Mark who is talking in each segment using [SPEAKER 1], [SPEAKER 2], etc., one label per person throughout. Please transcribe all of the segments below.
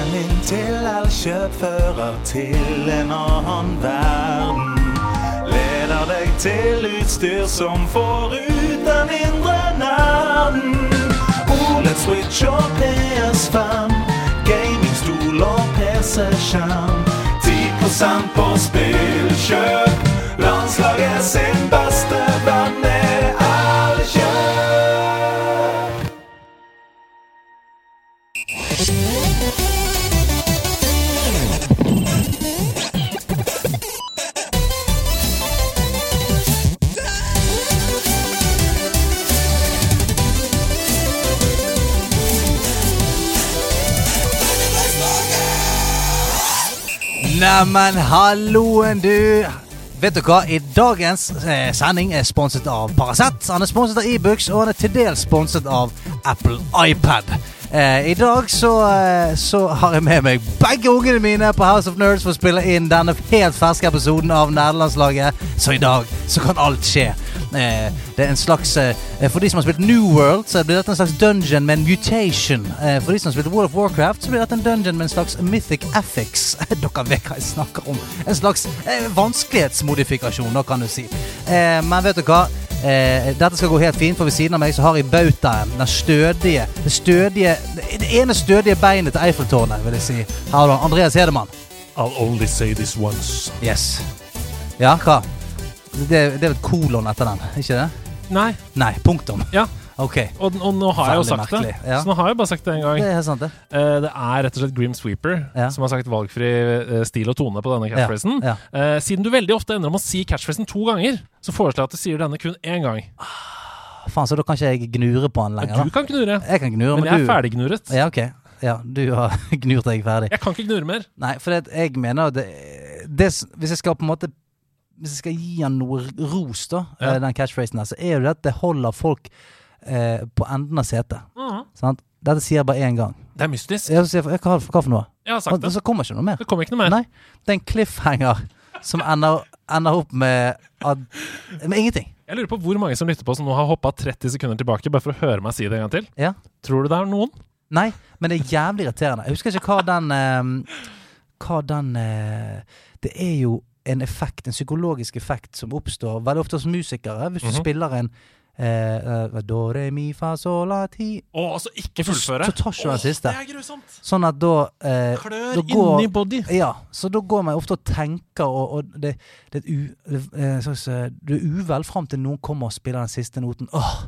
[SPEAKER 1] Veien inn til Elkjøp fører til en annen verden. Leder deg til utstyr som får ut den indre nerden. OLED Switch og PS5, gamingstol og PC-skjerm. 10 på spillkjøp. Landslaget sin beste venn
[SPEAKER 2] Neimen, halloen, du. Vet du hva? I dagens eh, sending er sponset av Paracet. Han er sponset av Ibux, og han er til dels sponset av Apple iPad. Eh, I dag så, eh, så har jeg med meg begge ungene mine på House of Nerds for å spille inn denne helt ferske episoden av Nederlandslaget. Så i dag så kan alt skje. Eh, det er en slags eh, For de som har spilt New World, så blir dette en slags dungeon med en mutation. Eh, for de som har spilt World of Warcraft, så blir dette en dungeon med en slags mythic affix. Dere vet hva jeg snakker om. En slags eh, vanskelighetsmodifikasjon, da kan du si. Eh, men vet du hva? Eh, dette skal gå helt fint, for ved siden av meg så har jeg bautaen. Den stødige Det stødige Det ene stødige beinet til Eiffeltårnet, vil jeg si. Her har du. Andreas Hedemann.
[SPEAKER 3] I'll only say this once.
[SPEAKER 2] Yes. Ja, hva? Det, det er vel kolon etter den, ikke det?
[SPEAKER 3] Nei.
[SPEAKER 2] Nei, punktum.
[SPEAKER 3] Ja.
[SPEAKER 2] Ok.
[SPEAKER 3] Og, og nå har jeg jo
[SPEAKER 2] Veldig
[SPEAKER 3] sagt det.
[SPEAKER 2] ja.
[SPEAKER 3] Så nå har jeg bare sagt det en gang.
[SPEAKER 2] Det er sant, det.
[SPEAKER 3] Eh, det er rett og slett Grim Sweeper
[SPEAKER 2] Ja.
[SPEAKER 3] som har sagt valgfri eh, stil og tone på denne catchphrasen.
[SPEAKER 2] Ja.
[SPEAKER 3] Eh, siden du veldig ofte ender om å si catchphrasen to ganger, så foreslår jeg at du sier denne kun én gang.
[SPEAKER 2] Faen, så da kan ikke jeg gnure på den lenger,
[SPEAKER 3] Du
[SPEAKER 2] da?
[SPEAKER 3] kan gnure,
[SPEAKER 2] Jeg kan gnure,
[SPEAKER 3] men
[SPEAKER 2] men,
[SPEAKER 3] jeg er
[SPEAKER 2] du
[SPEAKER 3] ferdiggnuret.
[SPEAKER 2] Ja, ok. Ja, du har gnurt deg ferdig.
[SPEAKER 3] Jeg kan ikke gnure mer.
[SPEAKER 2] Nei, for det, jeg mener det, det Hvis jeg skal på en måte Hvis jeg skal gi han noe ros, da,
[SPEAKER 3] Ja.
[SPEAKER 2] eh, den catchphrasen her, så er jo det at det holder folk eh, på enden av setet.
[SPEAKER 3] Mm.
[SPEAKER 2] Sant? Dette sier jeg bare én gang.
[SPEAKER 3] Det er mystisk.
[SPEAKER 2] Jeg sier, hva, hva for noe?
[SPEAKER 3] Jeg har sagt
[SPEAKER 2] Og så kommer ikke noe mer.
[SPEAKER 3] Det kommer ikke noe mer.
[SPEAKER 2] Nei. Det er en cliffhanger som ender, ender opp med ad, Med ingenting.
[SPEAKER 3] Jeg lurer på hvor mange som lytter på som nå har hoppa 30 sekunder tilbake bare for å høre meg si det en gang til.
[SPEAKER 2] Ja.
[SPEAKER 3] Tror du det er noen?
[SPEAKER 2] Nei, men det er jævlig irriterende. Jeg husker ikke hva den eh, Hva den eh, Det er jo en effekt, en psykologisk effekt, som oppstår veldig ofte hos musikere. Hvis du
[SPEAKER 3] Mhm.
[SPEAKER 2] spiller en eh, eh, Do, re, mi, fa, sol, la, ti
[SPEAKER 3] Å, altså ikke fullføre?
[SPEAKER 2] så tar ikke du den siste.
[SPEAKER 3] Det er grusomt.
[SPEAKER 2] Sånn at da eh,
[SPEAKER 3] Klør
[SPEAKER 2] da går-
[SPEAKER 3] inni body.
[SPEAKER 2] Ja, så da går man ofte og tenker, og, og det, det er u, det, er slags, eh, Du er uvel fram til noen kommer og spiller den siste noten. Åh,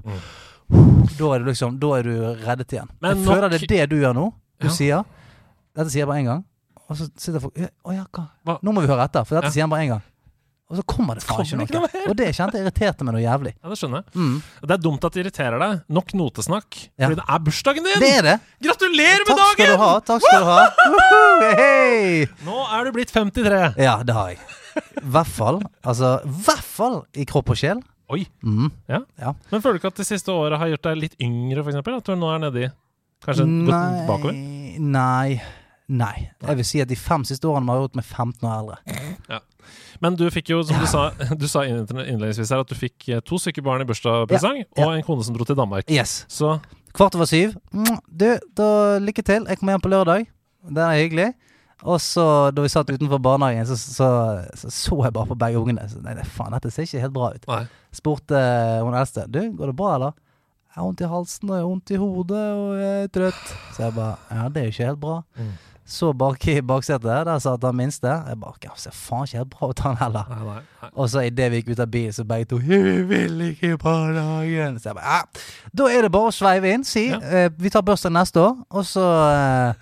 [SPEAKER 2] Da er du liksom Da er du reddet igjen.
[SPEAKER 3] Mm. Men
[SPEAKER 2] jeg
[SPEAKER 3] nok-
[SPEAKER 2] føler det er det du gjør nå. Du
[SPEAKER 3] Ja.
[SPEAKER 2] sier Dette sier jeg bare én gang. Og så sitter folk Å ja, hva? Nå må vi høre etter, for dette
[SPEAKER 3] Ja.
[SPEAKER 2] sier han bare én gang. Og så kommer det faen ikke noe. Og det kjente jeg irriterte meg noe jævlig.
[SPEAKER 3] Ja, det skjønner jeg.
[SPEAKER 2] Mm.
[SPEAKER 3] Det er dumt at det irriterer deg. Nok notesnakk.
[SPEAKER 2] Ja.
[SPEAKER 3] Fordi det er bursdagen din!
[SPEAKER 2] Det er det!
[SPEAKER 3] Gratulerer med
[SPEAKER 2] Takk skal du ha. Takk skal du ha. Hey.
[SPEAKER 3] Nå er du blitt 53.
[SPEAKER 2] Ja, det har jeg. I hvert fall. Altså, hvert fall i kropp og sjel.
[SPEAKER 3] Oi.
[SPEAKER 2] Mm.
[SPEAKER 3] Ja.
[SPEAKER 2] Ja.
[SPEAKER 3] Men føler du ikke at det siste året har gjort deg litt yngre, f.eks.? At du nå er nedi Kanskje gått bakover?
[SPEAKER 2] Nei. Nei. Jeg vil si at de fem siste årene har jeg gjort meg 15 år eldre.
[SPEAKER 3] Men du fikk jo, som du sa, du sa innledningsvis her, at du fikk eh, to stykker barn i bursdagspresang,
[SPEAKER 2] Ja.
[SPEAKER 3] og en kone som dro til Danmark.
[SPEAKER 2] Yes.
[SPEAKER 3] Så
[SPEAKER 2] Kvart over syv. Du, da lykke til. Jeg kommer hjem på lørdag. Det er hyggelig. Og så, da vi satt utenfor barnehagen, så så, så, så jeg bare på begge ungene. Så, nei, det faen, dette ser ikke helt bra ut.
[SPEAKER 3] Nei.
[SPEAKER 2] Spurte eh, hun eldste Du, går det bra, eller? Jeg har vondt i halsen, og jeg har vondt i hodet, og jeg er trøtt. Så jeg bare Ja, det er jo ikke helt bra.
[SPEAKER 3] Mm.
[SPEAKER 2] Så bak i baksetet, der satt han minste. Jeg bare Ja, ser faen ikke helt bra ut, han heller.
[SPEAKER 3] Nei, nei, nei.
[SPEAKER 2] Og så idet vi gikk ut av bilen, så begge to Vi vil ikke i barnehagen. Så jeg bare ja. Da er det bare å sveive inn. Si
[SPEAKER 3] Ja.
[SPEAKER 2] eh, vi tar bursdag neste år. Og så eh,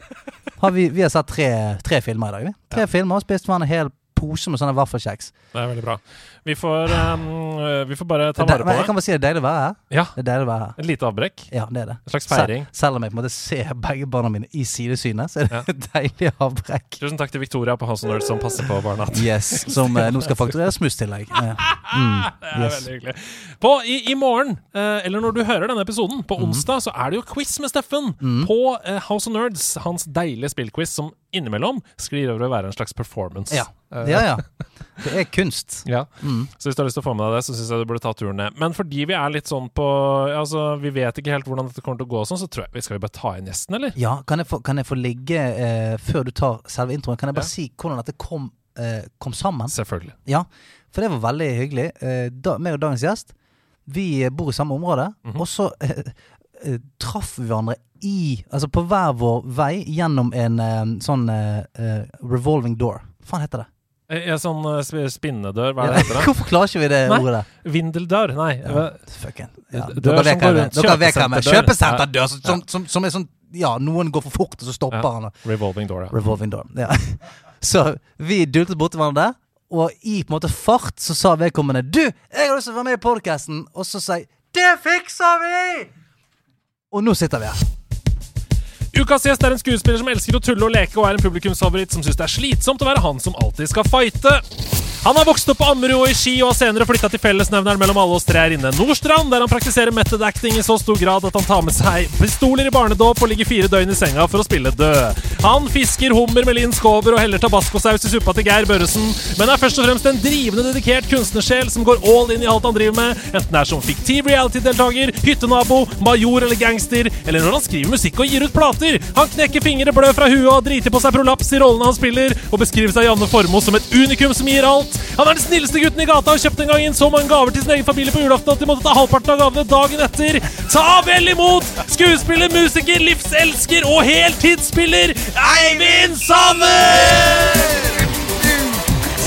[SPEAKER 2] har vi, vi har sett tre, tre filmer i dag. Vi. Tre filmer og spist en hel pose med sånne vaffelkjeks.
[SPEAKER 3] Det er veldig bra. Vi får, um, vi får bare ta vare på det.
[SPEAKER 2] Jeg kan bare si det er deilig å være her.
[SPEAKER 3] Ja.
[SPEAKER 2] Det er deilig å være her.
[SPEAKER 3] Et lite avbrekk.
[SPEAKER 2] Ja, det er det.
[SPEAKER 3] En slags feiring.
[SPEAKER 2] Selv, selv om jeg på en måte ser begge barna mine i sidesynet, så er det et deilig avbrekk.
[SPEAKER 3] Tusen takk til Victoria på House of Nerds som passer på barna.
[SPEAKER 2] Yes, Som uh, nå skal fakturere smusstillegg. Mm,
[SPEAKER 3] Det er
[SPEAKER 2] yes.
[SPEAKER 3] veldig hyggelig. På, i, I morgen, uh, eller når du hører denne episoden, på
[SPEAKER 2] Mhm.
[SPEAKER 3] onsdag, så er det jo quiz med Steffen
[SPEAKER 2] Mm.
[SPEAKER 3] på House of Nerds. Hans deilige spillquiz som innimellom sklir over å være en slags performance.
[SPEAKER 2] Ja.
[SPEAKER 3] Eh,
[SPEAKER 2] ja, ja. Det er kunst.
[SPEAKER 3] ja.
[SPEAKER 2] Mm.
[SPEAKER 3] Så hvis du har lyst til å få med deg det, så syns jeg du burde ta turen ned. Men fordi vi er litt sånn på Altså, vi vet ikke helt hvordan dette kommer til å gå sånn, så tror jeg vi skal vi bare ta inn gjesten, eller?
[SPEAKER 2] Ja, kan jeg få, kan jeg få ligge eh, før du tar selve introen? Kan jeg bare
[SPEAKER 3] Ja.
[SPEAKER 2] si hvordan dette kom, eh, kom sammen?
[SPEAKER 3] Selvfølgelig.
[SPEAKER 2] Ja, for det var veldig hyggelig. Eh, da, meg og dagens gjest, vi bor i samme område,
[SPEAKER 3] Mhm.
[SPEAKER 2] og så eh, eh, traff vi hverandre i Altså på hver vår vei gjennom en eh, sånn uh, revolving door. Hva faen heter det?
[SPEAKER 3] Ja, sånn sp- spinnedør, hva er det heter det?
[SPEAKER 2] Hvorfor klarer ikke vi det
[SPEAKER 3] Nei.
[SPEAKER 2] ordet?
[SPEAKER 3] Vindeldør? Nei.
[SPEAKER 2] Ja, fucking. Ja, dere vet hva.
[SPEAKER 3] Kjøpesenterdør.
[SPEAKER 2] Kjøpesenterdør, som, som, som, som er sånn Ja, noen går for fort, og så stopper
[SPEAKER 3] Ja.
[SPEAKER 2] han.
[SPEAKER 3] Revolving door, ja.
[SPEAKER 2] Revolving door. Ja. Så vi dultet borti hverandre, og i på en måte fart så sa vedkommende Du, jeg har lyst til å være med i podkasten! Og så sa jeg Det fikser vi! Og nå sitter vi her.
[SPEAKER 3] Ukas gjest er en skuespiller som elsker å tulle og leke, og er en publikumsfavoritt som syns det er slitsomt å være han som alltid skal fighte. Han har vokst opp på Ammerud og i Ski, og har senere flytta til fellesnevneren mellom alle oss tre her inne, Nordstrand, der han praktiserer method acting i så stor grad at han tar med seg pistoler i barnedåp og ligger fire døgn i senga for å spille død. Han fisker hummer med Linn Skåber og heller tabascosaus i suppa til Geir Børresen, men er først og fremst en drivende dedikert kunstnersjel som går all in i alt han driver med, enten det er som fiktiv reality-deltaker, hyttenabo, major eller gangster, eller når han skriver musikk og gir ut plater. Han knekker fingre, blø fra huet og driter på seg prolaps i rollene han spiller, og beskriver seg Janne Formoe som et unikum som gir alt. Han er den snilleste gutten i gata og kjøpte en gang inn så mange gaver til sin egen familie på julaften at de måtte ta halvparten av gavene dagen etter. Ta vel imot skuespiller, musiker, livselsker og heltidsspiller Eivind Sanner!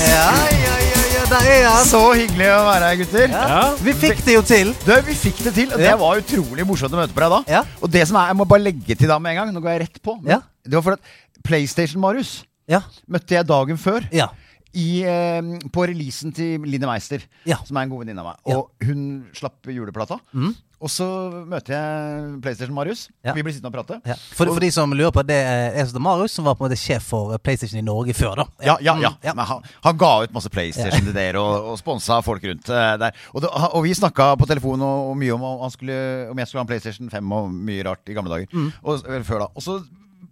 [SPEAKER 2] Ja, ja, ja, er.
[SPEAKER 4] Så hyggelig å være her, gutter.
[SPEAKER 3] Ja.
[SPEAKER 2] Vi fikk det jo til.
[SPEAKER 4] Du, Vi fikk det til, og det
[SPEAKER 2] Ja.
[SPEAKER 4] var utrolig morsomt å møte på deg da.
[SPEAKER 2] Ja.
[SPEAKER 4] Og det som er, Jeg må bare legge til da med en gang. Nå går jeg rett på.
[SPEAKER 2] Ja.
[SPEAKER 4] Det var for at PlayStation-Marius
[SPEAKER 2] Ja.
[SPEAKER 4] møtte jeg dagen før
[SPEAKER 2] Ja.
[SPEAKER 4] I, eh, på releasen til Line Meister,
[SPEAKER 2] Ja.
[SPEAKER 4] som er en god venninne av meg. Og hun slapp juleplata.
[SPEAKER 2] Mhm.
[SPEAKER 4] Og så møter jeg PlayStation-Marius.
[SPEAKER 2] Ja.
[SPEAKER 4] Vi blir sittende og prate.
[SPEAKER 2] Ja. For, for de som lurer på, det er Esot Marius, som var på en måte sjef for PlayStation i Norge før, da.
[SPEAKER 4] Ja, ja, ja.
[SPEAKER 2] Mm, ja.
[SPEAKER 4] Men han, han ga ut masse PlayStation til dere og, og sponsa folk rundt eh, der. Og, det, og vi snakka på telefon og, og mye om, om, han skulle, om jeg skulle ha en PlayStation 5 og mye rart i gamle dager.
[SPEAKER 2] Mm.
[SPEAKER 4] Og, eller før da. Og så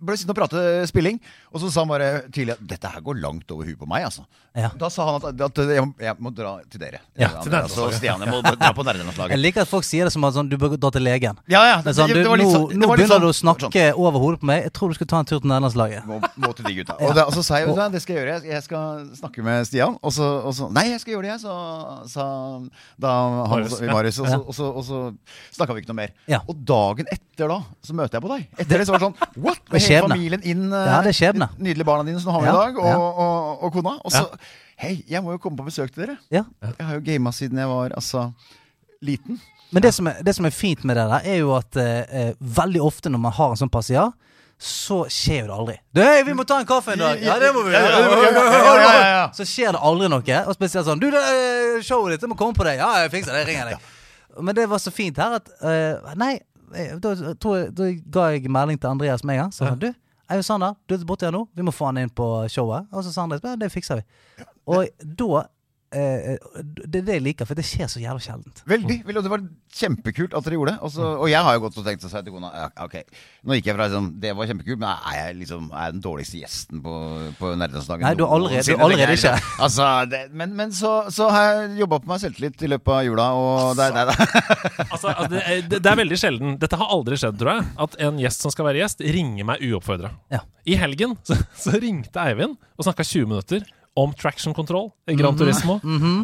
[SPEAKER 4] ble sittende og prate spilling, og så sa han bare tidlig at dette her går langt over huet på meg. altså.
[SPEAKER 2] Ja.
[SPEAKER 4] Da sa han at, at jeg, må, jeg må dra til dere.
[SPEAKER 2] Ja,
[SPEAKER 3] til
[SPEAKER 4] dere
[SPEAKER 3] så
[SPEAKER 4] Stian, jeg må dra på
[SPEAKER 2] Jeg liker at folk sier det som at sånn, du bør dra til legen.
[SPEAKER 4] Ja, ja.
[SPEAKER 2] Det sånn, du,
[SPEAKER 4] det
[SPEAKER 2] nå,
[SPEAKER 4] sånn- det
[SPEAKER 2] nå
[SPEAKER 4] begynner
[SPEAKER 2] begynner du å
[SPEAKER 4] sånn- sånn.
[SPEAKER 2] snakke over hodet på meg. Jeg tror du skal ta en tur til nederlandslaget.
[SPEAKER 4] må, må til de gutta. Og, da, og så sa jeg at det skal jeg gjøre. Jeg, skal snakke med Stian. Og så, og så Nei, jeg skal gjøre det, jeg, sa, sa da han
[SPEAKER 3] ja.
[SPEAKER 4] Marius. Og så, og så, og så snakka vi ikke noe mer. Og dagen etter da, så møter jeg på deg. Etter det så var det sånn What? Med hele familien inn. eh,
[SPEAKER 2] Ja, det er skjebne.
[SPEAKER 4] de Nydelige barna dine som du har med i dag, og, og, og, kona. Og så Hei, jeg må jo komme på besøk til dere.
[SPEAKER 2] Ja.
[SPEAKER 4] Jeg har jo gama siden jeg var altså liten.
[SPEAKER 2] Men det som, er, det som er fint med det der, er jo at eh, eh, veldig ofte når man har en sånn passiar, så skjer jo det aldri. Du, hei, vi må ta en kaffe en dag! Ja, det må vi gjøre! Så skjer det aldri noe. Og spesielt sånn Du, det eh, showet ditt, jeg må komme på det. Ja, jeg fikser det. Jeg ringer deg. Men det var så fint her at uh, Nei, da, jeg, da ga jeg melding til Andreas med en gang. Så sa du, Sander, du er borte her nå. Vi må få han inn på showet. Og så sa han ja, det fikser vi. Og da Det er det jeg liker, for det skjer så jævla sjeldent.
[SPEAKER 4] Veldig. og Det var kjempekult at dere gjorde det. Og, så, og jeg har jo gått og tenkt og sagt til kona ja, Ok, nå gikk jeg fra liksom Det var kjempekult, men er jeg liksom Er jeg den dårligste gjesten på, på Nerdelandsdagen?
[SPEAKER 2] Nei, du er allerede- du er allerede ikke.
[SPEAKER 4] Altså, det, men, men så, så har jeg jobba på meg selvtillit i løpet av jula, og det, er- det,
[SPEAKER 3] Altså, altså, det, er, det er veldig sjelden. Dette har aldri skjedd, tror jeg. At en gjest som skal være gjest, ringer meg uoppfordra.
[SPEAKER 2] Ja.
[SPEAKER 3] I helgen så, så ringte Eivind og snakka 20 minutter om traction control i Gran Turismo.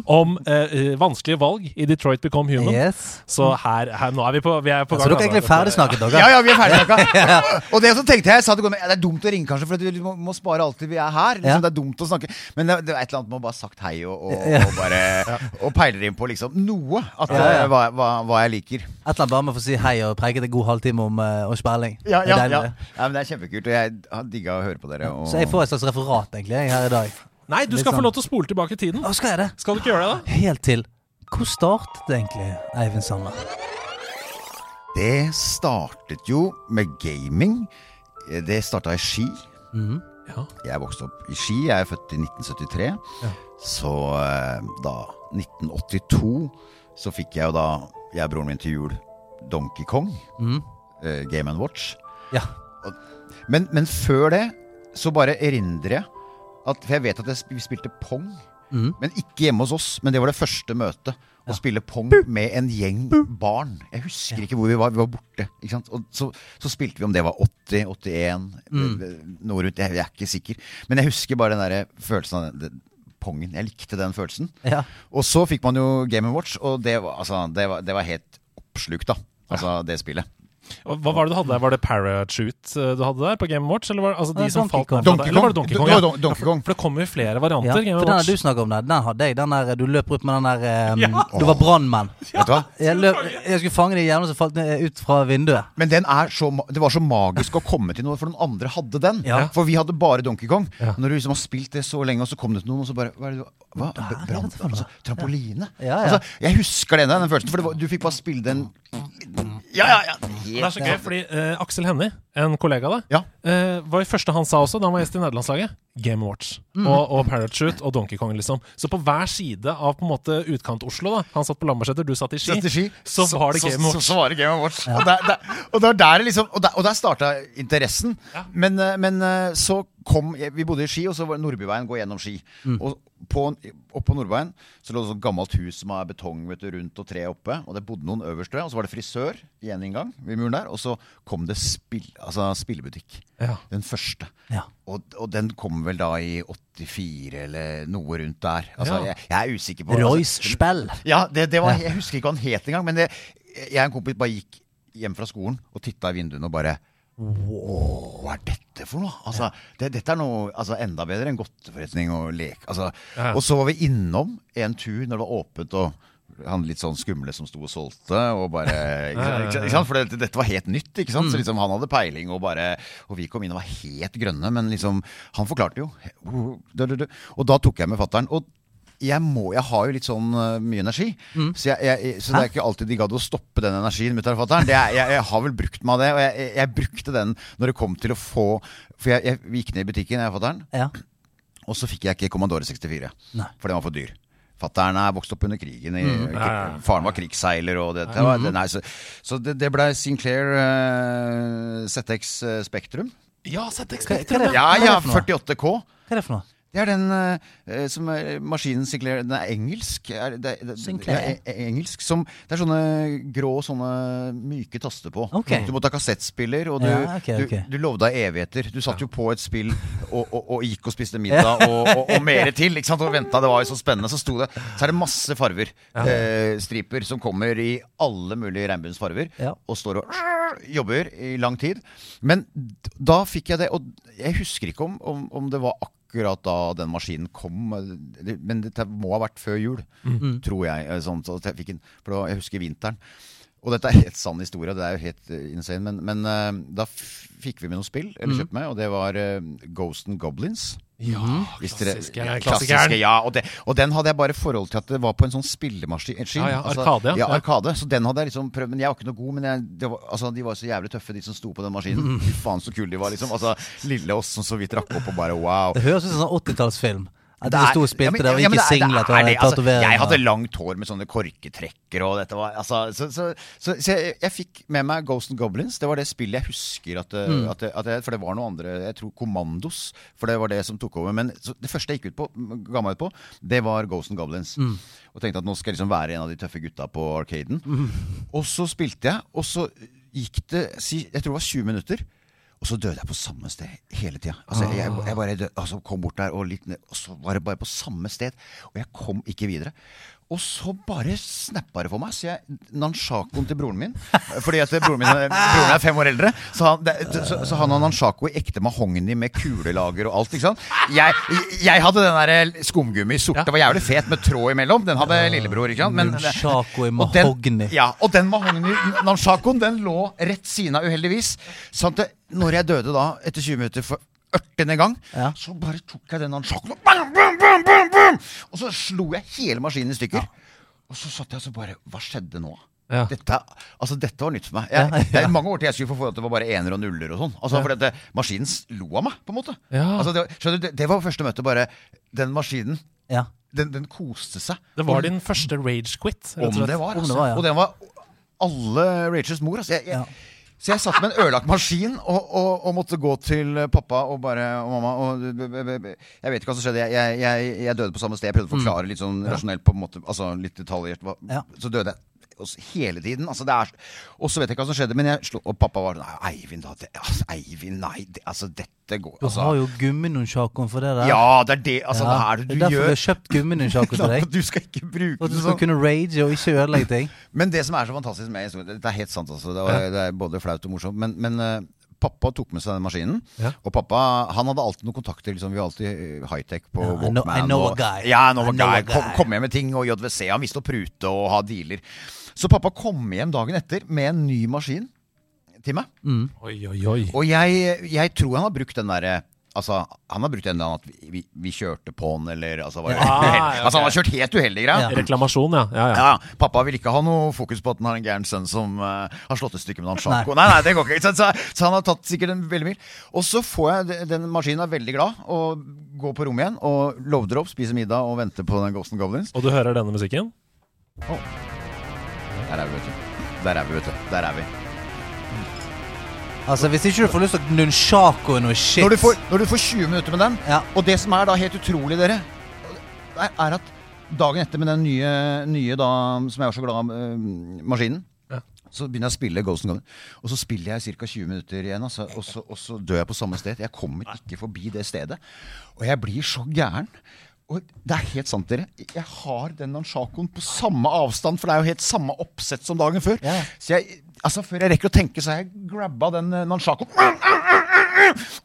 [SPEAKER 3] Om eh, eh, vanskelige valg i Detroit Become Human.
[SPEAKER 2] Yes.
[SPEAKER 3] Så her, her, nå er vi på, vi er på
[SPEAKER 2] Så dere er egentlig
[SPEAKER 3] altså.
[SPEAKER 2] ferdig snakket, dere?
[SPEAKER 4] ja, ja, vi er ferdig snakka. Og det som tenkte jeg, jeg sa til det er dumt å ringe, kanskje, for vi må, må spare alltid vi er her. Liksom,
[SPEAKER 2] Ja.
[SPEAKER 4] Det er dumt å snakke. Men det, det er et eller annet med å bare sagt hei og, og,
[SPEAKER 2] Ja.
[SPEAKER 4] og bare Og peiler inn på liksom noe. At,
[SPEAKER 2] Ja, ja.
[SPEAKER 4] eh, Hva, hva, hva jeg liker.
[SPEAKER 2] Et eller annet bare med å få si hei og preke en god halvtime om, uh, om spilling.
[SPEAKER 4] Ja, ja, ja.
[SPEAKER 2] det.
[SPEAKER 4] ja, men Det er kjempekult, og jeg har digga å høre på dere. Og...
[SPEAKER 2] Så jeg får et slags referat, egentlig, her i dag.
[SPEAKER 3] Nei, du skal få
[SPEAKER 2] sånn.
[SPEAKER 3] lov til å spole tilbake i tiden.
[SPEAKER 2] Å, skal jeg det?
[SPEAKER 3] Skal du ikke gjøre det, da?
[SPEAKER 2] Helt til Hvor startet det egentlig, Eivind Sander?
[SPEAKER 4] Det startet jo med gaming. Det starta i Ski.
[SPEAKER 2] Mm,
[SPEAKER 3] Ja.
[SPEAKER 4] Jeg vokste opp i Ski. Jeg er født i 1973.
[SPEAKER 3] Ja.
[SPEAKER 4] Så eh, da 1982 så fikk jeg jo da, jeg og broren min til jul, Donkey Kong.
[SPEAKER 2] Mm.
[SPEAKER 4] Game Game Watch.
[SPEAKER 2] Ja.
[SPEAKER 4] Men, men før det så bare erindrer jeg at For jeg vet at jeg, spilte pong,
[SPEAKER 2] Mm.
[SPEAKER 4] men ikke hjemme hos oss. Men det var det første møtet. Å spille pong med en gjeng barn. Jeg husker ikke hvor vi var. Vi var borte. Ikke sant? Og så, så spilte vi om det var 80, 81,
[SPEAKER 2] Mm.
[SPEAKER 4] noe rundt. Jeg, jeg er ikke sikker. Men jeg husker bare den der følelsen av den pongen. Jeg likte den følelsen.
[SPEAKER 2] Ja.
[SPEAKER 4] Og så fikk man jo Game Watch, og det var, altså, det var, det var helt oppslukt, da. Altså det spillet.
[SPEAKER 3] Og Hva var det du hadde der? Var det Parachute eh, du hadde der på Game Watch? Eller var det, altså de som falt ned
[SPEAKER 4] Donkey
[SPEAKER 3] deg? Var det
[SPEAKER 4] Kong.
[SPEAKER 3] Donkey Kong? Ja.
[SPEAKER 4] Don- Donkey Kong.
[SPEAKER 3] For det kommer jo flere
[SPEAKER 2] Ja,
[SPEAKER 3] varianter.
[SPEAKER 2] for
[SPEAKER 3] Game
[SPEAKER 2] den du snakker om der, den hadde jeg. Den der, du løper ut med den der um,
[SPEAKER 3] Ja.
[SPEAKER 2] Du var brannmann.
[SPEAKER 4] Ja.
[SPEAKER 2] Jeg, løp, jeg skulle fange de jævlene som falt ned ut fra vinduet.
[SPEAKER 4] Men den er så, det var så magisk å komme til noe, for noen andre hadde den.
[SPEAKER 2] Ja.
[SPEAKER 4] For vi hadde bare Donkey Kong.
[SPEAKER 3] Ja.
[SPEAKER 4] Når du liksom har spilt det så lenge, og så kom det til noen, og så bare Hva? Er det, du- hva?
[SPEAKER 2] for noe.
[SPEAKER 4] altså, trampoline?
[SPEAKER 2] Ja, ja.
[SPEAKER 4] Altså, jeg husker denne, den følelsen, for det var, du fikk bare spille den Ja, ja, ja.
[SPEAKER 3] Det er så gøy, fordi uh, Aksel Hennie, en kollega av deg,
[SPEAKER 4] Ja.
[SPEAKER 3] uh, var det første han sa også da han var gjest i nederlandslaget. Game Watch.
[SPEAKER 2] Mm.
[SPEAKER 3] Og, og Parachute og Donkey Kong, liksom. Så på hver side av på en måte utkant-Oslo, da Han satt på Lambertseter, du satt i Ski.
[SPEAKER 4] ski.
[SPEAKER 3] Så var det Game
[SPEAKER 4] Så,
[SPEAKER 3] Watch.
[SPEAKER 4] så, så var det Game Watch. Og, der, der, og, der, der, liksom, og, der, og der starta interessen.
[SPEAKER 3] Ja.
[SPEAKER 4] Men, eh, men så kom Vi bodde i Ski, og så var Nordbyveien gå gjennom Ski. Og på, oppå Nordveien så lå det et gammelt hus som er betong du, rundt og tre oppe. Og det bodde noen øverst der. Og så var det frisør i en inngang ved muren der. Og så kom det spill, altså spillebutikk.
[SPEAKER 3] Ja.
[SPEAKER 4] Den første.
[SPEAKER 2] Ja.
[SPEAKER 4] Og, og den kom vel da i 84 eller noe rundt der. Altså,
[SPEAKER 3] Ja.
[SPEAKER 4] jeg, jeg er usikker på
[SPEAKER 2] Royce
[SPEAKER 4] altså,
[SPEAKER 2] Spell.
[SPEAKER 4] ja, det, det var, jeg husker ikke hva han het engang. Men det, jeg og en kompis bare gikk hjem fra skolen og titta i vinduene og bare Wow, hva er dette for noe? Altså, det, dette er noe altså, enda bedre enn godteforretning og lek. Altså,
[SPEAKER 3] Ja.
[SPEAKER 4] Og så var vi innom en tur når det var åpent, og han litt sånn skumle som sto og solgte. Og bare, ikke, sant, ikke, sant, ikke sant? For det, dette var helt nytt. Ikke sant? Så liksom, han hadde peiling, og, bare, og vi kom inn og var helt grønne. Men liksom, han forklarte jo. Og da tok jeg med fattern. Og jeg, må, jeg har jo litt sånn øh, mye energi. Så, jeg, jeg, så det er ikke alltid de gadd å stoppe den energien. mutter'n og fatter'n. Det er- Jeg, jeg har vel brukt meg av det. Og jeg, jeg, jeg brukte den når det kom til å få For jeg, jeg gikk ned i butikken, jeg og fatter'n,
[SPEAKER 2] Ja.
[SPEAKER 4] og så fikk jeg ikke Commandore 64.
[SPEAKER 2] Nei.
[SPEAKER 4] For den var for dyr. Fatter'n er vokst opp under krigen. I,
[SPEAKER 3] Ja, ja, ja.
[SPEAKER 4] Faren var krigsseiler. Og det, det var, det, nei, så så det, det ble Sinclair uh, ZX øh, Spektrum.
[SPEAKER 3] Ja, ZX Spectrum. ja.
[SPEAKER 4] Ja,
[SPEAKER 2] Hva er
[SPEAKER 4] ja,
[SPEAKER 2] det for noe?
[SPEAKER 4] 48K.
[SPEAKER 2] Hva er det for noe?
[SPEAKER 4] Det er den uh, som er maskinen Sinclair Den er engelsk. Er, det, det,
[SPEAKER 2] Sinclair?
[SPEAKER 4] Ja, e- e- engelsk som, Det er sånne grå, sånne myke taster på.
[SPEAKER 2] Okay.
[SPEAKER 4] Du måtte ha kassettspiller, og du,
[SPEAKER 2] Ja, okay, okay.
[SPEAKER 4] du, du lovde deg evigheter. Du satt jo på et spill og, og, og gikk og spiste middag og, og, og mer til. Ikke sant? Og venta, det var jo så spennende. Så det Så er det masse farver. Eh, striper som kommer i alle mulige regnbuens farver.
[SPEAKER 2] Ja.
[SPEAKER 4] Og står og jobber i lang tid. Men da fikk jeg det, og jeg husker ikke om, om, om det var akkurat da den maskinen kom, men det må ha vært før jul, tror jeg. eh, Sånn, så jeg, en, for da, jeg husker vinteren. Og dette er helt sann historie, det er jo helt eh, insane, men, men uh, da fikk vi med noe spill, eller kjøpte med, og det var uh, Ghost and Goblins.
[SPEAKER 3] Ja,
[SPEAKER 4] klassiske, dere-
[SPEAKER 3] klassiske,
[SPEAKER 4] klassiske, ja. Og, det, og den hadde jeg bare forhold til at det var på en sånn spillemaskin.
[SPEAKER 3] Ja, ja, Arkade, ja.
[SPEAKER 4] ja.
[SPEAKER 3] Ja.
[SPEAKER 4] Arkade, Så den hadde jeg liksom prøvd, men jeg var ikke noe god. Men jeg, det var, altså, de var så jævlig tøffe, de som sto på den maskinen. Fy faen, så kule de var, liksom. Altså, lille oss som så vidt rakk opp og bare wow.
[SPEAKER 2] Det høres ut som en sånn 80-tallsfilm. At
[SPEAKER 4] Det er-
[SPEAKER 2] sto og spilte der og
[SPEAKER 4] ikke
[SPEAKER 2] singlet og tatoveringer.
[SPEAKER 4] Jeg hadde langt hår med sånne korketrekker og dette var altså, Så, så, så, så jeg, jeg fikk med meg Ghost and Goblins. Det var det spillet jeg husker at,
[SPEAKER 2] Mm.
[SPEAKER 4] at, at jeg, For det var noe andre Jeg tror Kommandos, for det var det som tok over. Men så det første jeg gikk ut på, ga meg ut på, det var Ghost and Goblins.
[SPEAKER 2] Mm.
[SPEAKER 4] Og tenkte at nå skal jeg liksom være en av de tøffe gutta på arcaden. Og så spilte jeg, og så gikk det Jeg tror det var 20 minutter. Og så døde jeg på samme sted hele tida. Altså, jeg, jeg bare død, altså, kom bort der, og, litt og så var det bare på samme sted. Og jeg kom ikke videre. Og så bare snappa det for meg. Så jeg Nanshakoen til broren min Fordi at broren min broren er fem år eldre. Så han, det, så, så han har Nanshako i ekte mahogni med kulelager og alt. Ikke sant? Jeg, jeg hadde den der skumgummi sorte, var jævlig fet med tråd imellom. Den hadde lillebror. ikke sant? Men-
[SPEAKER 2] i mahogni.
[SPEAKER 4] Ja, og den mahogni Nanshakoen den lå rett siden av, uheldigvis. Sånn at når jeg døde da, etter 20 minutter for ørtende gang,
[SPEAKER 2] Ja.
[SPEAKER 4] så bare tok jeg den Nanshakoen og bam, bam, bam, bam! Og så slo jeg hele maskinen i stykker. Og så satt jeg og så bare Hva skjedde nå?
[SPEAKER 3] Ja.
[SPEAKER 4] Dette, altså, dette var nytt for meg. Jeg,
[SPEAKER 2] Ja, ja.
[SPEAKER 4] Det er mange år til jeg skulle få forhold til det var bare ener og nuller og sånn. Altså, For dette, maskinen lo av meg, på en måte.
[SPEAKER 3] Ja.
[SPEAKER 4] Altså, det, var- du, det, det var første møte. Bare Den maskinen,
[SPEAKER 2] Ja.
[SPEAKER 4] den, den koste seg.
[SPEAKER 3] Det var din første rage quit.
[SPEAKER 4] Om det var,
[SPEAKER 2] Om
[SPEAKER 4] altså.
[SPEAKER 2] det var, ja.
[SPEAKER 4] Og den var alle Rachels mor. Altså. Jeg, jeg,
[SPEAKER 2] Ja.
[SPEAKER 4] Så jeg satt med en ødelagt maskin og, og, og måtte gå til pappa og bare og mamma og, Jeg vet ikke hva som skjedde. Jeg, jeg, jeg, døde på samme sted. Jeg prøvde å forklare litt sånn rasjonelt, på en måte, altså litt detaljert. Så døde jeg. Hele tiden. Altså det er, og så vet jeg ikke hva som skjedde, men jeg slo, og pappa var sånn Eivind, da. Det, altså, Eivind, nei. Det, altså, dette går
[SPEAKER 2] Du
[SPEAKER 4] altså,
[SPEAKER 2] har jo gumminunchakoen for det der.
[SPEAKER 4] Ja, det er det. Altså,
[SPEAKER 2] Ja,
[SPEAKER 4] det er det du gjør.
[SPEAKER 2] det er derfor
[SPEAKER 4] gjør.
[SPEAKER 2] vi har kjøpt gumminunchako til deg.
[SPEAKER 4] Du skal ikke bruke
[SPEAKER 2] Og du skal
[SPEAKER 4] sånn.
[SPEAKER 2] kunne rage og ikke ødelegge ting.
[SPEAKER 4] Men det som er så fantastisk med historien Det er helt sant, altså. Det, var, det er både flaut og morsomt. Men, men eh, pappa tok med seg den maskinen.
[SPEAKER 3] Ja.
[SPEAKER 4] Og pappa han hadde alltid noen kontakter. Liksom, vi var alltid eh, high-tech på
[SPEAKER 2] Ja, I know- I know
[SPEAKER 4] og, a
[SPEAKER 2] guy.
[SPEAKER 4] Ja, I know
[SPEAKER 2] I
[SPEAKER 4] a
[SPEAKER 2] know a
[SPEAKER 4] guy. Kom, kom hjem med ting og JWC. Han visste å prute og ha dealer. Så pappa kom hjem dagen etter med en ny maskin til meg.
[SPEAKER 3] Oi, oi, oi.
[SPEAKER 4] Og jeg, jeg tror han har brukt den derre Altså, Han har brukt den der at vi, vi, vi kjørte på han, eller altså, var
[SPEAKER 3] Ja, ja,
[SPEAKER 4] altså Han har kjørt helt uheldig greia.
[SPEAKER 2] Ja.
[SPEAKER 3] Reklamasjon, ja. ja, ja.
[SPEAKER 4] Ja, Pappa vil ikke ha noe fokus på at han har en gæren sønn som uh, har slått et stykke med en sjanko. Nei. nei, det går ikke. Så, så, så han har tatt sikkert en veldig mil. Og så får jeg den maskinen er veldig glad og går på rommet igjen og loader opp, spiser middag og venter på den Ghost and Goblins.
[SPEAKER 3] Og du hører denne musikken?
[SPEAKER 4] Der er vi, vet du. Der er vi, vet du. Der er vi.
[SPEAKER 2] Altså, Hvis ikke du får lyst til å nunchako noe shit
[SPEAKER 4] Når du, får, når du får 20 minutter med den,
[SPEAKER 2] Ja.
[SPEAKER 4] og det som er da helt utrolig, dere, er, er at dagen etter med den nye, nye da, som jeg var så glad av, eh, maskinen,
[SPEAKER 3] Ja.
[SPEAKER 4] så begynner jeg å spille Ghost and Goblin. Og så spiller jeg ca. 20 minutter igjen, altså, og, så, og så dør jeg på samme sted. Jeg kommer ikke forbi det stedet. Og jeg blir så gæren. Og det er helt sant, dere. Jeg har den Nanshakoen på samme avstand, for det er jo helt samme oppsett som dagen før.
[SPEAKER 2] Ja.
[SPEAKER 4] Så jeg, altså før jeg rekker å tenke, så har jeg grabba den eh, Nanshakoen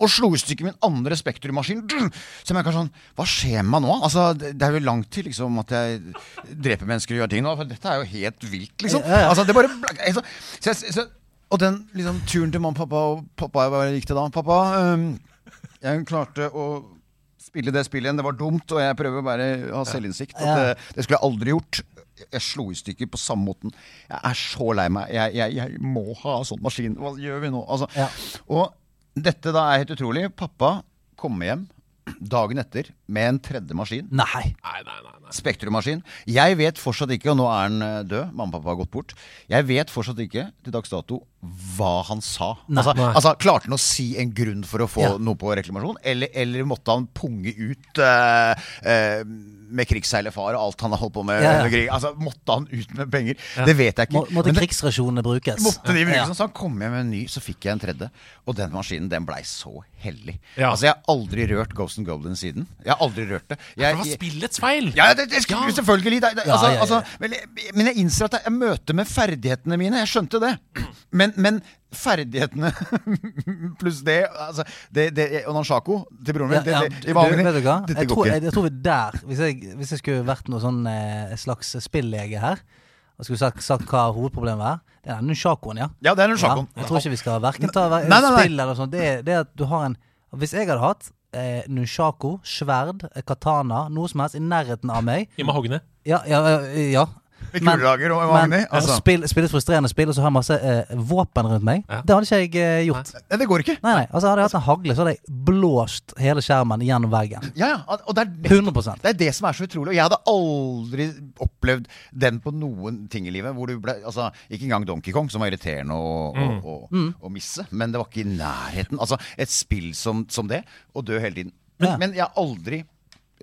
[SPEAKER 4] og slo i stykker min andre Spektrum-maskin. Så jeg kan sånn Hva skjer med meg nå? Altså, det, er jo langt til liksom at jeg dreper mennesker og gjør ting nå. For dette er jo helt vilt, liksom. Altså, det bare altså, så jeg, så, Og den liksom turen til mamma og pappa og pappa hva gikk det da? Pappa, øhm, jeg klarte å spille det spillet igjen. Det var dumt, og jeg prøver bare å ha selvinnsikt. At
[SPEAKER 2] Ja.
[SPEAKER 4] det, det skulle jeg aldri gjort. Jeg slo i stykker på samme måten. Jeg er så lei meg. Jeg, jeg, jeg må ha sånn maskin. Hva gjør vi nå? Altså,
[SPEAKER 2] Ja.
[SPEAKER 4] Og dette da er helt utrolig. Pappa kommer hjem dagen etter med en tredje maskin.
[SPEAKER 3] Nei. Nei, nei, nei.
[SPEAKER 4] Spektrum-maskin. Jeg vet fortsatt ikke, og nå er han eh, død, mamma og pappa har gått bort. Jeg vet fortsatt ikke til dags dato hva han sa.
[SPEAKER 2] Nei.
[SPEAKER 4] Altså,
[SPEAKER 3] Nei.
[SPEAKER 4] altså, Klarte han å si en grunn for å få
[SPEAKER 2] Ja.
[SPEAKER 4] noe på reklamasjon, eller, eller måtte han punge ut uh, uh, med krigsseilerfar og alt han har holdt på med?
[SPEAKER 2] Ja, ja.
[SPEAKER 4] krig? Altså, Måtte han ut med penger? Det vet jeg ikke.
[SPEAKER 2] Må, måtte krigsrasjonene brukes?
[SPEAKER 4] Måtte de brukes, så han kom hjem med en ny, så fikk jeg en tredje. Og den maskinen den blei så hellig. Altså, Jeg har aldri rørt Ghost and Goblin siden. Jeg har aldri rørt det. Jeg,
[SPEAKER 3] Det var spillets feil!
[SPEAKER 4] ja, det, det,
[SPEAKER 3] Ja.
[SPEAKER 4] selvfølgelig. Det, det, altså. Altså, men, jeg- men jeg innser at jeg møter med ferdighetene mine. Jeg skjønte det. Men, men ferdighetene pluss det, altså, det, det Og Nanshako til broren min
[SPEAKER 2] Ja, ja,
[SPEAKER 4] det, det,
[SPEAKER 2] du, vet du hva? Jeg tror, jeg, jeg tror vi der hvis jeg, hvis jeg skulle vært noe sånn eh, slags spillege her, og skulle sagt, sagt hva hovedproblemet er, det er nunchakoen, ja.
[SPEAKER 4] Ja, det er.
[SPEAKER 2] Ja, jeg tror ikke vi skal verken ta
[SPEAKER 4] Nei, nei, nei.
[SPEAKER 2] spill eller sånt. Det, det at du har en Hvis jeg hadde hatt eh, nunchako, sverd, katana, noe som helst i nærheten av meg
[SPEAKER 3] I mahogni.
[SPEAKER 2] Ja, ja, ja.
[SPEAKER 4] Med kuledager og
[SPEAKER 2] men
[SPEAKER 4] Magni. Altså.
[SPEAKER 2] spill, spille et frustrerende spill, og så har jeg masse eh, våpen rundt meg.
[SPEAKER 3] Ja.
[SPEAKER 2] Det hadde ikke jeg eh, gjort.
[SPEAKER 4] Nei, det går ikke.
[SPEAKER 2] Nei, nei, altså Hadde jeg hatt en hagle, så hadde jeg blåst hele skjermen gjennom veggen.
[SPEAKER 4] Ja, ja, og det er
[SPEAKER 2] 100%
[SPEAKER 4] Det er det som er så utrolig. Og jeg hadde aldri opplevd den på noen ting i livet. Hvor du ble, altså, Ikke engang Donkey Kong, som var irriterende å, å, å,
[SPEAKER 2] Mm.
[SPEAKER 4] å misse. Men det var ikke i nærheten. Altså, Et spill som, som det, og dø hele tiden. Men,
[SPEAKER 2] Ja.
[SPEAKER 4] men jeg har aldri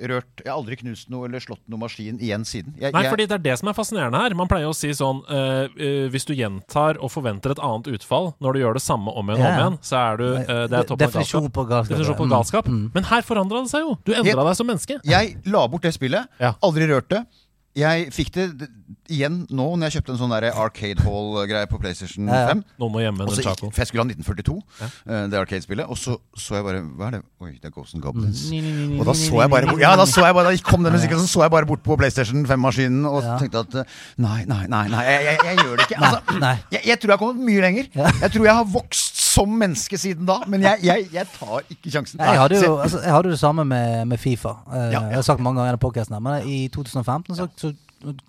[SPEAKER 4] rørt Jeg har aldri knust noe eller slått noe maskin igjen siden. Jeg,
[SPEAKER 3] Nei,
[SPEAKER 4] jeg,
[SPEAKER 3] fordi det er det som er fascinerende her. Man pleier å si sånn uh, uh, Hvis du gjentar og forventer et annet utfall når du gjør det samme om igjen og
[SPEAKER 2] Ja,
[SPEAKER 3] om igjen, så er du uh, Det er toppen av
[SPEAKER 2] Definisjon
[SPEAKER 3] galskap.
[SPEAKER 2] på galskap.
[SPEAKER 3] Definisjon på
[SPEAKER 2] Mm,
[SPEAKER 3] galskap.
[SPEAKER 2] mm.
[SPEAKER 3] Men her forandra det seg jo. Du endra deg som menneske.
[SPEAKER 4] jeg la bort det spillet.
[SPEAKER 3] Ja.
[SPEAKER 4] Aldri rørt det. Jeg fikk det igjen nå når jeg kjøpte en sånn der Arcade Hall-greie på PlayStation
[SPEAKER 2] Ja, ja.
[SPEAKER 4] 5.
[SPEAKER 3] Noen må gjemme Chaco.
[SPEAKER 4] gikk- for jeg skulle ha 1942, eh, det Arcade-spillet. Og så så jeg bare Hva er det? Oi, det er Ghost and Goblins.
[SPEAKER 2] Ni,
[SPEAKER 4] Og da så jeg bare Ja, da så jeg bare Da kom den musikken, så så jeg bare bort på PlayStation 5-maskinen og
[SPEAKER 2] Ja.
[SPEAKER 4] tenkte at eh, Nei, nei, nei, nei jeg, jeg, jeg gjør det ikke. Altså, jeg, jeg tror jeg har kommet mye lenger. Jeg tror jeg har vokst som menneske siden da, men jeg, jeg, jeg tar ikke sjansen.
[SPEAKER 2] Jeg hadde jo, altså, jeg hadde jo det samme med, med Fifa. Eh,
[SPEAKER 4] Ja, ja.
[SPEAKER 2] Jeg har sagt mange ganger i her, men i 2015 så, så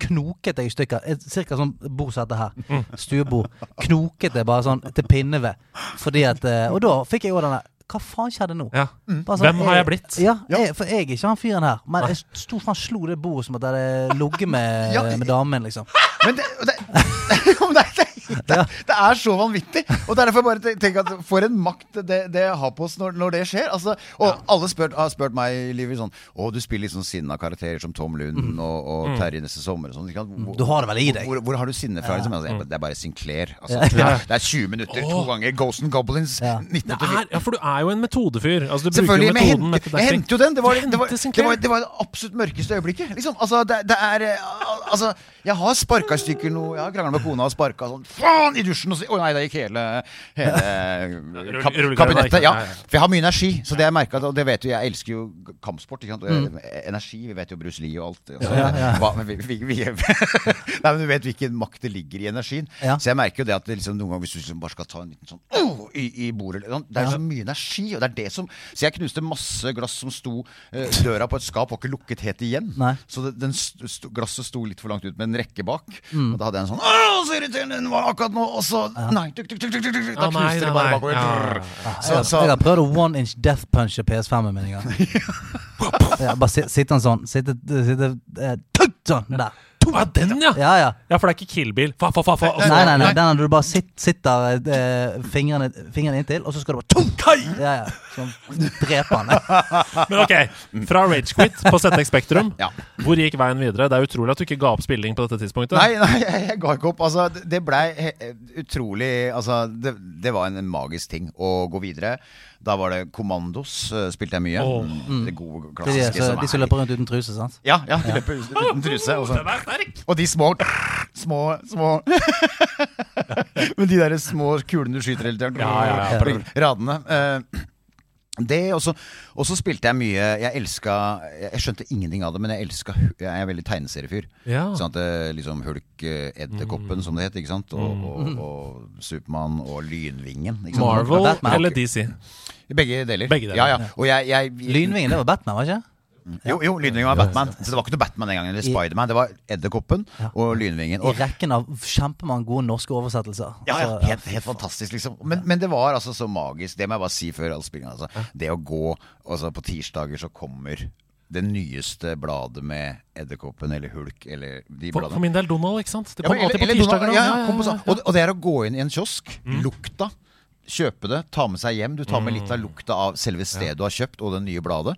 [SPEAKER 2] knoket jeg i stykker. Cirka sånn bord som dette her.
[SPEAKER 4] Mm.
[SPEAKER 2] Stuebord. Knoket det bare sånn til pinneved. Fordi at eh, Og da fikk jeg òg denne Hva faen skjedde nå?
[SPEAKER 3] Ja.
[SPEAKER 2] Bare sånn,
[SPEAKER 3] Hvem har jeg blitt?
[SPEAKER 2] Ja. Jeg, for jeg er ikke han fyren her. Men jeg sto faen slo det bordet som at jeg hadde ligget med,
[SPEAKER 4] Ja.
[SPEAKER 2] med damen, liksom.
[SPEAKER 4] Men det, det det, er, det, er, det er så vanvittig! Og er derfor bare tenker at for en makt det, det har på oss når, når det skjer. Altså, og alle spør, har spurt meg i livet sånn Å, du spiller litt sånn sinna karakterer som Tom Lund og, og Terje Neste Sommer og sånn. Hvor-
[SPEAKER 2] Du har det vel i deg?
[SPEAKER 4] Hvor, hvor har du sinne fra? Liksom? Altså, jeg- det er bare Sinclair. Altså, det, er, det er 20 minutter, to ganger Ghost and Goblins.
[SPEAKER 2] Ja.
[SPEAKER 4] 1984.
[SPEAKER 3] Er, ja, for du er jo en metodefyr. Altså, du
[SPEAKER 4] Selvfølgelig, men jeg
[SPEAKER 3] metoden
[SPEAKER 4] henter, jeg henter jo den. Det var det, var, det, var, det, var det absolutt mørkeste øyeblikket. Liksom. Altså, det, det er eh, Altså, jeg har sparka i stykker noe Jeg har krangla med kona og sparka sånn faen i dusjen. Og så, å nei, det gikk hele, hele kap, kabinettet. Ja.
[SPEAKER 3] ja, ja.
[SPEAKER 4] For jeg har mye energi. Så det jeg merka, og det vet du, jeg elsker jo kampsport. Ikke sant?
[SPEAKER 3] Mm.
[SPEAKER 4] Energi. Vi vet jo Bruce Lee og alt. Altså, Hva, men vi, vi, vi, nei, men du vet hvilken makt det ligger i energien.
[SPEAKER 2] Ja.
[SPEAKER 4] Så jeg merker jo det at det liksom, noen ganger hvis du liksom bare skal ta en liten sånn oh, i, i bordet sånn, Det er så mye energi, og det er det som Så jeg knuste masse glass som sto eh, Døra på et skap var ikke lukket helt igjen.
[SPEAKER 2] Nei.
[SPEAKER 4] Så det, den st st glasset sto litt for langt ut med en rekke bak.
[SPEAKER 2] Mm.
[SPEAKER 4] Og da hadde jeg en sånn Å, så irriterende den var akkurat nå! Og så Nei, tuk, tuk, tuk, tuk, da
[SPEAKER 3] nei,
[SPEAKER 4] knuste det bare bakover. Så, så,
[SPEAKER 2] jeg har prøvd å one inch death punche PS5-en min en gang. Bare sitter sitte sånn. Sitte, Sånn eh, tut,
[SPEAKER 3] Ja, den, ja.
[SPEAKER 2] Ja, ja.
[SPEAKER 3] Ja, for det er ikke Kill Bill. Fa, fa, fa, fa, Nei,
[SPEAKER 2] Nei, nei, nei, den du bare sitt, sitter eh, fingrene, fingrene inntil, og så skal du bare tung, ja, ja, sånn, drepe han.
[SPEAKER 3] Men ok, fra Ragequit på ZX Spektrum,
[SPEAKER 4] Ja.
[SPEAKER 3] hvor gikk veien videre? Det er utrolig at du ikke ga opp spilling på dette tidspunktet.
[SPEAKER 4] Nei, nei, jeg, jeg ga ikke opp. Altså, det- det blei utrolig Altså, det, det var en magisk ting å gå videre. Da var det Kommandos, eh, spilte jeg mye.
[SPEAKER 3] Oh.
[SPEAKER 4] Mm. Det gode,
[SPEAKER 2] Det er de,
[SPEAKER 4] klassiske
[SPEAKER 2] så, de som
[SPEAKER 4] er-
[SPEAKER 2] løper rundt uten truse, sant?
[SPEAKER 4] Ja, ja, de løper uten truse. Og, så,
[SPEAKER 3] Den sterk!
[SPEAKER 4] og de små Små, små Men de der små kulene du skyter hele tiden.
[SPEAKER 3] Ja, ja, ja.
[SPEAKER 4] Radene. Eh, det, og så, spilte jeg mye Jeg elska Jeg skjønte ingenting av det, men jeg elska Jeg er veldig tegneseriefyr.
[SPEAKER 3] Ja.
[SPEAKER 4] Sånn at det, liksom Hulk, Edderkoppen, mm. som det het, ikke sant? Og, og, og Supermann og Lynvingen. Ikke sant?
[SPEAKER 3] Marvel eller DC?
[SPEAKER 4] Begge deler.
[SPEAKER 3] Begge deler.
[SPEAKER 4] Ja, ja. Og jeg, jeg,
[SPEAKER 2] Lynvingen, det var Batman, var ikke?
[SPEAKER 4] Jo, jo Lynvingen var Batman. Så det var ikke noe Batman den gangen. Eller Spiderman. Det var Edderkoppen og Lynvingen.
[SPEAKER 2] I rekken av kjempemange gode norske oversettelser.
[SPEAKER 4] ja, ja, helt, helt fantastisk, liksom. Men, men det var altså så magisk. Det må jeg bare si før all spillinga. Altså. Det å gå altså, På tirsdager så kommer det nyeste bladet med Edderkoppen eller Hulk eller de
[SPEAKER 3] For,
[SPEAKER 4] bladene.
[SPEAKER 3] for min del Donald, ikke sant? Det
[SPEAKER 4] Ja, eller,
[SPEAKER 3] alltid på tirsdager. Ja.
[SPEAKER 4] Ja, ja, kom sånn. Og, og det er å gå inn i en kiosk,
[SPEAKER 3] Mm.
[SPEAKER 4] lukta, kjøpe det, ta med seg hjem. Du tar med litt av lukta av selve stedet du har kjøpt, og det nye bladet.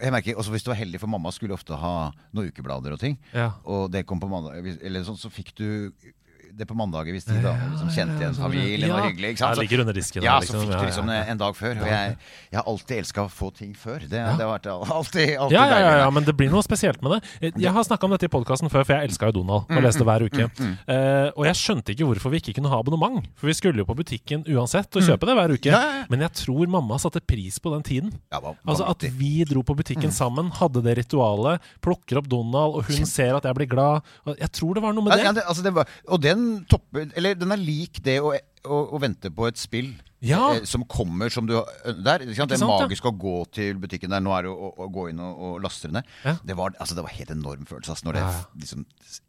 [SPEAKER 4] Jeg merker, også Hvis du var heldig, for mamma skulle ofte ha noen ukeblader og ting.
[SPEAKER 3] Ja.
[SPEAKER 4] Og det kom på mandag, eller sånn, så fikk du det på mandager hvis de da liksom kjente igjen familien og
[SPEAKER 3] Ja.
[SPEAKER 4] hyggelig. Ikke sant?
[SPEAKER 3] Jeg ligger under disken
[SPEAKER 4] Ja, så
[SPEAKER 3] liksom.
[SPEAKER 4] fikk
[SPEAKER 3] de
[SPEAKER 4] du liksom
[SPEAKER 3] ja.
[SPEAKER 4] en dag før. Og jeg, jeg har alltid elska å få ting før. Det, det har vært alltid, alltid
[SPEAKER 3] Ja, ja, ja, ja, men det blir noe spesielt med det. Jeg har snakka om dette i podkasten før, for jeg elska jo Donald og leste hver uke. Uh, og jeg skjønte ikke hvorfor vi ikke kunne ha abonnement, for vi skulle jo på butikken uansett og kjøpe det hver uke.
[SPEAKER 4] Ja, ja, ja.
[SPEAKER 3] Men jeg tror mamma satte pris på den tiden. Altså At vi dro på butikken sammen, hadde det ritualet, plukker opp Donald, og hun ser at jeg blir glad. Og Jeg tror det var noe med
[SPEAKER 4] Ja, ja,
[SPEAKER 3] det.
[SPEAKER 4] det, altså det var, og den topper Eller den er lik det å, å, å vente på et spill
[SPEAKER 3] Ja.
[SPEAKER 4] eh, som kommer som du der. Ikke sant? Det er
[SPEAKER 3] magisk ja.
[SPEAKER 4] å gå til butikken der. Nå er det å, å, gå inn og, og laste det ned.
[SPEAKER 3] Ja.
[SPEAKER 4] Det, var, altså, det var helt enorm følelse altså, når det liksom,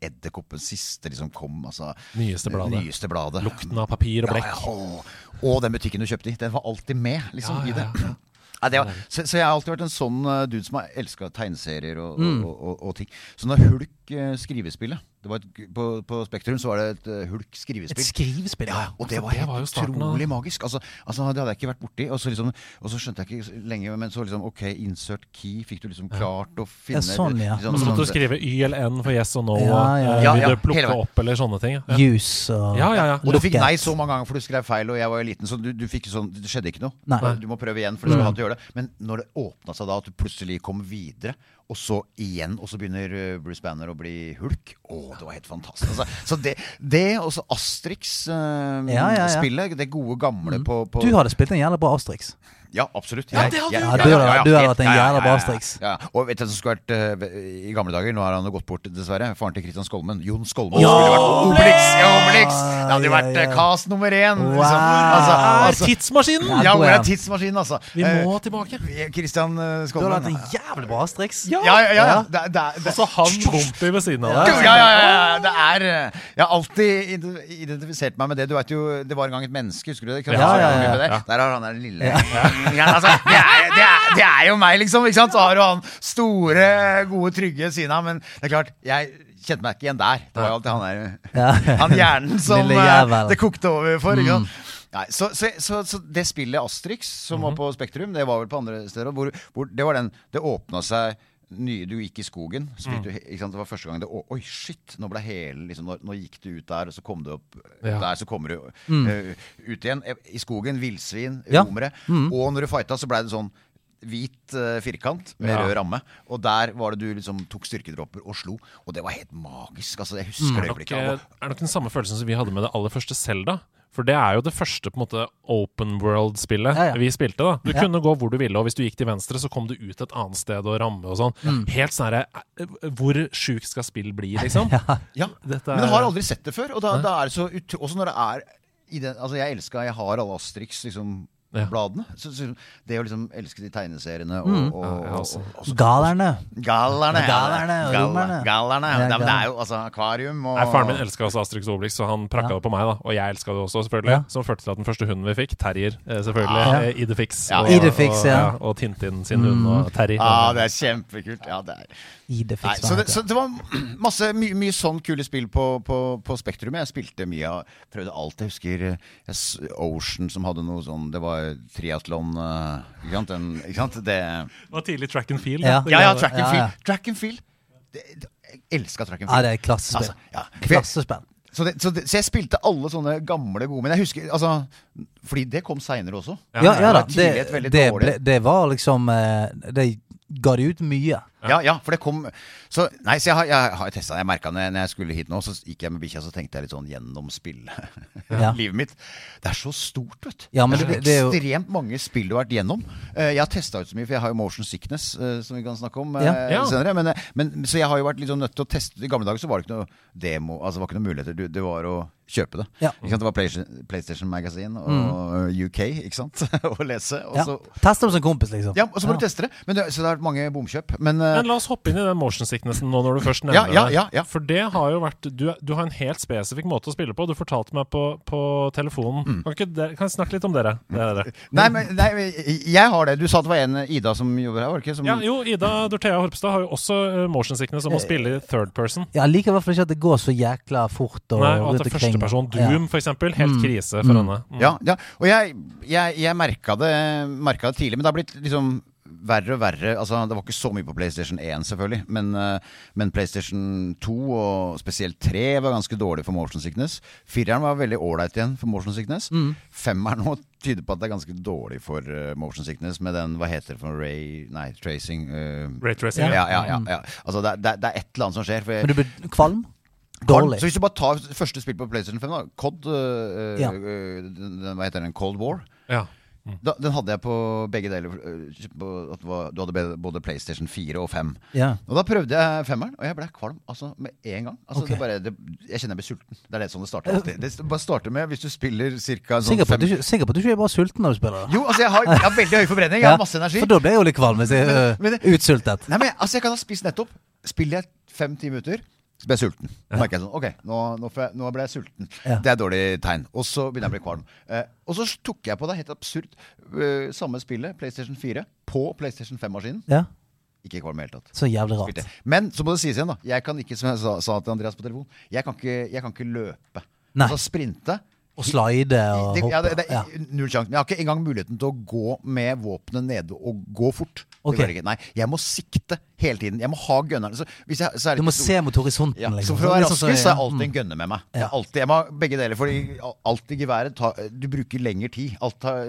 [SPEAKER 4] edderkoppens siste liksom kom. Altså,
[SPEAKER 3] Nyeste bladet.
[SPEAKER 4] Nyeste bladet.
[SPEAKER 3] Lukten av papir og blekk.
[SPEAKER 4] å. og den butikken du kjøpte i. Den var alltid med liksom, i det.
[SPEAKER 3] ja.
[SPEAKER 4] Var, så, så jeg har alltid vært en sånn uh, dude som har elska tegneserier og,
[SPEAKER 3] Mm.
[SPEAKER 4] og, og, og ting. Så når Hulk uh, skrivespillet det var et, på, på Spektrum så var det et uh, Hulk
[SPEAKER 2] Et
[SPEAKER 4] skrivespill.
[SPEAKER 2] skrivespill,
[SPEAKER 4] Ja, og det
[SPEAKER 3] var
[SPEAKER 4] var
[SPEAKER 3] det
[SPEAKER 4] helt
[SPEAKER 3] var utrolig av-
[SPEAKER 4] utrolig magisk. Altså, altså, det hadde jeg ikke vært borti. Og så, liksom, og så skjønte jeg ikke lenge, men så liksom Ok, insert key fikk du liksom klart å finne
[SPEAKER 2] sånn, ja.
[SPEAKER 4] liksom,
[SPEAKER 3] så måtte du
[SPEAKER 4] sånn-
[SPEAKER 3] skrive Y eller N for yes og no.
[SPEAKER 2] Ja, ja, ja.
[SPEAKER 3] eh, Vil du plukke opp eller sånne ting? Ja.
[SPEAKER 2] Use og
[SPEAKER 3] Ja, ja, ja.
[SPEAKER 4] Og du fikk nei så mange ganger for du skrev feil, og jeg var jo liten, så du, du fikk sånn, det skjedde ikke noe.
[SPEAKER 2] Nei.
[SPEAKER 4] Du må prøve igjen, for du skal alltid gjøre det. Men når det åpna seg da, at du plutselig kom videre, og så igjen, og så begynner uh, Bruce Banner å bli hulk Å, det var helt fantastisk. Altså, så det, det og så Astrix-spillet,
[SPEAKER 2] Ja, ja, ja.
[SPEAKER 4] det gode gamle på, på
[SPEAKER 2] Du hadde spilt en jævlig bra Asterix.
[SPEAKER 4] Ja, absolutt.
[SPEAKER 3] Ja,
[SPEAKER 4] Jeg-
[SPEAKER 3] det hadde du
[SPEAKER 2] Ja, du hadde- du hadde
[SPEAKER 4] helt-
[SPEAKER 2] vært en
[SPEAKER 4] ja, ja,
[SPEAKER 2] jævla
[SPEAKER 4] ja,
[SPEAKER 2] bra
[SPEAKER 4] streks. Og vet du hva som skulle vært uh, i gamle dager? Nå har han jo gått bort, dessverre. Faren til Kristian Skolmen. Jon Skolmen.
[SPEAKER 2] Ja!
[SPEAKER 4] skulle vært Obelix! Ja, Obelix! Det hadde jo vært
[SPEAKER 2] Ja, ja,
[SPEAKER 4] uh,
[SPEAKER 2] ja.
[SPEAKER 4] cast nummer én.
[SPEAKER 2] Wow.
[SPEAKER 4] Liksom. Altså,
[SPEAKER 3] Er
[SPEAKER 4] altså,
[SPEAKER 3] tidsmaskinen!
[SPEAKER 2] Ja,
[SPEAKER 4] ja, hvor er tidsmaskinen, altså?
[SPEAKER 3] Vi
[SPEAKER 4] Eh,
[SPEAKER 3] må tilbake.
[SPEAKER 4] Kristian uh,
[SPEAKER 2] Du hadde
[SPEAKER 4] vært
[SPEAKER 2] hatt en jævlig bra streks.
[SPEAKER 4] Ja, ja, ja. ja. Det, det, det,
[SPEAKER 3] Og så han Bompi ved siden av
[SPEAKER 4] ja,
[SPEAKER 3] deg.
[SPEAKER 4] ja, ja, ja, det er eh, Jeg har alltid identifisert meg med det. Du vet jo, Det var en gang et menneske, husker du det?
[SPEAKER 3] Ja, ja, ja,
[SPEAKER 4] Der har han der lille ja. altså, det, er, det, er, det er jo meg, liksom. Ikke sant? Så har du han store, gode, trygge siden av. Men det er klart, jeg kjente meg ikke igjen der. Det var jo alltid han der Han hjernen som eh.
[SPEAKER 2] Mm.
[SPEAKER 4] det kokte over for. Ikke sant? Nei, så, så, så, så det spillet Astrix, som
[SPEAKER 2] Mhm.
[SPEAKER 4] var på Spektrum, det var vel på andre steder hvor, hvor Det var den Det åpna seg nye Du gikk i skogen.
[SPEAKER 2] Mm.
[SPEAKER 4] du? Det var første gang det Oi, shit! Nå ble hele liksom, nå, nå gikk du ut der, og så kom du opp
[SPEAKER 3] Ja.
[SPEAKER 4] der, så kommer du eh, ut igjen. eh, I skogen. Villsvin,
[SPEAKER 2] romere. Ja.
[SPEAKER 4] romere. Og når du fighta, så blei det sånn hvit uh, firkant med
[SPEAKER 3] Ja.
[SPEAKER 4] rød ramme. Og der var det du liksom tok styrkedropper og slo. Og det var helt magisk. Altså, jeg husker det
[SPEAKER 3] nok,
[SPEAKER 4] øyeblikket.
[SPEAKER 3] Er
[SPEAKER 4] Han
[SPEAKER 3] er nok den samme følelsen som vi hadde med det aller første Selda. For det er jo det første på en måte open world-spillet
[SPEAKER 2] Ja, ja.
[SPEAKER 3] vi spilte. da Du
[SPEAKER 2] Ja.
[SPEAKER 3] kunne gå hvor du ville, og hvis du gikk til venstre, så kom du ut et annet sted og ramme og sånn.
[SPEAKER 2] Mm.
[SPEAKER 3] Helt sånn herre eh, Hvor sjukt skal spill bli, liksom?
[SPEAKER 4] Ja,
[SPEAKER 3] Dette
[SPEAKER 4] Men
[SPEAKER 3] du
[SPEAKER 4] jeg har aldri sett det før. Og da, da er det så ut, Også når det er i den, Altså Jeg elska Jeg har alle Asterix liksom
[SPEAKER 3] Ja.
[SPEAKER 4] bladene. Så, så det å liksom elske de tegneseriene og,
[SPEAKER 2] Mm.
[SPEAKER 4] og,
[SPEAKER 3] Ja,
[SPEAKER 4] og, og, og
[SPEAKER 2] Galerne. Galerne.
[SPEAKER 4] Galerne.
[SPEAKER 2] Galerne.
[SPEAKER 4] Gallerne.
[SPEAKER 2] Ja,
[SPEAKER 4] det er jo altså akvarium og
[SPEAKER 3] Nei, Faren min elska også Astrix Obelix, så han prakka
[SPEAKER 2] Ja.
[SPEAKER 3] det på meg. da Og jeg elska det også, selvfølgelig.
[SPEAKER 2] Ja.
[SPEAKER 3] Som førte til at den første hunden vi fikk, Terrier, eh, selvfølgelig,
[SPEAKER 2] Ja.
[SPEAKER 3] eh, Idefix.
[SPEAKER 4] Ja.
[SPEAKER 3] og,
[SPEAKER 2] Idefix,
[SPEAKER 3] og,
[SPEAKER 2] ja.
[SPEAKER 3] Og Tintin sin hund og Terry.
[SPEAKER 4] Ja, det er kjempekult. Ja, det er Nei, så, det, så det var masse, mye, mye sånn kule spill på, på, på Spektrum. Jeg spilte mye av Prøvde alt. Jeg husker eh, Ocean som hadde noe sånn Det var triatlon eh, ikke sant? Ikke sant? Det
[SPEAKER 3] var tidlig track and field.
[SPEAKER 2] Ja.
[SPEAKER 4] Ja, ja, track and
[SPEAKER 2] Ja, ja.
[SPEAKER 4] field. Track and field. Det, det, jeg elska track and
[SPEAKER 2] Ja, det er klassespill.
[SPEAKER 4] Altså, ja.
[SPEAKER 2] Klassespill.
[SPEAKER 4] Så, det, så, det, så jeg spilte alle sånne gamle gode Men jeg husker altså Fordi det kom seinere også.
[SPEAKER 2] Ja, ja da.
[SPEAKER 4] det var
[SPEAKER 2] Det, det, ble, det var liksom eh, Det ga de ut mye.
[SPEAKER 4] Ja, ja, for det kom Så, nei, så jeg har, jeg har testa Jeg merka det når jeg skulle hit nå, så gikk jeg med bikkja, så tenkte jeg litt sånn gjennom spill
[SPEAKER 2] Ja.
[SPEAKER 4] livet mitt. Det er så stort, vet du.
[SPEAKER 2] Ja, men
[SPEAKER 4] det er så
[SPEAKER 2] det- det er jo-
[SPEAKER 4] ekstremt mange spill du har vært gjennom. Eh, Jeg har testa ut så mye, for jeg har jo motion sickness, eh, som vi kan snakke om eh,
[SPEAKER 2] Ja.
[SPEAKER 4] Senere. Men, men, så jeg har jo vært litt sånn nødt til å teste I gamle dager så var det ikke noe demo, altså det var ikke noen muligheter. Du- Det var å kjøpe det.
[SPEAKER 2] Ja.
[SPEAKER 4] Ikke sant? Det var PlayStation, PlayStation Magazine og UK, ikke sant? å lese. Og
[SPEAKER 2] Ja.
[SPEAKER 4] så,
[SPEAKER 2] Teste det som kompis, liksom.
[SPEAKER 4] ja, og så må du teste det. Men det. Så det har vært mange bomkjøp. Men,
[SPEAKER 3] Men la oss hoppe inn i den motion sicknessen nå når du først nevner
[SPEAKER 4] ja,
[SPEAKER 3] det.
[SPEAKER 4] ja, ja.
[SPEAKER 3] For det har jo vært du, du har en helt spesifikk måte å spille på. Du fortalte meg på, på telefonen.
[SPEAKER 4] Mm.
[SPEAKER 3] Kan, ikke dere, kan jeg snakke litt om dere? Det er dere.
[SPEAKER 4] Nei, men nei, jeg har det. Du sa det var en Ida som jobber her, var det ikke? Som,
[SPEAKER 3] Ja, jo, Ida Dorthea Horpstad har jo også eh, motion sickness om å spille i third person.
[SPEAKER 2] Jeg liker i hvert fall ikke at det går så jækla fort. Og
[SPEAKER 3] Nei, og at det er førsteperson Doom, for eksempel. Helt
[SPEAKER 2] Mm.
[SPEAKER 3] krise for
[SPEAKER 2] Mm.
[SPEAKER 3] henne. Mm.
[SPEAKER 4] Ja, ja. Og jeg, jeg, jeg merka det, merka det tidlig, men det har blitt liksom verre og verre. Altså, det var ikke så mye på PlayStation 1, selvfølgelig, men, eh, men PlayStation 2 og spesielt 3 var ganske dårlig for motion sickness. Fireren var veldig ålreit igjen for motion sickness.
[SPEAKER 2] Mm.
[SPEAKER 4] Femmeren nå tyder på at det er ganske dårlig for eh, motion sickness med den, hva heter det for ray Nei, tracing. Ray
[SPEAKER 3] tracing,
[SPEAKER 4] ja, ja, ja, ja. Altså, det, det, det er et eller annet som skjer. For jeg,
[SPEAKER 2] Men du blir kvalm? Dårlig.
[SPEAKER 4] Så hvis du bare tar første spill på PlayStation 5, da COD, uh,
[SPEAKER 2] Ja.
[SPEAKER 4] den, den, hva heter den? Cold War.
[SPEAKER 3] Ja.
[SPEAKER 4] Da, den hadde jeg på begge deler. øh, på at du hadde både PlayStation 4 og 5.
[SPEAKER 2] Ja.
[SPEAKER 4] Og da prøvde jeg femmeren, og jeg ble kvalm altså, med en gang. Altså,
[SPEAKER 2] okay.
[SPEAKER 4] det bare, det, jeg kjenner jeg blir sulten. Det er det sånn det starter alltid. Det bare starter med hvis du spiller ca. Sånn
[SPEAKER 2] Sikker på, du, sikker på at du ikke er bare sulten når du spiller? da?
[SPEAKER 4] Jo, altså jeg har, jeg har veldig høy forbrenning. Jeg har masse energi.
[SPEAKER 2] For da blir jeg jo litt kvalm hvis jeg
[SPEAKER 4] Men- men
[SPEAKER 2] øh, utsultet.
[SPEAKER 4] Nei, men altså Jeg kan ha spist nettopp. Spiller jeg fem-ti minutter, så ble jeg sulten. Ja. merker jeg sånn Ok, nå, nå, jeg, nå ble jeg sulten.
[SPEAKER 2] Ja.
[SPEAKER 4] Det er et dårlig tegn. Og så begynner jeg å bli kvalm. Eh, og så tok jeg på det helt absurd uh, samme spillet, PlayStation 4, på PlayStation 5-maskinen.
[SPEAKER 2] Ja,
[SPEAKER 4] Ikke kvalm i det hele tatt.
[SPEAKER 2] Så jævlig rart.
[SPEAKER 4] Men så må det sies igjen, da. Jeg kan ikke, som jeg sa, sa til Andreas på telefon, jeg kan ikke, jeg kan ikke løpe.
[SPEAKER 2] Nei.
[SPEAKER 4] Altså sprinte.
[SPEAKER 2] Og slide og hoppe.
[SPEAKER 4] ja, det, det,
[SPEAKER 2] Ja.
[SPEAKER 4] Null sjanse. Men jeg har ikke engang muligheten til å gå med våpenet nede og gå fort.
[SPEAKER 2] Ok.
[SPEAKER 4] Det går ikke. Nei, jeg må sikte hele tiden. Jeg må ha gunneren. Så, hvis jeg, så det
[SPEAKER 2] Du må
[SPEAKER 4] ikke-
[SPEAKER 2] se mot horisonten.
[SPEAKER 4] ja,
[SPEAKER 2] liksom.
[SPEAKER 4] så for å være
[SPEAKER 2] sånn
[SPEAKER 4] raskest, så er
[SPEAKER 2] jeg
[SPEAKER 4] alltid en gunner med meg.
[SPEAKER 2] Ja.
[SPEAKER 4] Jeg, alltid, jeg må ha begge deler, For alt i geværet tar, Du bruker lengre tid. Alt tar,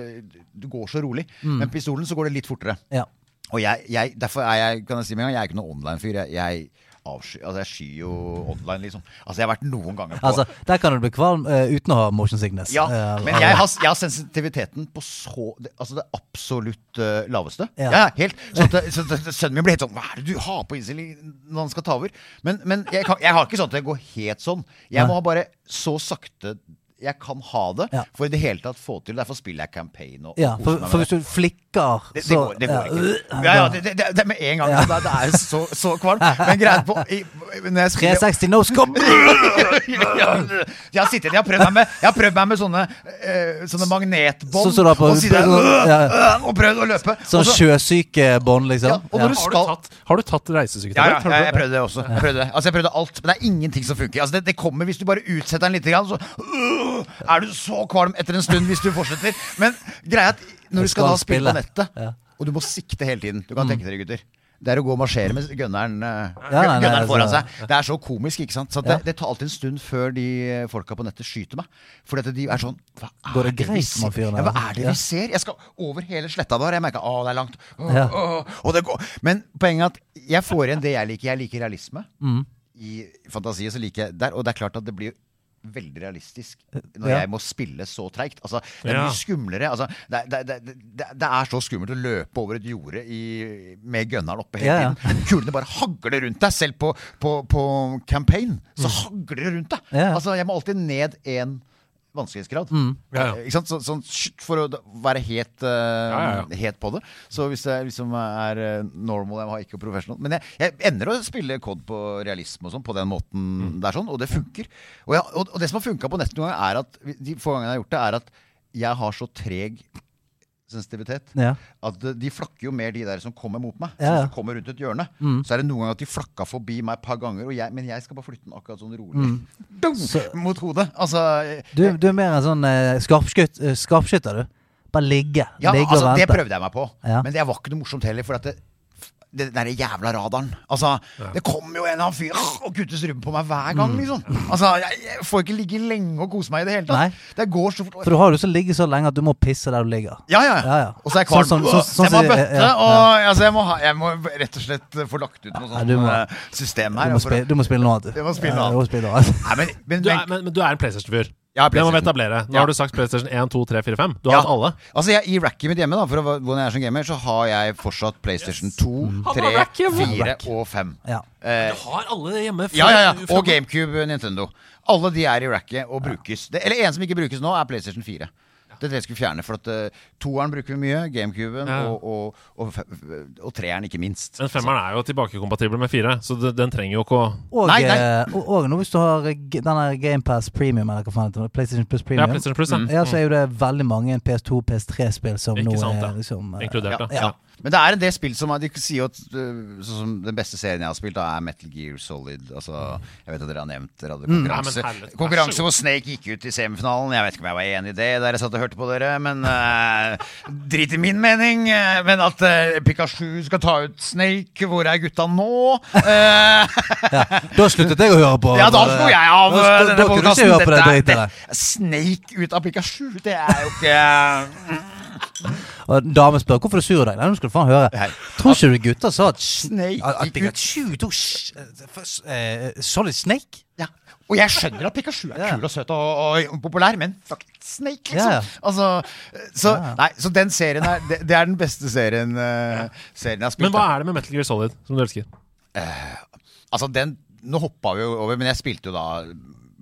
[SPEAKER 4] du går så rolig. Men pistolen så går det litt fortere.
[SPEAKER 2] Ja.
[SPEAKER 4] Og jeg, jeg, derfor er jeg kan jeg si med en gang, jeg er ikke noen online-fyr. Jeg, jeg, avsky, altså jeg skyr jo online, liksom. Altså Jeg har vært noen ganger på
[SPEAKER 2] Altså, der kan du bli kvalm uh, uten å ha motion sickness.
[SPEAKER 4] ja,
[SPEAKER 2] uh,
[SPEAKER 4] men jeg har, jeg har sensitiviteten på så Altså det absolutt uh, laveste.
[SPEAKER 2] Ja.
[SPEAKER 4] Ja. helt Så, at, så at sønnen min blir helt sånn Hva er det du har på innstilling når han skal ta over? Men, men jeg, kan, jeg har ikke sånn at det går helt sånn. Jeg må ha bare så sakte jeg kan ha det,
[SPEAKER 2] Ja.
[SPEAKER 4] for i det hele tatt få til. Derfor spiller jeg campaign. Og,
[SPEAKER 2] Ja, for, for hvis du flikker,
[SPEAKER 4] det, det,
[SPEAKER 2] så
[SPEAKER 4] går, det går
[SPEAKER 2] ja,
[SPEAKER 4] ikke. Ja, ja, det, det, er med en gang.
[SPEAKER 2] Ja.
[SPEAKER 4] Det, det er så, så kvalmt. Men greit på i, når jeg spiller
[SPEAKER 2] 360 no scope!
[SPEAKER 4] jeg har sittet, jeg har prøvd meg med, jeg har prøvd meg med sånne, uh, sånne magnetbånd.
[SPEAKER 2] Så, så på-
[SPEAKER 4] og, sitter,
[SPEAKER 2] uh, ja.
[SPEAKER 4] og prøvd å løpe.
[SPEAKER 2] Sånn sjøsykebånd, liksom.
[SPEAKER 4] Ja, og når du
[SPEAKER 3] Har
[SPEAKER 4] skal
[SPEAKER 3] du tatt, har du tatt
[SPEAKER 4] ja, ja, jeg, jeg prøvde det også. Jeg prøvde, altså, jeg prøvde alt, men det er ingenting som funker. Altså, det, det kommer hvis du bare utsetter den litt, grann, så øh, er du så kvalm etter en stund hvis du fortsetter. Men greia er at når
[SPEAKER 2] Du
[SPEAKER 4] skal
[SPEAKER 2] skal
[SPEAKER 4] da spille på nettet,
[SPEAKER 2] Ja.
[SPEAKER 4] og du må sikte hele tiden Du kan tenke dere, gutter. Det er å gå og marsjere med gunneren, eh,
[SPEAKER 2] Ja,
[SPEAKER 4] gunneren
[SPEAKER 2] altså-
[SPEAKER 4] foran seg. Det er så komisk, ikke sant? Så
[SPEAKER 2] Ja.
[SPEAKER 4] det, det tar alltid en stund før de folka på nettet skyter meg. For at de er sånn Hva er
[SPEAKER 2] Går det
[SPEAKER 4] vi ser? Ja, hva er det
[SPEAKER 2] Ja.
[SPEAKER 4] vi ser? Jeg skal over hele sletta der. Jeg merker å, det er langt. Å,
[SPEAKER 2] Ja.
[SPEAKER 4] å, og det går. Men poenget er at jeg får igjen det jeg liker. Jeg liker realisme.
[SPEAKER 2] Mm.
[SPEAKER 4] I fantasiet så liker jeg der, Og det er klart at det blir veldig realistisk når
[SPEAKER 2] Ja.
[SPEAKER 4] jeg må spille så treigt. Altså, det er
[SPEAKER 3] Ja.
[SPEAKER 4] mye skumlere. Altså, det, det, det, det, det er så skummelt å løpe over et jorde i, med gunneren oppe hele
[SPEAKER 2] Ja, ja.
[SPEAKER 4] tiden. Kulene bare hagler rundt deg. Selv på, på, på campaign så hagler det rundt deg.
[SPEAKER 2] Mm. Ja.
[SPEAKER 4] Altså, jeg må alltid ned én vanskelighetsgrad.
[SPEAKER 3] Ja, ja.
[SPEAKER 4] Eh, Ikke sant? Så, sånn, for å være helt, uh,
[SPEAKER 3] Ja,
[SPEAKER 4] helt på det. Så hvis det liksom er eh, normal, jeg har ikke professional Men jeg, jeg ender å spille COD på realisme og sånn, på den måten
[SPEAKER 3] Mm.
[SPEAKER 4] der, sånn, og det funker. Og, jeg, og, og det som har funka på nettet noen ganger, er at de få gangene jeg har gjort det, er at jeg har så treg sensitivitet.
[SPEAKER 2] Ja.
[SPEAKER 4] At de, flakker jo mer de der som kommer mot meg. Så
[SPEAKER 2] Ja, ja.
[SPEAKER 4] Som kommer rundt et hjørne, så er det noen ganger at de flakka forbi meg et par ganger, og jeg, men jeg skal bare flytte den akkurat sånn rolig Dum! mot hodet. Altså,
[SPEAKER 2] Du, du er mer en sånn eh, skarpskytt, eh, skarpskytter, du. Bare ligge.
[SPEAKER 4] Ja,
[SPEAKER 2] ligge
[SPEAKER 4] altså, det prøvde jeg meg på. Men det var ikke noe morsomt heller. For at det den derre jævla radaren Altså, Det kommer jo en eller annen fyr og kutter strupen på meg hver gang, liksom. Altså, jeg, jeg får ikke ligge lenge og kose meg i det hele tatt.
[SPEAKER 2] Mm. Nei.
[SPEAKER 4] Det går så fort.
[SPEAKER 2] For du har jo så ligget så lenge at du må pisse der du ligger.
[SPEAKER 4] Ja, ja,
[SPEAKER 2] Ja, ja.
[SPEAKER 4] Og så er jeg kvalm.
[SPEAKER 2] Sånn sånn, sånn-
[SPEAKER 4] så jeg må ha
[SPEAKER 2] sånn
[SPEAKER 4] bøtte,
[SPEAKER 2] ja, ja.
[SPEAKER 4] og altså, jeg, må ha, jeg må rett og slett få lagt ut noe sånt
[SPEAKER 2] du må-
[SPEAKER 4] eh, system her.
[SPEAKER 2] du må spille du.
[SPEAKER 4] Må spille noe
[SPEAKER 2] Ja,
[SPEAKER 4] annet.
[SPEAKER 2] du må spille noe annet.
[SPEAKER 4] Nei, men, men,
[SPEAKER 3] Du
[SPEAKER 4] men,
[SPEAKER 3] men du er en PlayStation-fyr.
[SPEAKER 4] Ja,
[SPEAKER 3] Det må vi etablere. Nå
[SPEAKER 4] Ja.
[SPEAKER 3] har du sagt PlayStation 1, 2, 3, 4, 5. Du har
[SPEAKER 4] Ja.
[SPEAKER 3] hatt alle.
[SPEAKER 4] Altså jeg, I racket mitt hjemme, da for å, være- hvor jeg er som gamer, så har jeg fortsatt PlayStation 2,
[SPEAKER 3] Han
[SPEAKER 4] 3,
[SPEAKER 3] rack
[SPEAKER 4] 4 og 5.
[SPEAKER 2] Ja.
[SPEAKER 4] Eh,
[SPEAKER 3] Du har alle hjemme. fra-
[SPEAKER 4] ja, ja, ja. Og GameCube Nintendo. Alle de er i racket og brukes. Det, eller en som ikke brukes nå, er PlayStation 4. Det tre det jeg skulle fjerne. For at uh, toeren bruker vi mye, GameCuben,
[SPEAKER 3] Ja.
[SPEAKER 4] og, og, og, og treeren ikke minst.
[SPEAKER 3] Men femmeren er jo tilbakekompatibel med fire, så den trenger jo ikke å
[SPEAKER 2] Og,
[SPEAKER 4] Nei, nei.
[SPEAKER 2] eh, og, og nå hvis du har denne GamePass Premium, eller hva faen heter det, PlayStation Plus Premium, Ja,
[SPEAKER 3] PlayStation Plus, ja.
[SPEAKER 2] ja, så er jo det veldig mange PS2, PS3-spill som
[SPEAKER 3] Ikke
[SPEAKER 2] nå
[SPEAKER 3] sant,
[SPEAKER 2] er
[SPEAKER 3] ja.
[SPEAKER 2] liksom eh,
[SPEAKER 3] Inkludert,
[SPEAKER 4] Ja, ja. Men det er en del spill som De sier at øh, sånn som den beste serien jeg har spilt, da er Metal Gear Solid. Altså, Jeg vet at dere har nevnt Dere hadde konkurranse.
[SPEAKER 3] Nei, så
[SPEAKER 4] konkurranse hvor Snake gikk ut i semifinalen. Jeg vet ikke om jeg var enig i det der jeg satt og hørte på dere, men uh, drit i min mening. øh, Men at uh, Pikachu skal ta ut Snake, hvor er gutta nå? Uh,
[SPEAKER 2] ja. Da sluttet jeg å høre på.
[SPEAKER 4] ja, da slo
[SPEAKER 2] eh,
[SPEAKER 4] jeg av
[SPEAKER 2] da, da,
[SPEAKER 4] denne
[SPEAKER 2] det-
[SPEAKER 4] Snake ut av Pikachu, det er jo ikke
[SPEAKER 2] Og damen spør hvorfor du sur deg. Nei, nå skal du faen høre. Tror ikke du gutter sa at,
[SPEAKER 4] Snake
[SPEAKER 2] at. Pikachu tok eh, eh, Solid Snake?
[SPEAKER 4] Ja. Og jeg skjønner at Pikachu er kul og søt og, og populær, men fuck Snake, liksom.
[SPEAKER 2] Ja, ja.
[SPEAKER 4] Altså, så, nei, så den serien er det, det er den beste serien, uh, serien jeg har spilt.
[SPEAKER 3] Men hva er det med Metal Gear Solid som du elsker?
[SPEAKER 4] Altså, den Nå hoppa vi jo over, men jeg spilte jo da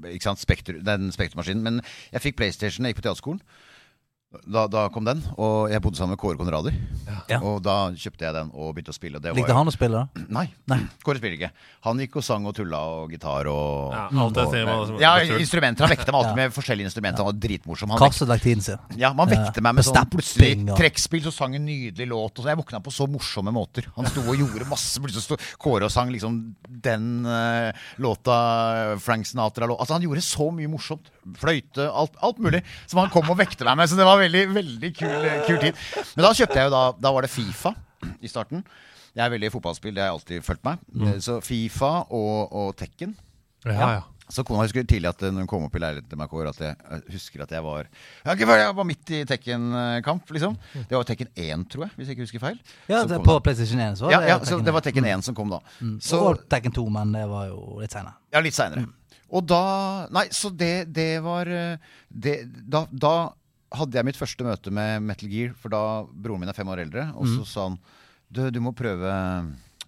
[SPEAKER 4] ikke sant, Spektrum, den Spektrum-maskinen. Men jeg fikk PlayStation, jeg gikk på teaterskolen. Da, da kom den, og jeg bodde sammen med Kåre Konradi.
[SPEAKER 2] Ja.
[SPEAKER 4] Og da kjøpte jeg den og begynte å spille. Det var
[SPEAKER 2] Likte
[SPEAKER 4] jo-
[SPEAKER 2] han å spille, da?
[SPEAKER 4] Nei. Kåre spiller ikke. Han gikk og sang og tulla og gitar og
[SPEAKER 3] Ja, alt
[SPEAKER 4] og,
[SPEAKER 3] Med... som-
[SPEAKER 4] ja,
[SPEAKER 3] er
[SPEAKER 4] instrumenter. Han vekte meg alltid
[SPEAKER 2] Ja.
[SPEAKER 4] med forskjellige instrumenter. Han var dritmorsom. Han
[SPEAKER 2] Kastet vekk tiden sin.
[SPEAKER 4] Ja, Man vekte meg med sånn plutselig trekkspill, så sang en nydelig låt. Og så Jeg våkna på så morsomme måter. Han sto og gjorde masse. Plutselig sto Kåre og sang liksom den uh, låta Frank Sinatra-låt. Altså Han gjorde så mye morsomt. Fløyte, alt, alt mulig. Som han kom og vekte meg med. Så det var veldig veldig kul, kul tid. Men da kjøpte jeg jo da Da var det Fifa i starten. Jeg er veldig i fotballspill, det har jeg alltid fulgt meg. Mm. Så Fifa og, og Tekken.
[SPEAKER 3] Ja, ja.
[SPEAKER 4] Så kona husker tidlig at eh, når hun kom opp i leiligheten til meg, Kåre, at jeg jeg husker at jeg var Jeg, var midt i Tekken-kamp, liksom. Det var Tekken 1, tror jeg, hvis jeg ikke husker feil.
[SPEAKER 2] Ja, det, på
[SPEAKER 4] da.
[SPEAKER 2] PlayStation 1 så var
[SPEAKER 4] ja,
[SPEAKER 2] det
[SPEAKER 4] ja, så det var Tekken 1 som kom da.
[SPEAKER 2] Mm.
[SPEAKER 4] Så,
[SPEAKER 2] Og Tekken 2, men det var jo litt senere.
[SPEAKER 4] ja, litt seinere. Og da Nei, så det, det var eh, det, da, da hadde jeg mitt første møte med Metal Gear, for da broren min er fem år eldre, og så sa han du, du må prøve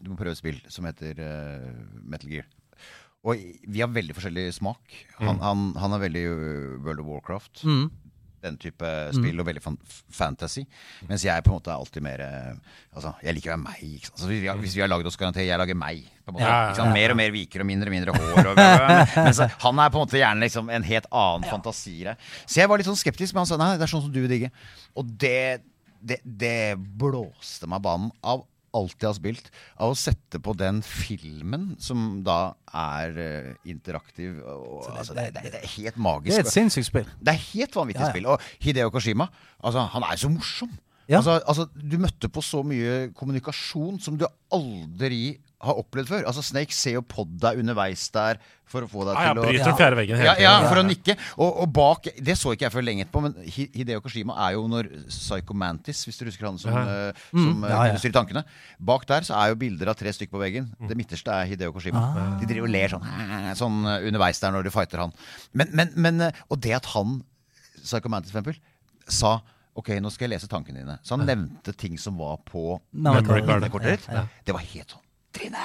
[SPEAKER 4] Du må prøve et spill som heter uh, Metal Gear. Og vi har veldig forskjellig smak. Han, han, han er veldig øh, World of Warcraft.
[SPEAKER 2] Mm.
[SPEAKER 4] Den type spill, og veldig fan fantasy. Mens jeg på en måte er alltid mer eh, Altså, jeg liker å være meg. Ikke sant? Altså, hvis, vi har, hvis vi har lagd oss garanti, jeg lager meg. På en måte,
[SPEAKER 3] Ja, ja,
[SPEAKER 4] sant? Mer og mer viker og mindre og mindre hår. Og, mens han er på en måte gjerne liksom en helt annen fantasire. Så jeg var litt sånn skeptisk, men han sa nei, det er sånn som du vil digge. Og det, det, det blåste meg banen av jeg har spilt. Av å sette på den filmen som da er uh, interaktiv. Og, altså, det, det, det er helt magisk.
[SPEAKER 2] Det er et sinnssykt spill.
[SPEAKER 4] Det er helt vanvittig
[SPEAKER 2] Ja, ja.
[SPEAKER 4] spill. Og Hideo Kashima, altså, han er så morsom.
[SPEAKER 2] Ja.
[SPEAKER 4] Altså, altså, du møtte på så mye kommunikasjon som du aldri har opplevd før. Altså, Snake ser jo på deg underveis der for å få deg
[SPEAKER 3] Ah, ja,
[SPEAKER 4] til å
[SPEAKER 3] bryter
[SPEAKER 2] Ja.
[SPEAKER 3] den fjerde veggen hele
[SPEAKER 4] ja, ja, for å nikke. Og, og bak Det så ikke jeg før lenge etterpå, men Hideo Koshima er jo når Psycho Mantis, hvis du husker han som,
[SPEAKER 3] Ja.
[SPEAKER 4] eh, som
[SPEAKER 2] Mm,
[SPEAKER 4] eh,
[SPEAKER 2] ja, ja.
[SPEAKER 4] kunne tankene. Bak der så er jo bilder av tre stykker på veggen. Det midterste er Hideo Koshima.
[SPEAKER 2] Ah.
[SPEAKER 4] De driver og ler sånn, sånn eh, underveis der når de fighter han. Men, men, men Og det at han, Psycho Mantis for eksempel, sa Ok, nå skal jeg lese tankene dine. Så han nevnte ting som var på
[SPEAKER 2] Memory
[SPEAKER 3] card.
[SPEAKER 4] minnekortet ditt.
[SPEAKER 2] Ja, ja.
[SPEAKER 4] Det var helt sånn Trine!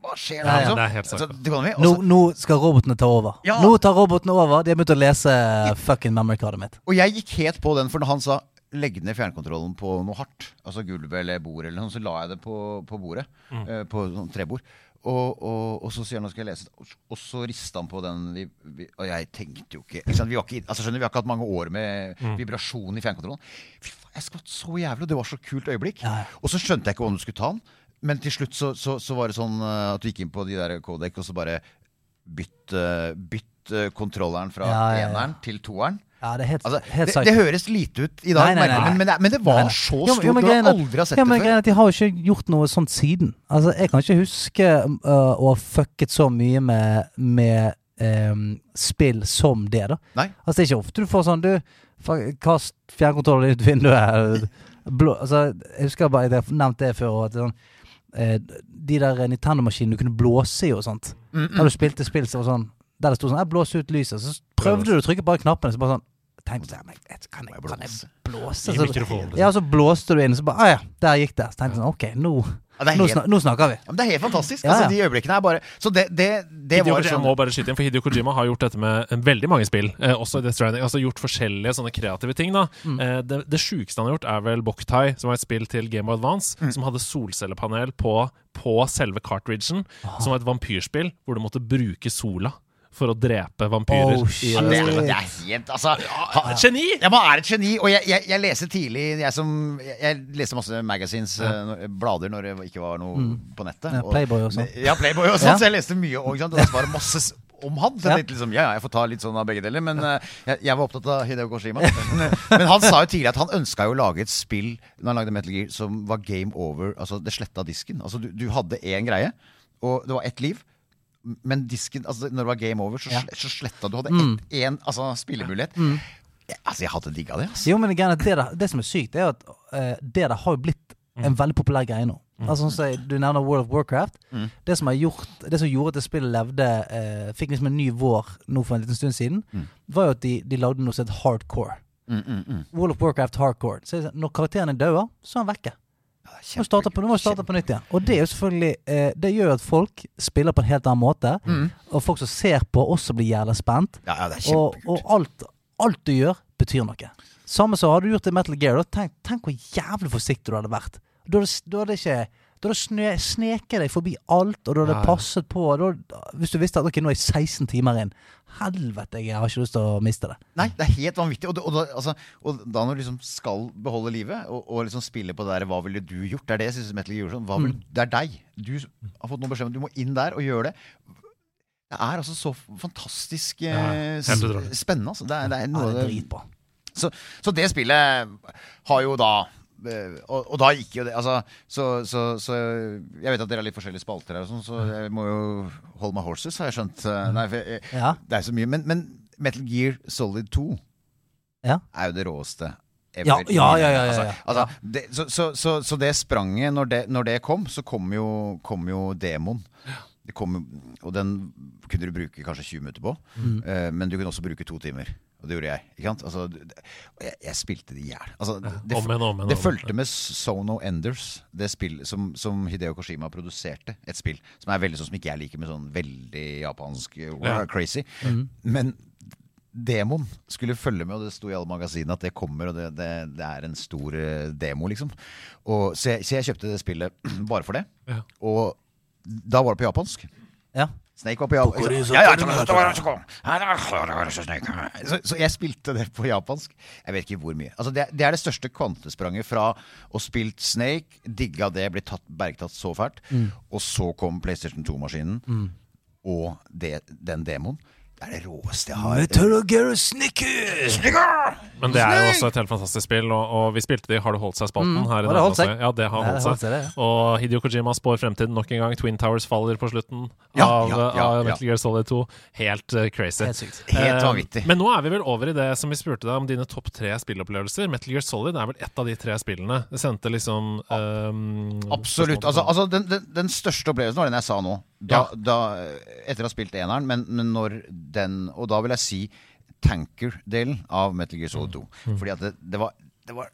[SPEAKER 4] Hva skjer
[SPEAKER 2] Ja,
[SPEAKER 4] da?
[SPEAKER 2] ja.
[SPEAKER 3] Det helt
[SPEAKER 4] Så
[SPEAKER 3] sant.
[SPEAKER 4] det kan vi- og
[SPEAKER 2] Nå, nå skal robotene ta over.
[SPEAKER 4] Ja.
[SPEAKER 2] Nå tar robotene over. De har begynt å lese fucking memory-cardet mitt.
[SPEAKER 4] Og jeg gikk helt på den, for når han sa legg ned fjernkontrollen på noe hardt, altså gulvet eller bord, eller noe, så la jeg det på, på bordet. eh, på sånn trebord. Og, og, og så sier han nå skal jeg lese det, og, så rista han på den vi, vi, Og jeg tenkte jo ikke, ikke sant? Vi, har ikke altså skjønner, vi har ikke hatt mange år med vibrasjon i fjernkontrollen. Fy faen, jeg skvatt så jævlig, og det var så kult øyeblikk.
[SPEAKER 2] Ja.
[SPEAKER 4] Og så skjønte jeg ikke hvordan du skulle ta den. Men til slutt så, så, så var det sånn eh, at du gikk inn på de der Kodek, og så bare bytt, bytt kontrolleren fra
[SPEAKER 2] Ja, ja, ja.
[SPEAKER 4] eneren til toeren.
[SPEAKER 2] Ja, det het,
[SPEAKER 4] Altså,
[SPEAKER 2] het
[SPEAKER 4] det, det høres lite ut i dag,
[SPEAKER 2] Nei, nei, nei.
[SPEAKER 4] Men, men, det, men det var så stort.
[SPEAKER 2] Ja, men
[SPEAKER 4] du har
[SPEAKER 2] er
[SPEAKER 4] aldri har sett
[SPEAKER 2] ja,
[SPEAKER 4] det før.
[SPEAKER 2] er De har jo ikke gjort noe sånt siden. Altså, Jeg kan ikke huske uh, å ha fucket så mye med, med um, spill som det. da. Altså Det er ikke ofte du får sånn Du, kast fjernkontrollen ut vinduet. Blå, altså, jeg husker bare Jeg har nevnt det før. At sånn, eh, de der Nintendo-maskinene du kunne blåse i og sånt.
[SPEAKER 4] Mm,
[SPEAKER 2] Da du spilte spill så var sånn der det sto sånn blåser ut lyset', så prøvde du å trykke bare knappene, så bare sånn jeg, kan jeg, kan jeg blåse? Så, ja, så blåste du inn, så bare ah, ja, der gikk det. Så tenkte jeg sånn OK, nå,
[SPEAKER 4] Ja, er
[SPEAKER 2] nå, snak, nå snakker vi.
[SPEAKER 4] ja, men det er helt fantastisk.
[SPEAKER 2] Ja,
[SPEAKER 4] Altså, de øyeblikkene er bare Så det, det, det
[SPEAKER 3] Hideo
[SPEAKER 4] var sånn
[SPEAKER 3] jeg må bare skyte inn, for Hidio Kojima har gjort dette med eh, veldig mange spill. Eh, også i Death Stranding. Altså gjort forskjellige sånne kreative ting. da
[SPEAKER 2] Mm.
[SPEAKER 3] eh, Det, det sjukeste han har gjort, er vel Boktai, som var et spill til Game of Advance,
[SPEAKER 2] Mm.
[SPEAKER 3] som hadde solcellepanel på, på selve cartridgen. Som var et vampyrspill hvor du måtte bruke sola for å drepe vampyrer.
[SPEAKER 2] Oh, shit.
[SPEAKER 4] ja, det, er, det er helt Altså ha,
[SPEAKER 3] Geni!
[SPEAKER 4] Ja, man er et geni. Og jeg, jeg, jeg leste tidlig Jeg, som, jeg, jeg leste masse magazines, ja. blader, når det ikke var noe på nettet.
[SPEAKER 2] Ja, Playboy og sånn.
[SPEAKER 4] Ja, Playboy og sånn.
[SPEAKER 2] Ja.
[SPEAKER 4] Så jeg leste mye og, og så var det masse om han. Så
[SPEAKER 2] Ja.
[SPEAKER 4] jeg liksom, ja, ja, jeg får ta litt sånn av begge deler. Men uh, jeg, jeg var opptatt av Hideo Koshima. Men, men han sa jo tidligere at han ønska jo å lage et spill når han lagde Metal Gear som var game over. Altså det sletta disken. Altså du, du hadde én greie, og det var ett liv. Men disken, altså når det var game over, så,
[SPEAKER 2] Ja.
[SPEAKER 4] så sletta du. hadde
[SPEAKER 2] Mm.
[SPEAKER 4] ett- én altså, spillemulighet. Jeg, altså, jeg hadde digga det. Altså.
[SPEAKER 2] Jo, men det, det, det som er sykt, er at uh, det der har jo blitt en veldig populær greie nå. Altså så, Du nevner World of Warcraft.
[SPEAKER 4] Mm.
[SPEAKER 2] Det som har gjort Det som gjorde at det spillet levde eh, Fikk liksom en ny vår nå for en liten stund siden,
[SPEAKER 4] Mm.
[SPEAKER 2] var jo at de, de lagde noe som het hardcore.
[SPEAKER 4] Mm, mm, mm.
[SPEAKER 2] World of Warcraft hardcore. Så sånn, når karakteren er død, så er han vekke. Må starte på, må starte på nytt igjen. Og det er jo selvfølgelig eh, Det gjør at folk spiller på en helt annen måte.
[SPEAKER 4] Mm.
[SPEAKER 2] Og folk som ser på, også blir jævlig spent.
[SPEAKER 4] Ja, ja,
[SPEAKER 2] Og, og alt, alt du gjør, betyr noe. Samme som har du gjort i Metal Gear. Tenk, tenk hvor jævlig forsiktig du hadde vært. Da hadde, du hadde ikke da hadde sne, sneket deg forbi alt, og du hadde
[SPEAKER 3] ja.
[SPEAKER 2] passet på. Da, hvis du visste at ok, nå er jeg 16 timer inn Helvete, jeg har ikke lyst til å miste det.
[SPEAKER 4] Nei, det er helt vanvittig. Og, det, og, da, altså, og da når du liksom skal beholde livet, og, og liksom spille på det der 'hva ville du gjort', det er det jeg syns Metal Gear gjorde sånn. Hva vil,
[SPEAKER 2] Mm.
[SPEAKER 4] Det er deg. Du har fått noen beskjed om at du må inn der og gjøre det. Det er altså så fantastisk eh,
[SPEAKER 3] Ja,
[SPEAKER 4] spennende. Altså. Det, er, det er
[SPEAKER 2] Ja,
[SPEAKER 4] noe
[SPEAKER 2] det er dritbra.
[SPEAKER 4] Så, så det spillet har jo da eh, og, og da gikk jo det altså, så, så, så Jeg vet at dere har litt forskjellige spalter her, og sånn, så jeg må jo holde my horses, har jeg skjønt. Eh, Nei, jeg,
[SPEAKER 2] Ja.
[SPEAKER 4] det er så mye. Men, men Metal Gear Solid 2
[SPEAKER 2] Ja.
[SPEAKER 4] er jo det råeste.
[SPEAKER 2] Ja, ja, ja, ja,
[SPEAKER 4] Altså, altså, det, så, så, så, så det spranget, når det, når det kom, så kom jo, kom jo demoen. Det kom, og den kunne du bruke kanskje 20 minutter på.
[SPEAKER 2] Mm.
[SPEAKER 4] eh, men du kunne også bruke to timer. Og det gjorde jeg. Ikke sant? Altså, det- jeg, jeg spilte det i hjel. Altså, det, det,
[SPEAKER 3] igjen,
[SPEAKER 4] det fulgte med Sono Enders, det spill som, som Hideo Koshima produserte. Et spill som er veldig sånn som ikke jeg liker, med sånn veldig japansk uh, crazy.
[SPEAKER 2] Mm.
[SPEAKER 4] Men demoen skulle følge med, og det sto i alle magasinene at det kommer, og det, det, det er en stor eh, demo, liksom. Og, så, jeg, så jeg kjøpte det spillet bare for det.
[SPEAKER 3] Ja.
[SPEAKER 4] Og da var det på japansk.
[SPEAKER 2] Ja.
[SPEAKER 4] Snake var på japansk. Ja, ja, så, så jeg spilte det på japansk. Jeg vet ikke hvor mye. Altså det, det er det største kvantespranget fra å spilt Snake, digga det, ble tatt, bergtatt så fælt, og så kom PlayStation 2-maskinen og det, den demoen. Det er det råeste jeg har.
[SPEAKER 2] Metal Gear Snickers!
[SPEAKER 3] Men det er jo også et helt fantastisk spill, og, og vi spilte det i Har det holdt seg-spalten.
[SPEAKER 2] Mm.
[SPEAKER 3] her i
[SPEAKER 2] Har det
[SPEAKER 3] dag
[SPEAKER 2] holdt seg?
[SPEAKER 3] også. Ja, det har holdt seg.
[SPEAKER 2] Det, ja.
[SPEAKER 3] Og Hidio Kojima spår fremtiden nok en gang. Twin Towers faller på slutten
[SPEAKER 4] Ja,
[SPEAKER 3] av,
[SPEAKER 4] ja, ja,
[SPEAKER 3] av
[SPEAKER 4] ja.
[SPEAKER 3] Metal Gear Solid 2. Helt uh, crazy.
[SPEAKER 2] Helt sykt.
[SPEAKER 4] Helt
[SPEAKER 3] Eh,
[SPEAKER 4] vanvittig.
[SPEAKER 3] Men nå er vi vel over i det som vi spurte deg om dine topp tre spillopplevelser. Metal Gear Solid er vel ett av de tre spillene. Det sendte liksom um,
[SPEAKER 4] Absolutt. Altså, altså den, den, den største opplevelsen var den jeg sa nå. Da, da, etter å ha spilt eneren, men, men når den Og da vil jeg si tanker-delen av Metal Gear Solid 2. Fordi at det, det var, det var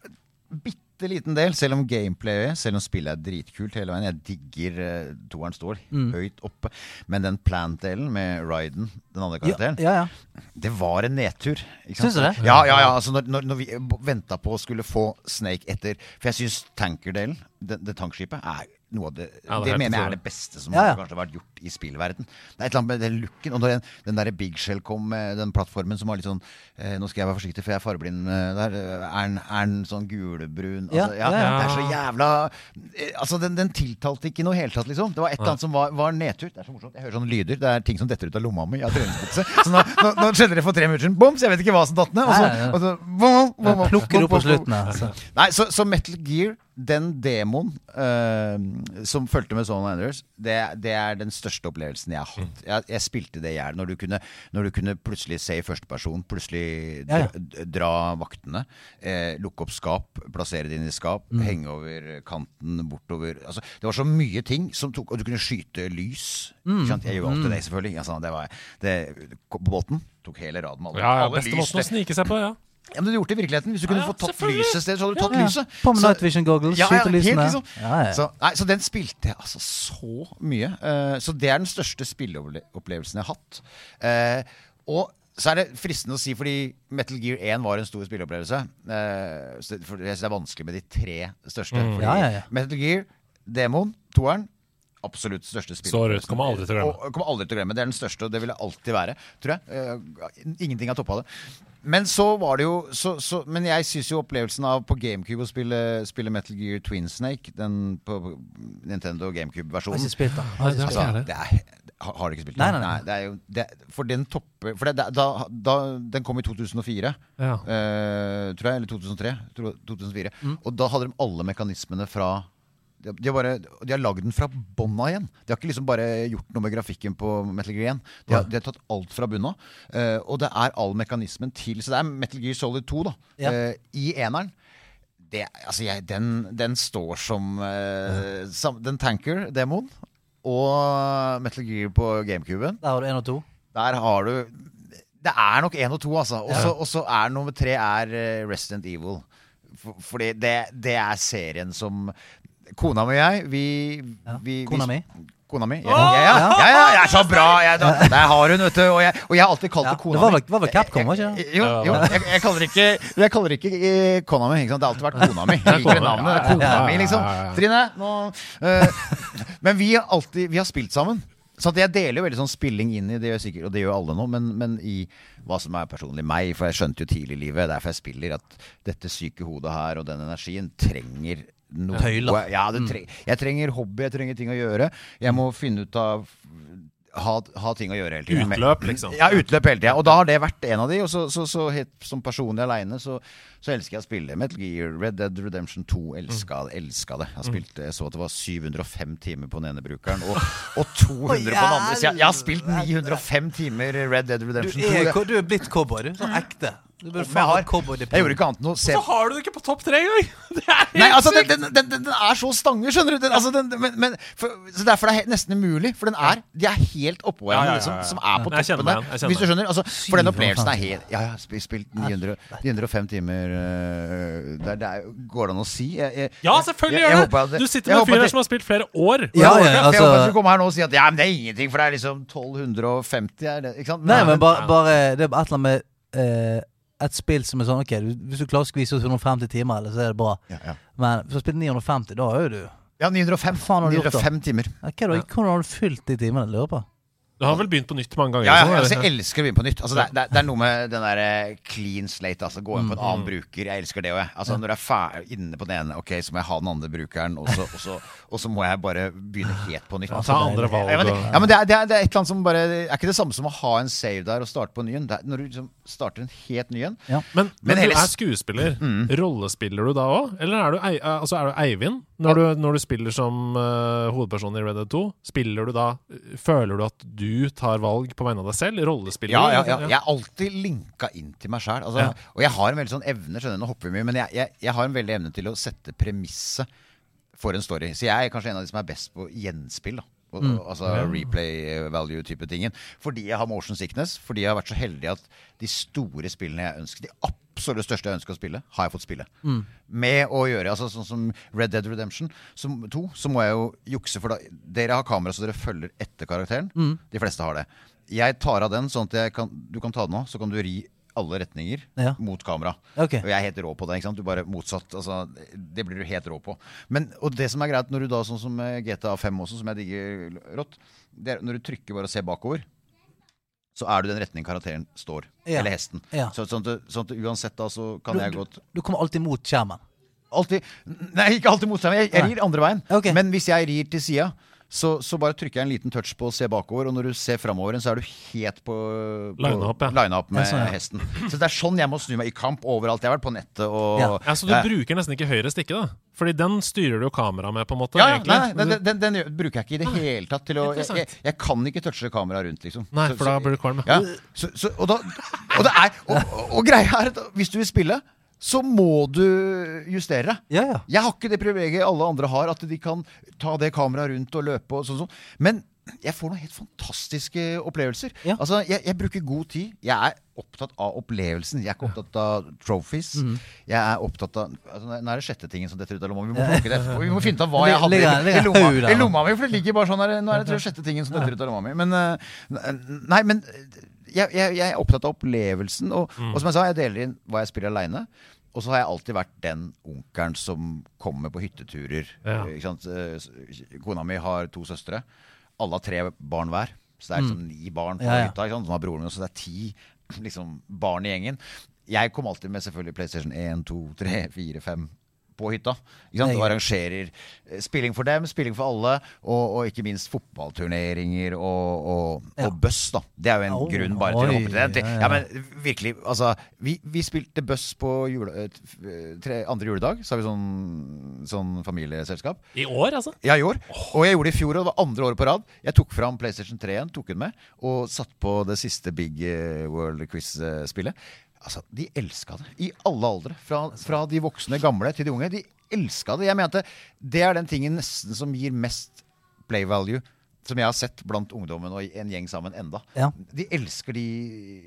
[SPEAKER 4] bitte liten del, selv om gameplayet, selv om spillet er dritkult hele veien. Jeg digger uh, toeren står høyt oppe. Men den plant-delen med Ryden, den andre karakteren,
[SPEAKER 2] ja, ja.
[SPEAKER 4] det var en nedtur.
[SPEAKER 2] Syns du det?
[SPEAKER 4] Ja, ja, ja. Altså når, når, når vi venta på å skulle få Snake etter For jeg syns tankerdelen, det, det tankskipet, er noe av det
[SPEAKER 3] Ja, det er
[SPEAKER 4] Det mener jeg er det beste som
[SPEAKER 2] Ja, ja.
[SPEAKER 4] har vært gjort i spillverden. Det er et eller annet med den looken. Og den, den der Big Shell kom med den plattformen som var litt sånn eh, Nå skal jeg være forsiktig, for jeg er fargeblind eh, der. Er den- er sånn gulbrun? Altså, ja,
[SPEAKER 2] ja, ja.
[SPEAKER 4] Det er så jævla eh, Altså, den, den tiltalte ikke i noe hele tatt, liksom. Det var et eller annet som var, var nedtur. Det er så morsomt. Jeg hører sånne lyder. Det er ting som detter ut av lomma mi av treningsbukse. Så nå, nå, nå skjedde det for tre minutter siden. Boms! Jeg vet ikke hva som datt ned. Og så, og så bom, bom, bom,
[SPEAKER 2] Plukker
[SPEAKER 4] opp
[SPEAKER 2] på slutten Altså.
[SPEAKER 4] Nei, så, så Metal Gear, den demoen uh, som fulgte med Zone Landers, det, det er den største opplevelsen jeg har hatt. Jeg, jeg spilte det i hjel. Når, når du kunne plutselig se i førsteperson, plutselig dra,
[SPEAKER 2] ja.
[SPEAKER 4] dra vaktene, eh, lukke opp skap, plassere det inn i skap,
[SPEAKER 2] Mm.
[SPEAKER 4] henge over kanten, bortover altså, Det var så mye ting som tok Og du kunne skyte lys.
[SPEAKER 2] Mm.
[SPEAKER 4] Jeg gjorde alltid det, selvfølgelig. Altså, det var, det, på båten tok hele raden med alle,
[SPEAKER 3] Ja, ja,
[SPEAKER 4] alle
[SPEAKER 3] beste
[SPEAKER 4] lys.
[SPEAKER 3] måten å snike seg på, ja.
[SPEAKER 4] Ja, men du gjorde det i virkeligheten. Hvis du kunne
[SPEAKER 3] Ja, fått
[SPEAKER 4] få tatt lyset et sted, så hadde du tatt
[SPEAKER 2] Ja, ja.
[SPEAKER 4] lyset.
[SPEAKER 2] På med
[SPEAKER 4] Så-
[SPEAKER 2] night vision goggles,
[SPEAKER 4] ja, ja,
[SPEAKER 2] skyte lysene.
[SPEAKER 4] helt liksom.
[SPEAKER 2] Ja, ja.
[SPEAKER 4] Så, nei, så den spilte jeg altså så mye. Uh, så det er den største spilleopplevelsen jeg har hatt. Uh, og så er det fristende å si, fordi Metal Gear 1 var en stor spilleopplevelse. Uh, for jeg syns det er vanskelig med de tre største. Fordi
[SPEAKER 2] Ja, ja, ja.
[SPEAKER 4] Metal Gear, demoen, toeren Absolutt største
[SPEAKER 3] Står ut. Kommer aldri til å glemme.
[SPEAKER 4] Og, kommer aldri til å glemme. Det er den største, og det vil det alltid være, tror jeg. Eh, ingenting har toppa det. Men så var det jo så, så, Men jeg syns jo opplevelsen av på GameCube å spille, spille Metal Gear Twin Snake, den på Nintendo GameCube-versjonen.
[SPEAKER 3] Nei,
[SPEAKER 2] Har
[SPEAKER 3] du
[SPEAKER 2] ikke spilt den.
[SPEAKER 3] jeg
[SPEAKER 4] Altså, det er, har, har du ikke spilt
[SPEAKER 2] Nei,
[SPEAKER 4] den?
[SPEAKER 2] nei, nei.
[SPEAKER 4] det er jo, det, for den topper For det, da, da, den kom i 2004,
[SPEAKER 3] ja.
[SPEAKER 4] uh, tror jeg. Eller 2003. 2004.
[SPEAKER 2] Mm.
[SPEAKER 4] Og da hadde de alle mekanismene fra de, har bare, de har lagd den fra bånna igjen. De har ikke liksom bare gjort noe med grafikken på Metal Gear 1. De har, de har tatt alt fra bunnen av. Eh, og det er all mekanismen til Så det er Metal Gear Solid 2 da
[SPEAKER 2] Ja.
[SPEAKER 4] uh, i eneren. Det, altså jeg, den, den står som uh, som Den Tanker-demoen og Metal Gear på GameCuben.
[SPEAKER 2] Der har du én og to.
[SPEAKER 4] Der har du Det er nok én og to, altså. Og så er nummer tre er eh, Resident Evil. For, fordi det, det er serien som Kona mi og jeg, vi,
[SPEAKER 2] Ja.
[SPEAKER 4] vi, vi
[SPEAKER 2] Kona mi?
[SPEAKER 4] Kona mi? Ja, ja, ja, ja, ja, jeg er så bra! Jeg, der har hun, vet du. Og jeg, og jeg har alltid kalt det kona
[SPEAKER 2] det var
[SPEAKER 4] mi.
[SPEAKER 2] vel, var vel Capcom, var ikke det?
[SPEAKER 4] Jo, jo jeg, jeg kaller ikke Jeg kaller ikke eh, kona mi. Ikke sant? Det har alltid vært kona mi. Jeg liker navnet. Er kona mi, liksom. Trine, nå uh, Men vi har alltid Vi har spilt sammen. Så jeg deler jo veldig sånn spilling inn i det, gjør sikkert, og det gjør alle nå, men, men i hva som er personlig meg. For jeg skjønte jo tidlig i livet, derfor jeg spiller, at dette syke hodet her og den energien trenger noe
[SPEAKER 2] Tøyla.
[SPEAKER 4] Ja, det tre jeg trenger hobby, jeg trenger ting å gjøre. Jeg må finne ut av ha, ha ting å gjøre hele tiden.
[SPEAKER 3] Utløp, liksom.
[SPEAKER 4] Ja, utløp hele tida. Og da har det vært en av de. Og så, så, så helt som personlig aleine så, så elsker jeg å spille Metal Gear, Red Dead Redemption 2. Elska, elska det. Jeg, spilte, jeg så at det var 705 timer på den ene brukeren, og, og 200 på den andre. Så jeg, jeg har spilt 905 timer Red Dead Redemption 2.
[SPEAKER 2] er, du er blitt cowboy, du. Sånn ekte. Du
[SPEAKER 4] bør jeg,
[SPEAKER 2] faen
[SPEAKER 4] har,
[SPEAKER 2] vært
[SPEAKER 4] jeg gjorde ikke annet enn å se
[SPEAKER 3] Så har du det ikke på topp tre engang! Det er helt
[SPEAKER 4] Nei, altså, den, den, den, den, er så stange, skjønner du. Den, altså, den, men, men, for, så Derfor er det nesten umulig. For den er De er helt oppå
[SPEAKER 3] Ja, ja, ja,
[SPEAKER 4] liksom,
[SPEAKER 3] ja.
[SPEAKER 4] som er på
[SPEAKER 3] Jeg
[SPEAKER 4] toppen der. Hvis du skjønner. Altså, for den opplevelsen er helt Ja, jeg har spilt 900, 905 timer uh, der, der, er, Går det an å si? Jeg, jeg,
[SPEAKER 3] Ja, selvfølgelig gjør det!
[SPEAKER 4] at
[SPEAKER 3] Du sitter med en fyr her som har spilt flere år.
[SPEAKER 2] Ja, ja,
[SPEAKER 4] jeg, jeg
[SPEAKER 2] altså-
[SPEAKER 4] håper at du kommer her nå og sier at ja, men det er ingenting, for det er liksom 1250 her. Ikke sant?
[SPEAKER 2] Nei, men bare, bare Det er et eller annet med eh, et spill som er sånn Ok, hvis du klarer å skvise ut 150 timer, eller så er det bra.
[SPEAKER 4] Ja, ja.
[SPEAKER 2] Men hvis du har spilt 950, da er jo du
[SPEAKER 4] ja 905.
[SPEAKER 2] Faen har du gjort
[SPEAKER 4] 905 timer.
[SPEAKER 2] ja, hva da, Hvordan har du fylt de timene? Lurer på.
[SPEAKER 3] Du har vel begynt på nytt mange ganger?
[SPEAKER 4] Ja, ja, altså, jeg elsker å begynne på nytt. Altså, det, er- det, er- det er noe med den der eh, clean slate. Altså, gå inn på en annen bruker. Jeg elsker det òg, jeg. Altså, Når du er ferdig inne på den ene, ok, så må jeg ha den andre brukeren, og så, og så, og så må jeg bare begynne helt på nytt.
[SPEAKER 3] Ta andre valg.
[SPEAKER 4] Ja, men, det, ja, men det, er, det, er, det er et eller annet som bare Det er ikke det samme som å ha en save der og starte på ny en. Når du liksom starter en helt ny en.
[SPEAKER 2] Ja.
[SPEAKER 3] Men, men,
[SPEAKER 4] Men
[SPEAKER 3] du er
[SPEAKER 4] skuespiller.
[SPEAKER 3] skuespiller. Rollespiller du da òg? Eller er du, altså er du Eivind når du, når du spiller som uh, hovedperson i Red Dead 2? Spiller du da Føler du at du tar valg på vegne av deg selv? Rollespiller
[SPEAKER 4] Ja, ja, ja. Jeg er alltid linka inn til meg sjæl. Altså,
[SPEAKER 3] Ja.
[SPEAKER 4] Og jeg har en veldig sånn evne, skjønner nå hopper vi mye, men jeg, jeg, jeg har en veldig evne til å sette premisset for en story. Så jeg er kanskje en av de som er best på gjenspill. da
[SPEAKER 2] Mm.
[SPEAKER 4] Altså replay value-type tingen. Fordi jeg har motion sickness. Fordi jeg har vært så heldig at de store spillene jeg ønsker De absolutt største jeg ønsker å spille, har jeg fått spille.
[SPEAKER 2] Mm.
[SPEAKER 4] Med å gjøre altså Sånn som Red Dead Redemption som, 2, så må jeg jo jukse. For da, dere har kamera så dere følger etter karakteren.
[SPEAKER 2] Mm.
[SPEAKER 4] De fleste har det. Jeg tar av den, sånn at jeg kan, du kan ta den av, så kan du ri alle retninger
[SPEAKER 2] Ja.
[SPEAKER 4] mot kamera.
[SPEAKER 2] Ok.
[SPEAKER 4] Og jeg er helt rå på det. ikke sant? Du bare motsatt. Altså, det blir du helt rå på. Men, og det som er greit når du da, sånn som med GTA 5 også, som jeg digger rått, det er når du trykker bare og ser bakover, så er du den retningen karakteren står.
[SPEAKER 2] Ja.
[SPEAKER 4] Eller hesten.
[SPEAKER 2] Ja.
[SPEAKER 4] Så, sånn, at, sånn at uansett da, så kan
[SPEAKER 2] Du,
[SPEAKER 4] jeg godt
[SPEAKER 2] du kommer alltid mot skjermen.
[SPEAKER 4] Alltid Nei, ikke alltid motstand. Jeg, jeg rir andre veien.
[SPEAKER 2] Okay.
[SPEAKER 4] Men hvis jeg rir til sida, så, så bare trykker jeg en liten touch på å se bakover, og når du ser framover, så er du helt på, på
[SPEAKER 3] Line up, ja.
[SPEAKER 4] line up med
[SPEAKER 2] Ja, sånn, ja.
[SPEAKER 4] hesten. Så det er sånn jeg må snu meg i kamp overalt. Jeg har vært på nettet og
[SPEAKER 2] Ja.
[SPEAKER 3] Ja, Så du
[SPEAKER 4] Ja.
[SPEAKER 3] bruker nesten ikke høyre stikke, da? Fordi den styrer du jo kameraet med, på en måte.
[SPEAKER 4] ja, nei, nei, den, den, den bruker jeg ikke i det hele tatt. Til å, jeg, jeg, jeg kan ikke touche kameraet rundt, liksom.
[SPEAKER 3] Nei,
[SPEAKER 4] Så-
[SPEAKER 3] for da
[SPEAKER 4] så-
[SPEAKER 3] blir du kvalm.
[SPEAKER 4] Ja, så, så, og, da, og det er og, og, og greia er at hvis du vil spille, så må du justere.
[SPEAKER 2] Ja, ja.
[SPEAKER 4] Jeg har ikke det privilegiet alle andre har, at de kan ta det kameraet rundt og løpe og sånn. sånn. Men jeg får noen helt fantastiske opplevelser.
[SPEAKER 2] Ja.
[SPEAKER 4] Altså, jeg, jeg bruker god tid. Jeg er opptatt av opplevelsen. Jeg er ikke opptatt av trophies.
[SPEAKER 2] Mm.
[SPEAKER 4] Jeg er opptatt av altså, Nå er det sjette tingen som detter ut av lomma. Vi må plukke det etterpå. Vi må finne ut av hva jeg hadde i, i, lomma, i lomma mi. For det ligger bare sånn her Nå er det tre sjette tingen som detter ut av lomma mi. Men eh, Nei, men jeg, jeg, jeg er opptatt av opplevelsen. Og, og som jeg sa, jeg deler inn hva jeg spiller aleine. Og så har jeg alltid vært den onkelen som kommer på hytteturer.
[SPEAKER 3] Ja.
[SPEAKER 4] Sant? Eh, Kona mi har to søstre. Alle har tre barn hver. Så det er liksom ni barn på
[SPEAKER 2] Ja, ja.
[SPEAKER 4] hytta. Som har broren min, så det er ti liksom, barn i gjengen. Jeg kom alltid med selvfølgelig PlayStation 1, 2, 3, 4, 5 på hytta. Ikke sant?
[SPEAKER 2] Nei.
[SPEAKER 4] Og arrangerer eh, spilling for dem, spilling for alle, og, og ikke minst fotballturneringer og, og,
[SPEAKER 2] Ja.
[SPEAKER 4] og buss, da. Det er jo en
[SPEAKER 2] Oh,
[SPEAKER 4] grunn bare til å hoppe til det.
[SPEAKER 2] ja, ja.
[SPEAKER 4] Ja, men virkelig, altså Vi, vi spilte buss på jule, eh, f- tre, andre juledag. Så har vi sånn, sånn familieselskap.
[SPEAKER 3] I år, altså?
[SPEAKER 4] Ja, i år. Og jeg gjorde det i fjor, og det var andre året på rad. Jeg tok fram PlayStation 3 igjen, tok den med, og satt på det siste Big eh, World Quiz-spillet. Altså, De elska det. I alle aldre. Fra, fra de voksne gamle til de unge. De elska det. Jeg mente det er den tingen nesten som gir mest play value. Som jeg har sett blant ungdommen og en gjeng sammen enda.
[SPEAKER 2] Ja.
[SPEAKER 4] De elsker de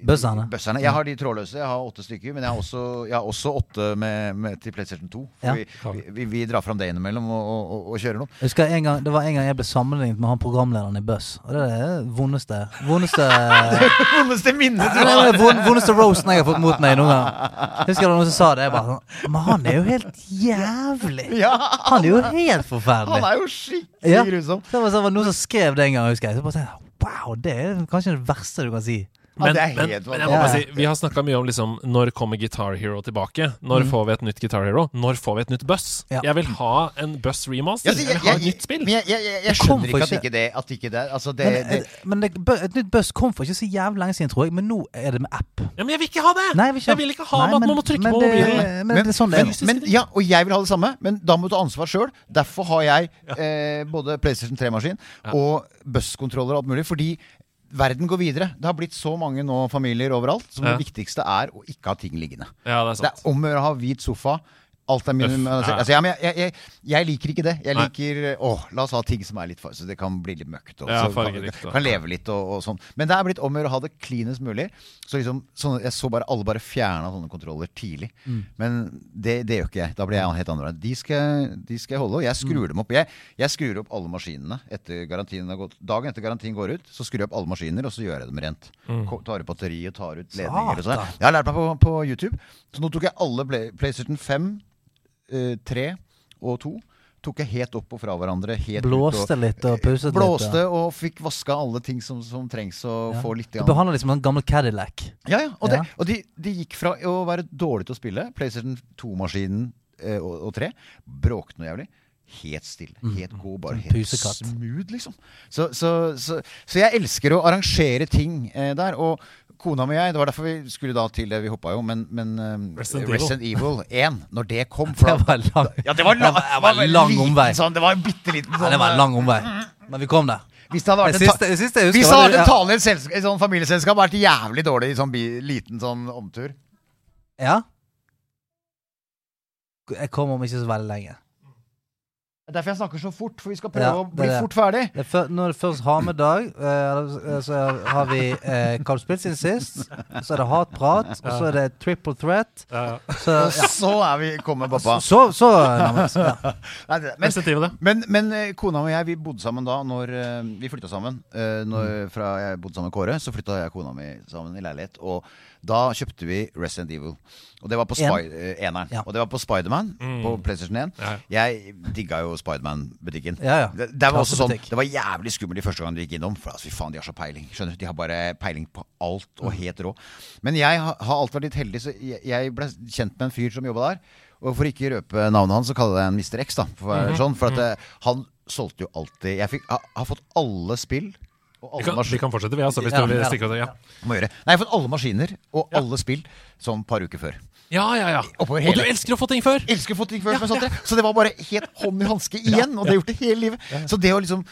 [SPEAKER 2] bøsserne.
[SPEAKER 4] bøsserne. Jeg har de trådløse. Jeg har åtte stykker. Men jeg har også, jeg har også åtte med, med, til PlayStation 2. For
[SPEAKER 2] Ja.
[SPEAKER 4] vi, vi, vi, drar fram det innimellom og, og, og, kjører noe.
[SPEAKER 2] Jeg husker en gang, Det var en gang jeg ble sammenlignet med han programlederen i Buss. Og det er det vondeste Vondeste
[SPEAKER 4] Vondeste minnet
[SPEAKER 2] du har! vondeste roasten jeg har fått mot meg noen gang. Jeg husker det var noen som sa det. Jeg bare sånn Men han er jo helt jævlig!
[SPEAKER 4] Ja,
[SPEAKER 2] Han er jo helt forferdelig.
[SPEAKER 4] han er jo skikkelig
[SPEAKER 2] Ja.
[SPEAKER 4] grusom.
[SPEAKER 2] Det var, det var noen som skrev det en gang, husker jeg. Så bare tenkte jeg, Wow, det er kanskje det verste du kan si.
[SPEAKER 4] Ja,
[SPEAKER 3] Men,
[SPEAKER 4] er
[SPEAKER 3] men, men jeg må bare si, vi har snakka mye om liksom, når kommer Guitar Hero tilbake? Når får vi et nytt Guitar Hero? Når får vi et nytt Buss?
[SPEAKER 2] Mm. Ja.
[SPEAKER 3] Jeg vil ha en Buss remaster.
[SPEAKER 4] Ja, jeg,
[SPEAKER 3] jeg vil ha et nytt spill.
[SPEAKER 4] Men jeg, jeg, jeg, jeg
[SPEAKER 2] Det
[SPEAKER 4] skjønner ikke at
[SPEAKER 2] ikke-
[SPEAKER 4] det At ikke det Altså, det,
[SPEAKER 2] Men,
[SPEAKER 4] det
[SPEAKER 2] eh, men det, et nytt Buss kom for ikke så jævlig lenge siden, tror jeg. Men nå er det med app.
[SPEAKER 3] Ja, men jeg vil ikke ha det!
[SPEAKER 2] Nei, jeg vil ikke,
[SPEAKER 3] jeg vil ikke ha
[SPEAKER 2] Nei,
[SPEAKER 3] med at
[SPEAKER 2] men-
[SPEAKER 3] man må trykke
[SPEAKER 2] men
[SPEAKER 3] på mobilen.
[SPEAKER 2] Men, det er sånn det er.
[SPEAKER 4] men, ja, og jeg vil ha det samme, men da må du ta ansvar sjøl. Derfor har jeg eh, både PlayStation 3-maskin og Buss-kontroller og alt mulig. Fordi verden går videre. Det har blitt så mange nå familier overalt som
[SPEAKER 3] Ja.
[SPEAKER 4] det viktigste er å ikke ha ting liggende.
[SPEAKER 3] Ja, det er
[SPEAKER 4] Det er om å gjøre å ha hvit sofa. Alt er min,
[SPEAKER 3] Uff,
[SPEAKER 4] altså, ja, men jeg, jeg, jeg liker ikke det. Jeg liker Åh, La oss ha ting som er litt farge, Så det kan bli litt møkkete.
[SPEAKER 3] Ja,
[SPEAKER 4] kan, kan leve litt og, og sånn. Men det er blitt om å gjøre å ha det cleanest mulig. Så liksom, sånne, Jeg så bare alle bare fjerna sånne kontroller tidlig.
[SPEAKER 3] Mm.
[SPEAKER 4] Men det, det gjør ikke jeg. Da blir jeg helt annerledes. De skal, de skal jeg holde, og jeg skrur
[SPEAKER 3] Mm.
[SPEAKER 4] dem opp. Jeg, jeg skrur opp alle maskinene etter garantien har gått. Dagen etter garantien går ut, så skrur jeg opp alle maskiner, og så gjør jeg dem rent.
[SPEAKER 3] Mm.
[SPEAKER 4] Tar ut batteriet, tar ut ledninger og sånn. Jeg har lært meg på, på YouTube. Så nå tok jeg alle Play, PlayStation 5, eh, 3 og to Tok jeg helt opp og fra hverandre.
[SPEAKER 2] Blåste litt og pusset litt.
[SPEAKER 4] Blåste
[SPEAKER 2] ja.
[SPEAKER 4] og fikk vaska alle ting som, som trengs å
[SPEAKER 2] Ja.
[SPEAKER 4] få litt
[SPEAKER 2] Du behandla liksom en gammel Cadillac.
[SPEAKER 4] Ja, ja. Og,
[SPEAKER 2] Ja.
[SPEAKER 4] Det, og de, de gikk fra å være dårlig til å spille, PlayStation 2-maskinen eh, og, og 3, bråkte noe jævlig. Helt stille. Helt god. Bare helt
[SPEAKER 2] pusekatt.
[SPEAKER 4] smooth, liksom. Så, så, så, så jeg elsker å arrangere ting eh, der. Og kona mi og jeg, det var derfor vi skulle da til det, vi hoppa jo, men, men eh,
[SPEAKER 3] Resident
[SPEAKER 4] Resident, Evil 1, når det kom for
[SPEAKER 2] Det var lang,
[SPEAKER 4] Ja, det var,
[SPEAKER 2] det var, det var lang omvei.
[SPEAKER 4] Sånn, det var en bitte liten sånn
[SPEAKER 2] Ja, det var en lang omvei. Men vi kom der.
[SPEAKER 4] Hvis det hadde vært en, ta
[SPEAKER 2] det jeg husker
[SPEAKER 4] hvis det hadde tale i et sånn familieselskap, vært jævlig dårlig i sånn bi, liten sånn omtur.
[SPEAKER 2] Ja? Jeg kom om ikke så veldig lenge.
[SPEAKER 4] Det er Derfor jeg snakker så fort, for vi skal
[SPEAKER 2] Ja,
[SPEAKER 4] prøve å bli
[SPEAKER 2] det.
[SPEAKER 4] fort ferdig.
[SPEAKER 2] Det før, når det først har med dag, eh, så har vi eh, Carl Spitz sin sist? Så er det hatprat, og så er det triple threat.
[SPEAKER 3] Ja, ja.
[SPEAKER 2] Så,
[SPEAKER 4] Og
[SPEAKER 2] ja.
[SPEAKER 4] så er vi kommet, pappa.
[SPEAKER 2] så, så så Ja.
[SPEAKER 4] Nei, Men, men, men eh, kona og jeg vi bodde sammen da når eh, Vi flytta sammen. Eh,
[SPEAKER 2] Mm.
[SPEAKER 4] Når, fra jeg bodde sammen med Kåre, så flytta jeg og kona mi sammen i leilighet. Og da kjøpte vi Resident Evil. Og det var på
[SPEAKER 2] En.
[SPEAKER 4] Spy, eh, eneren.
[SPEAKER 2] Ja.
[SPEAKER 4] Og det var på Spiderman på PlayStation 1.
[SPEAKER 3] Ja.
[SPEAKER 4] Jeg digga jo Spiderman-butikken.
[SPEAKER 2] Ja, ja.
[SPEAKER 4] Det, det var også sånn Det var jævlig skummelt de første gang du gikk innom. For altså, fy faen, de har så peiling. Skjønner du? De har bare peiling på alt
[SPEAKER 2] Mm.
[SPEAKER 4] og helt rå. Men jeg har, har alltid vært litt heldig, så jeg, ble kjent med en fyr som jobba der. Og for ikke røpe navnet hans, så kaller jeg ham Mr. X. da For,
[SPEAKER 3] mm
[SPEAKER 4] -hmm. sånn, for at eh, han solgte jo alltid Jeg fikk, har, har fått alle spill
[SPEAKER 3] Vi kan, vi kan fortsette, vi, altså, hvis
[SPEAKER 2] Ja,
[SPEAKER 3] du vil stikke det. Ja.
[SPEAKER 4] Nei, fått alle maskiner og alle spill som par uker før.
[SPEAKER 3] ja, ja, ja. Og du elsker å få ting før!
[SPEAKER 4] elsker å få ting før deg. Så det var bare helt hånd i hanske igjen. Og det har gjort det hele livet. Så det å liksom,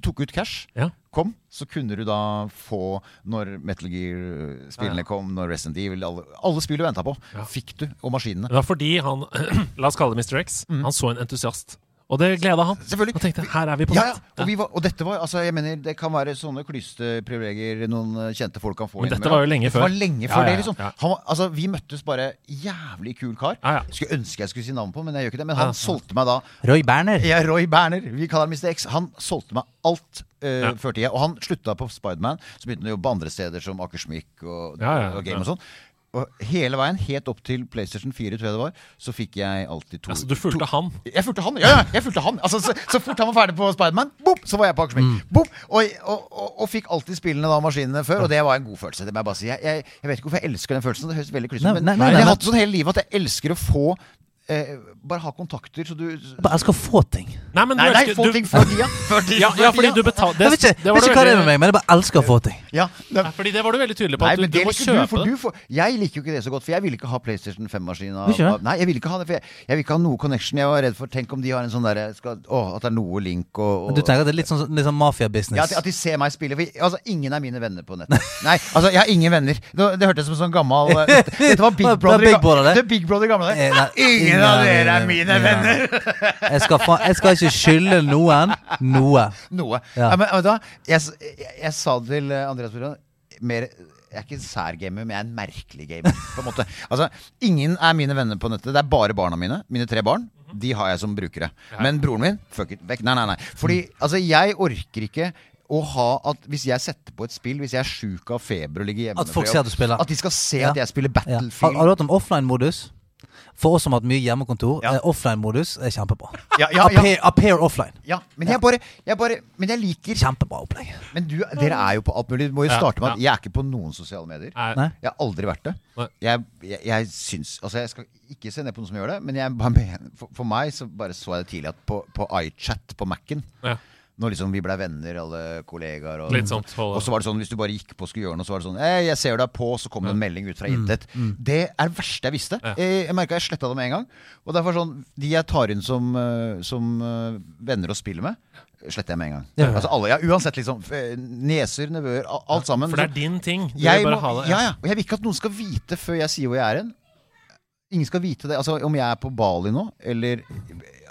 [SPEAKER 4] tok ut cash
[SPEAKER 3] Ja.
[SPEAKER 4] kom, så kunne du da få Når Metal Gear-spillene kom, når Resident Evil Alle, alle spill du venta på, fikk du. Og maskinene.
[SPEAKER 3] Det var fordi han, la oss kalle det Mr. X, han så en entusiast. Og det gleda han.
[SPEAKER 4] Selvfølgelig.
[SPEAKER 3] Og tenkte her er vi på
[SPEAKER 4] Ja, ja. Og, vi var, og dette var altså, jeg mener, Det kan være sånne klyste privilegier noen eh, kjente folk kan få.
[SPEAKER 3] Men dette var jo lenge før.
[SPEAKER 4] Det var lenge
[SPEAKER 3] Ja,
[SPEAKER 4] før
[SPEAKER 3] ja,
[SPEAKER 4] det, liksom. Han, altså, vi møttes bare jævlig kul kar.
[SPEAKER 3] Ja, ja.
[SPEAKER 4] Skulle ønske jeg skulle si navn på, men jeg gjør ikke det. Men han
[SPEAKER 3] ja.
[SPEAKER 4] solgte meg da
[SPEAKER 2] Roy Berner.
[SPEAKER 4] Ja, Roy Berner. Vi kaller han Mr. X. Han solgte meg alt Uh,
[SPEAKER 3] Ja.
[SPEAKER 4] før tida. Og han slutta på Spiderman, så begynte han å jobbe andre steder som Akersmik og,
[SPEAKER 3] Ja, ja,
[SPEAKER 4] og Game
[SPEAKER 3] ja.
[SPEAKER 4] og sånn. Og hele veien, helt opp til PlayStation 4, tror jeg det var, så fikk jeg alltid to
[SPEAKER 3] Altså, du fulgte
[SPEAKER 4] to-
[SPEAKER 3] han.
[SPEAKER 4] Jeg fulgte han, ja, ja, jeg fulgte han altså, så, så fort han var ferdig på Spiderman, boop, så var jeg på Akersmik.
[SPEAKER 3] Mm.
[SPEAKER 4] Boop, og, og, og, og fikk alltid spillene da, maskinene før, og det var en god følelse. Det må jeg bare si. Jeg, jeg, jeg vet ikke hvorfor jeg elsker den følelsen, det høres veldig klysete ut, men,
[SPEAKER 2] nei, nei, nei,
[SPEAKER 4] jeg har hatt sånn hele livet at jeg elsker å få eh, Bare ha kontakter, så du
[SPEAKER 2] bare elsker å få ting.
[SPEAKER 3] Nei, men du
[SPEAKER 4] Nei, nei, få
[SPEAKER 3] du-
[SPEAKER 4] ting før tida. Før tida,
[SPEAKER 3] Ja, ja, fordi du betaler
[SPEAKER 2] Jeg vet ikke,
[SPEAKER 3] det var
[SPEAKER 2] vet
[SPEAKER 3] du
[SPEAKER 2] ikke hva det er med meg, men jeg bare elsker å få ting.
[SPEAKER 4] Ja, det,
[SPEAKER 3] Nei, fordi det var du veldig tydelig på.
[SPEAKER 4] Nei,
[SPEAKER 3] At du,
[SPEAKER 4] men
[SPEAKER 3] du
[SPEAKER 4] det
[SPEAKER 3] må
[SPEAKER 4] kjøpe du, for
[SPEAKER 3] det.
[SPEAKER 4] du får, Jeg liker jo ikke det så godt, for jeg ville ikke ha PlayStation 5-maskin. av-
[SPEAKER 2] Vil ikke det?
[SPEAKER 4] av- Nei, jeg ville ikke ha det, for jeg, jeg vil ikke ha noe connection. Jeg var redd for Tenk om de har en sånn derre skal- Å, at det er noe link og, og
[SPEAKER 2] Du tenker at det er litt sånn, litt sånn mafia-business?
[SPEAKER 4] at, at de ser meg spille. For altså, ingen er mine venner på nettet. Nei, altså, jeg har ingen venner. Det, det hørtes som en sånn gammel Dette, dette var Big Brother. i
[SPEAKER 2] Big Brother, det.
[SPEAKER 4] det Big Brother gamle dager.
[SPEAKER 2] nei,
[SPEAKER 4] Ingen av dere er mine venner!
[SPEAKER 2] Jeg skal, fa jeg skal ikke skylde noen noe.
[SPEAKER 4] Noe.
[SPEAKER 2] Ja.
[SPEAKER 4] Ja. men, men da, jeg, jeg, jeg sa det til eh, Andreas Bjørn mer jeg er ikke en sær gamer, men jeg er en merkelig gamer. På en måte. Altså, ingen er mine venner på nettet. Det er bare barna mine. Mine tre barn. De har jeg som brukere. Men broren min, fuck it, vekk. Nei, nei, nei. Fordi altså, jeg orker ikke å ha at Hvis jeg setter på et spill, hvis jeg er sjuk av feber og ligger hjemme
[SPEAKER 2] At folk ser at du spiller.
[SPEAKER 4] At de skal se
[SPEAKER 2] Ja.
[SPEAKER 4] at jeg spiller
[SPEAKER 2] Ja. Har,
[SPEAKER 4] Battlefield.
[SPEAKER 2] har du hatt om offline-modus? For oss som har hatt mye hjemmekontor,
[SPEAKER 4] Ja.
[SPEAKER 2] eh, offline-modus er kjempebra.
[SPEAKER 4] Ja, ja, ja.
[SPEAKER 2] Appear, appear offline.
[SPEAKER 4] Ja, men jeg bare, jeg bare Men jeg liker
[SPEAKER 2] Kjempebra opplegg.
[SPEAKER 4] Men du, dere er jo på alt mulig. Du må jo starte med at jeg er ikke på noen sosiale medier.
[SPEAKER 3] Nei.
[SPEAKER 4] Jeg har aldri vært det. Jeg, jeg, jeg syns Altså, jeg skal ikke se ned på noen som gjør det, men jeg for, for meg så bare så jeg det tidlig at på, på iChat på Mac-en
[SPEAKER 3] Ja.
[SPEAKER 4] Når liksom vi blei venner, alle kollegaer og,
[SPEAKER 3] Litt sånt.
[SPEAKER 4] og så var det sånn, hvis du bare gikk på og skulle gjøre noe, så var det sånn «Eh, 'Jeg ser deg på', så kom det en melding ut fra intet. Det er det verste jeg visste.
[SPEAKER 3] Ja.
[SPEAKER 4] Jeg, jeg merka jeg sletta det med en gang. Og derfor sånn, De jeg tar inn som, eh, som eh, venner å spille med, sletter jeg med en gang.
[SPEAKER 2] Ja.
[SPEAKER 4] Altså alle, ja, Uansett, liksom. Neser, Nieser, nevøer, alt sammen.
[SPEAKER 3] For det er din ting. Du
[SPEAKER 4] jeg
[SPEAKER 3] vil
[SPEAKER 4] må,
[SPEAKER 3] ha det.
[SPEAKER 4] ja, ja. Og jeg vil ikke at noen skal vite før jeg sier hvor jeg er hen. Ingen skal vite det. Altså, om jeg er på Bali nå, eller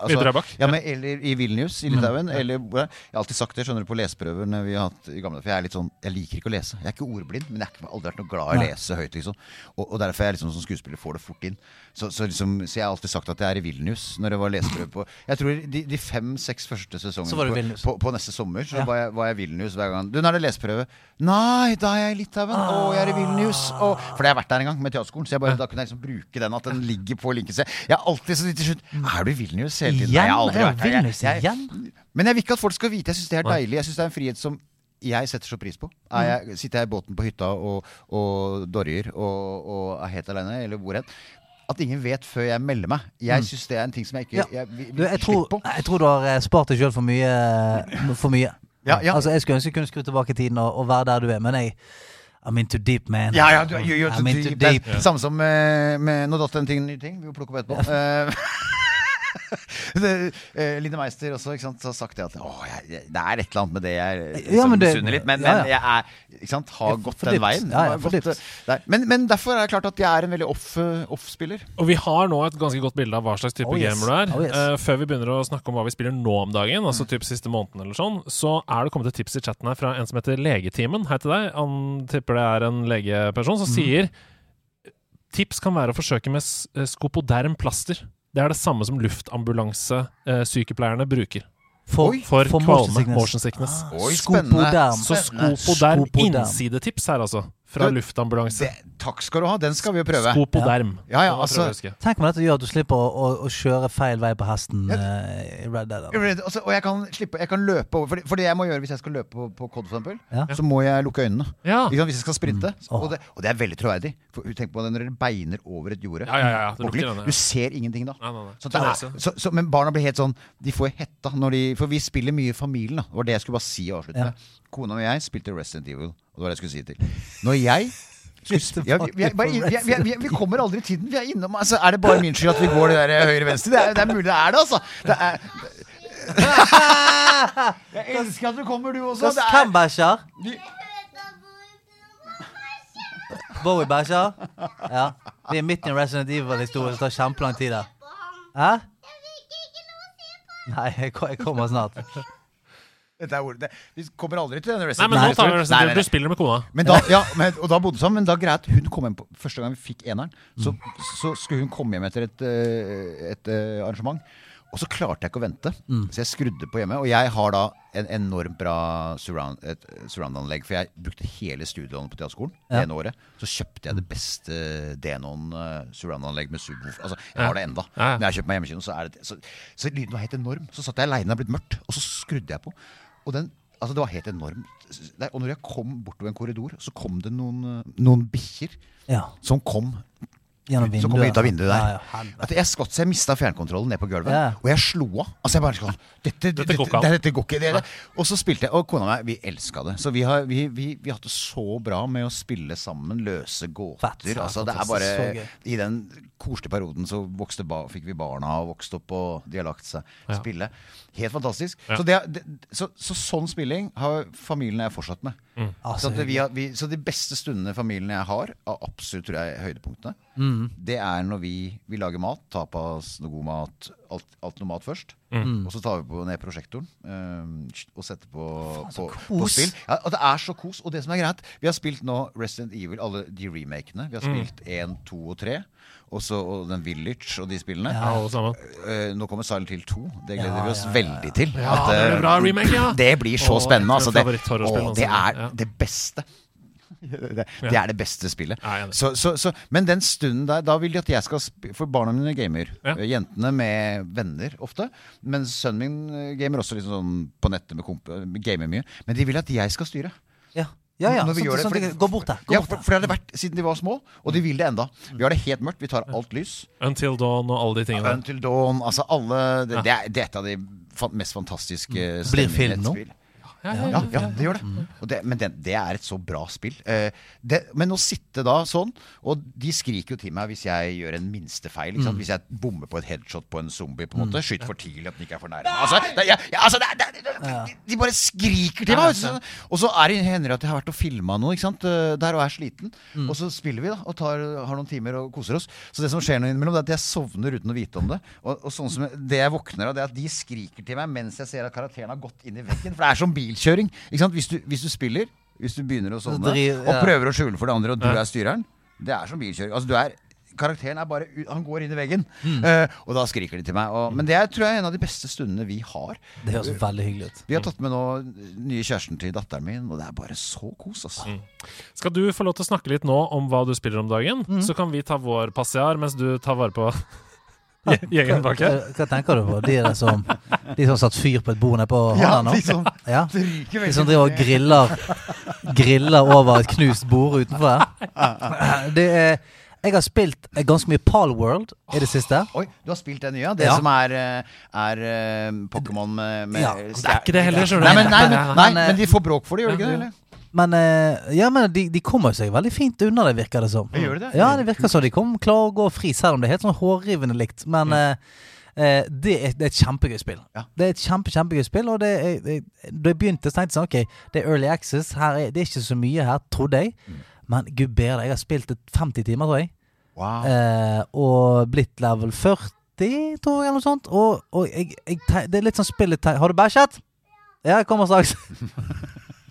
[SPEAKER 3] I bak.
[SPEAKER 4] ja, men, eller i Vilnius i Litauen. Eller, jeg har alltid sagt det skjønner du, på leseprøver når vi har hatt i gamle For jeg er litt sånn Jeg liker ikke å lese. Jeg er ikke ordblind, men jeg har aldri vært noe glad i å lese høyt. Liksom. Og, og derfor er jeg liksom som skuespiller får det fort inn. Så, så, liksom, så jeg har alltid sagt at jeg er i Vilnius når det var leseprøve på Jeg tror de, de fem-seks første sesongene på, på, på neste sommer Så
[SPEAKER 2] Ja.
[SPEAKER 4] var, jeg, var jeg i Vilnius hver gang. Du, nå er det leseprøve. Nei, da er jeg i Litauen. Å, jeg er i Vilnius. Å, for jeg har vært der en gang med teaterskolen, så jeg bare, da kunne jeg liksom bruke den at den ligger på linken. Jeg, er alltid så til slutt Er du i Vilnius hele tiden? Nei, jeg har aldri vært her. Jeg- jeg,
[SPEAKER 2] jeg-
[SPEAKER 4] Men jeg vil ikke at folk skal vite. Jeg syns det er deilig. Jeg synes det er en frihet som jeg setter så pris på. Er jeg, sitter jeg i båten på hytta og, og dorjer og, og er helt alene, eller hvor hen. At ingen vet før jeg melder meg. Jeg syns det er en ting som jeg ikke
[SPEAKER 2] Ja.
[SPEAKER 4] jeg, vil, vil slippe
[SPEAKER 2] tror,
[SPEAKER 4] på.
[SPEAKER 2] jeg tror du har eh, spart deg sjøl for mye. For mye.
[SPEAKER 4] Ja, ja.
[SPEAKER 2] Altså, jeg skulle ønske jeg kunne skru tilbake tiden og, og være der du er, men jeg I'm into deep, man.
[SPEAKER 4] Ja, ja, du, you're you,
[SPEAKER 2] I'm into
[SPEAKER 4] deep.
[SPEAKER 2] deep.
[SPEAKER 4] Samme som med, med Nå datt det en ting, ny ting. Vi må plukke opp etterpå. Eh, eh, Line Meister også ikke sant, har sagt det at å, jeg, det er et eller annet med det jeg eh,
[SPEAKER 2] Ja,
[SPEAKER 4] som misunner litt. Men,
[SPEAKER 2] ja,
[SPEAKER 4] men jeg er, ikke sant, har gått den
[SPEAKER 2] dypt.
[SPEAKER 4] veien.
[SPEAKER 2] Ja, ja,
[SPEAKER 4] gått, eh, der. Men, men derfor er det klart at jeg er en veldig off-spiller. off-spiller.
[SPEAKER 3] Og vi har nå et ganske godt bilde av hva slags type
[SPEAKER 2] Oh, yes.
[SPEAKER 3] gamer du er.
[SPEAKER 2] Oh, yes.
[SPEAKER 3] uh, før vi begynner å snakke om hva vi spiller nå om dagen, altså typ siste måneden eller sånn, så er det kommet et tips i chatten her fra en som heter Legetimen. Hei til deg. Han tipper det er en legeperson som sier Tips kan være å forsøke med eh, skopoderm plaster. Det er det samme som luftambulansesykepleierne bruker.
[SPEAKER 2] For,
[SPEAKER 4] Oi,
[SPEAKER 3] For,
[SPEAKER 2] for
[SPEAKER 3] kvalme,
[SPEAKER 2] motion sickness.
[SPEAKER 3] motion sickness.
[SPEAKER 4] Oi, spennende.
[SPEAKER 3] Så
[SPEAKER 4] sko
[SPEAKER 3] på
[SPEAKER 2] Skopoderm.
[SPEAKER 3] innsidetips her, altså. Fra
[SPEAKER 4] Du,
[SPEAKER 3] luftambulanse.
[SPEAKER 4] Det, takk skal du ha. Den skal vi jo prøve.
[SPEAKER 3] Skopoderm.
[SPEAKER 4] Ja, ja,
[SPEAKER 3] Det
[SPEAKER 4] altså-.
[SPEAKER 2] Tenk om dette gjør at du slipper å, å, å kjøre feil vei på hesten eh, i Red Dead. Red,
[SPEAKER 4] Altså, og jeg kan slippe Jeg kan løpe over. For det, for det jeg må gjøre hvis jeg skal løpe på, på Cod, for eksempel,
[SPEAKER 2] Ja.
[SPEAKER 4] så må jeg lukke øynene.
[SPEAKER 3] Ja.
[SPEAKER 4] Ikke sant, hvis jeg skal sprinte.
[SPEAKER 2] Åh.
[SPEAKER 4] Og, det, og det er veldig troverdig. For Tenk på det når dere beiner over et jorde.
[SPEAKER 3] Ja, ja, ja, ja, ja.
[SPEAKER 4] Du ser ingenting da.
[SPEAKER 3] Nei, nei, nei.
[SPEAKER 4] Så det så, så, men barna blir helt sånn De får hetta når de For vi spiller mye i familien. da Det var det jeg skulle bare si og avslutte
[SPEAKER 2] Ja.
[SPEAKER 4] med. Kona og jeg spilte Resident Evil. Og det var det jeg skulle si til. Når jeg ja, vi, vi, er bare, vi, er- vi, er- vi, er- kommer aldri i tiden. Vi er innom altså, Er det bare min skyld at vi går det der høyre-venstre? Det, det er mulig det er det, altså. Det er, jeg elsker at du kommer, du også.
[SPEAKER 2] Hvem
[SPEAKER 4] er,
[SPEAKER 2] bæsjer? Bowie bæsjer? Ja. Vi er midt i en Resident Evil-historie som tar kjempelang tid der. Hæ? Nei, jeg kommer snart.
[SPEAKER 4] Dette er ordet. Det, vi kommer aldri til denne
[SPEAKER 3] Nei, men nå tar vi
[SPEAKER 4] Nei,
[SPEAKER 3] Resident
[SPEAKER 4] nei,
[SPEAKER 3] Evil.
[SPEAKER 4] nei.
[SPEAKER 3] Du spiller med kona.
[SPEAKER 4] Men da, ja, men, og da bodde sammen, men da greit hun kom hjem på Første gang vi fikk eneren, så, så skulle hun komme hjem etter et, eh, et eh, arrangement. Og så klarte jeg ikke å vente, så jeg skrudde på hjemme. Og jeg har da en enormt bra surround-anlegg, surround-anlegg, for jeg brukte hele studielånet på teaterskolen det
[SPEAKER 2] Ja.
[SPEAKER 4] ene året. Så kjøpte jeg det beste Denon eh, surround-anlegg med subwoofer. Altså, jeg har det enda.
[SPEAKER 3] Ja, ja.
[SPEAKER 4] Når jeg har kjøpt meg hjemmekino, så er det Så, så lyden var helt enorm. Så satt jeg aleine, det har blitt mørkt, og så skrudde jeg på. Og den Altså, det var helt enormt. Og når jeg kom bortover en korridor, så kom det noen, eh, noen bikkjer
[SPEAKER 2] Ja.
[SPEAKER 4] som kom
[SPEAKER 2] Gjennom
[SPEAKER 4] som kom
[SPEAKER 2] vinduet.
[SPEAKER 4] ut av vinduet der.
[SPEAKER 2] Ja, ja.
[SPEAKER 4] At jeg skvatt så jeg mista fjernkontrollen ned på gulvet.
[SPEAKER 2] Ja.
[SPEAKER 4] Og jeg slo av. Altså jeg bare sånn Dette,
[SPEAKER 3] ikke
[SPEAKER 4] dette, dette går ikke. Det, det. Og så spilte jeg, og kona og meg, vi elska det. Så vi har, vi, vi, vi hatt det så bra med å spille sammen, løse gåter.
[SPEAKER 2] Fett,
[SPEAKER 4] altså, det er bare I den koselige perioden så vokste ba, fikk vi barna og vokste opp, og de har lagt seg
[SPEAKER 3] Ja.
[SPEAKER 4] spille. Helt fantastisk.
[SPEAKER 3] Ja.
[SPEAKER 4] Så, det, det, så, så sånn spilling har familien jeg fortsatt med.
[SPEAKER 2] Mm.
[SPEAKER 4] Så,
[SPEAKER 2] så
[SPEAKER 4] at vi har, vi, så de beste stundene familien jeg har, av absolutt tror jeg høydepunktene,
[SPEAKER 2] Mm.
[SPEAKER 4] det er når vi, vi lager mat, tar på oss noe god mat, alt, alt noe mat først.
[SPEAKER 2] Mm.
[SPEAKER 4] Og så tar vi på ned prosjektoren øh, og setter på,
[SPEAKER 2] Faen,
[SPEAKER 4] på, på spill. Ja, og det er så kos. Og det som er greit, vi har spilt nå Resident Evil, alle de remakene. Vi har
[SPEAKER 2] Mm.
[SPEAKER 4] spilt 1, 2 og 3. Og så og den Village og de spillene.
[SPEAKER 3] Ja.
[SPEAKER 4] Eh, nå kommer Silent Hill 2. Det gleder
[SPEAKER 2] Ja,
[SPEAKER 4] vi oss
[SPEAKER 2] ja, ja,
[SPEAKER 4] veldig til.
[SPEAKER 3] Ja,
[SPEAKER 4] At,
[SPEAKER 3] det blir
[SPEAKER 4] eh,
[SPEAKER 3] bra remake, ja.
[SPEAKER 4] Det blir så
[SPEAKER 3] og,
[SPEAKER 4] spennende. Altså, det, åh, det
[SPEAKER 3] altså.
[SPEAKER 4] er
[SPEAKER 3] Ja.
[SPEAKER 4] det beste. Det, det er det beste spillet. Så, så, så, men den stunden der, da vil de at jeg skal spille For barna mine gamer.
[SPEAKER 3] Ja.
[SPEAKER 4] Jentene med venner ofte. Men sønnen min gamer også liksom sånn på nettet med komp gamer mye. Men de vil at jeg skal styre.
[SPEAKER 2] Ja, ja. ja.
[SPEAKER 4] Når vi
[SPEAKER 2] Sånn,
[SPEAKER 4] gjør det,
[SPEAKER 2] sånn,
[SPEAKER 4] fordi-
[SPEAKER 2] Gå bort der. Gå
[SPEAKER 4] Ja,
[SPEAKER 2] bort
[SPEAKER 4] for,
[SPEAKER 2] der.
[SPEAKER 4] for det har det vært siden de var små, og de vil det enda. Vi har det helt mørkt. Vi tar alt lys.
[SPEAKER 3] Until Dawn og alle de tingene.
[SPEAKER 4] Until Dawn, altså alle Det, det, er, det er et av de mest fantastiske
[SPEAKER 2] Blir
[SPEAKER 4] stemmene
[SPEAKER 2] film nå?
[SPEAKER 3] Ja,
[SPEAKER 4] Ja, det gjør det. Og det men det, det er et så bra spill. Eh, det, men å sitte da sånn Og de skriker jo til meg hvis jeg gjør en minstefeil. Ikke? Hvis jeg bommer på et headshot på en zombie, på en måte Skyt for tidlig, at den ikke er for nærme. Altså, ja, ja, altså, de, de bare skriker til meg! Og så er det, hender at jeg har vært og filma noe eh, der og er sliten. Og så spiller vi da og tar, har noen timer og koser oss. Så det som skjer nå innimellom, det er at jeg sovner uten å vite om det. Og, og sånn som det jeg våkner av, det er at de skriker til meg mens jeg ser at karakteren har gått inn i veggen. For det er som bilkjøring. Ikke sant? Hvis, du, hvis du spiller, hvis du begynner å sovne,
[SPEAKER 2] ja.
[SPEAKER 4] og prøver å skjule for det andre, og du
[SPEAKER 3] Ja.
[SPEAKER 4] er styreren, det er som bilkjøring. Altså, du er Karakteren er bare Han går inn i veggen.
[SPEAKER 2] Mm.
[SPEAKER 4] uh, og da skriker de til meg. Og, men det er, tror jeg er en av de beste stundene vi har.
[SPEAKER 2] Det høres veldig hyggelig ut.
[SPEAKER 4] Vi har tatt med nå nye kjæresten til datteren min, og det er bare så kos, altså.
[SPEAKER 3] Skal du få lov til å snakke litt nå om hva du spiller om dagen?
[SPEAKER 2] Mm.
[SPEAKER 3] Så kan vi ta vår passiar mens du tar vare på gjengen bak her.
[SPEAKER 2] hva tenker du på? De der som De som satt fyr på et bord nede på
[SPEAKER 4] Ja,
[SPEAKER 2] nå?
[SPEAKER 4] Ja, de som
[SPEAKER 2] Ja. De som driver og griller Griller over et knust bord utenfor her. Det er Jeg har spilt ganske mye Palworld i det siste.
[SPEAKER 4] Oi, du har spilt det nye? Det
[SPEAKER 2] Ja.
[SPEAKER 4] som er, eh, er eh, Pokémon med, med
[SPEAKER 2] Ja,
[SPEAKER 3] Det er ikke det heller, skjønner du.
[SPEAKER 4] Nei, men, nei, men, nei,
[SPEAKER 2] Men, eh,
[SPEAKER 4] men de får bråk for det, gjør de ikke det? eller?
[SPEAKER 2] Men, eh, ja, men de, de kommer seg veldig fint unna, det virker det som.
[SPEAKER 4] Gjør det?
[SPEAKER 2] Ja, det virker som de kom klar å gå fri, selv om det er helt sånn hårrivende likt. Men mm. eh, det, er, det er et kjempegøy spill.
[SPEAKER 4] Ja.
[SPEAKER 2] Det er et kjempe, kjempegøy spill. Og det er, da jeg begynte, så tenkte jeg sånn Ok, det er early access. Er, det er ikke så mye her, trodde jeg. Men gud bedre, jeg har spilt det 50 timer, tror jeg.
[SPEAKER 4] Wow.
[SPEAKER 2] Eh, og blitt level 40, tror jeg, eller noe sånt. Og, og jeg, jeg, det er litt sånn spillet Har du bæsjet? Ja, jeg kommer straks.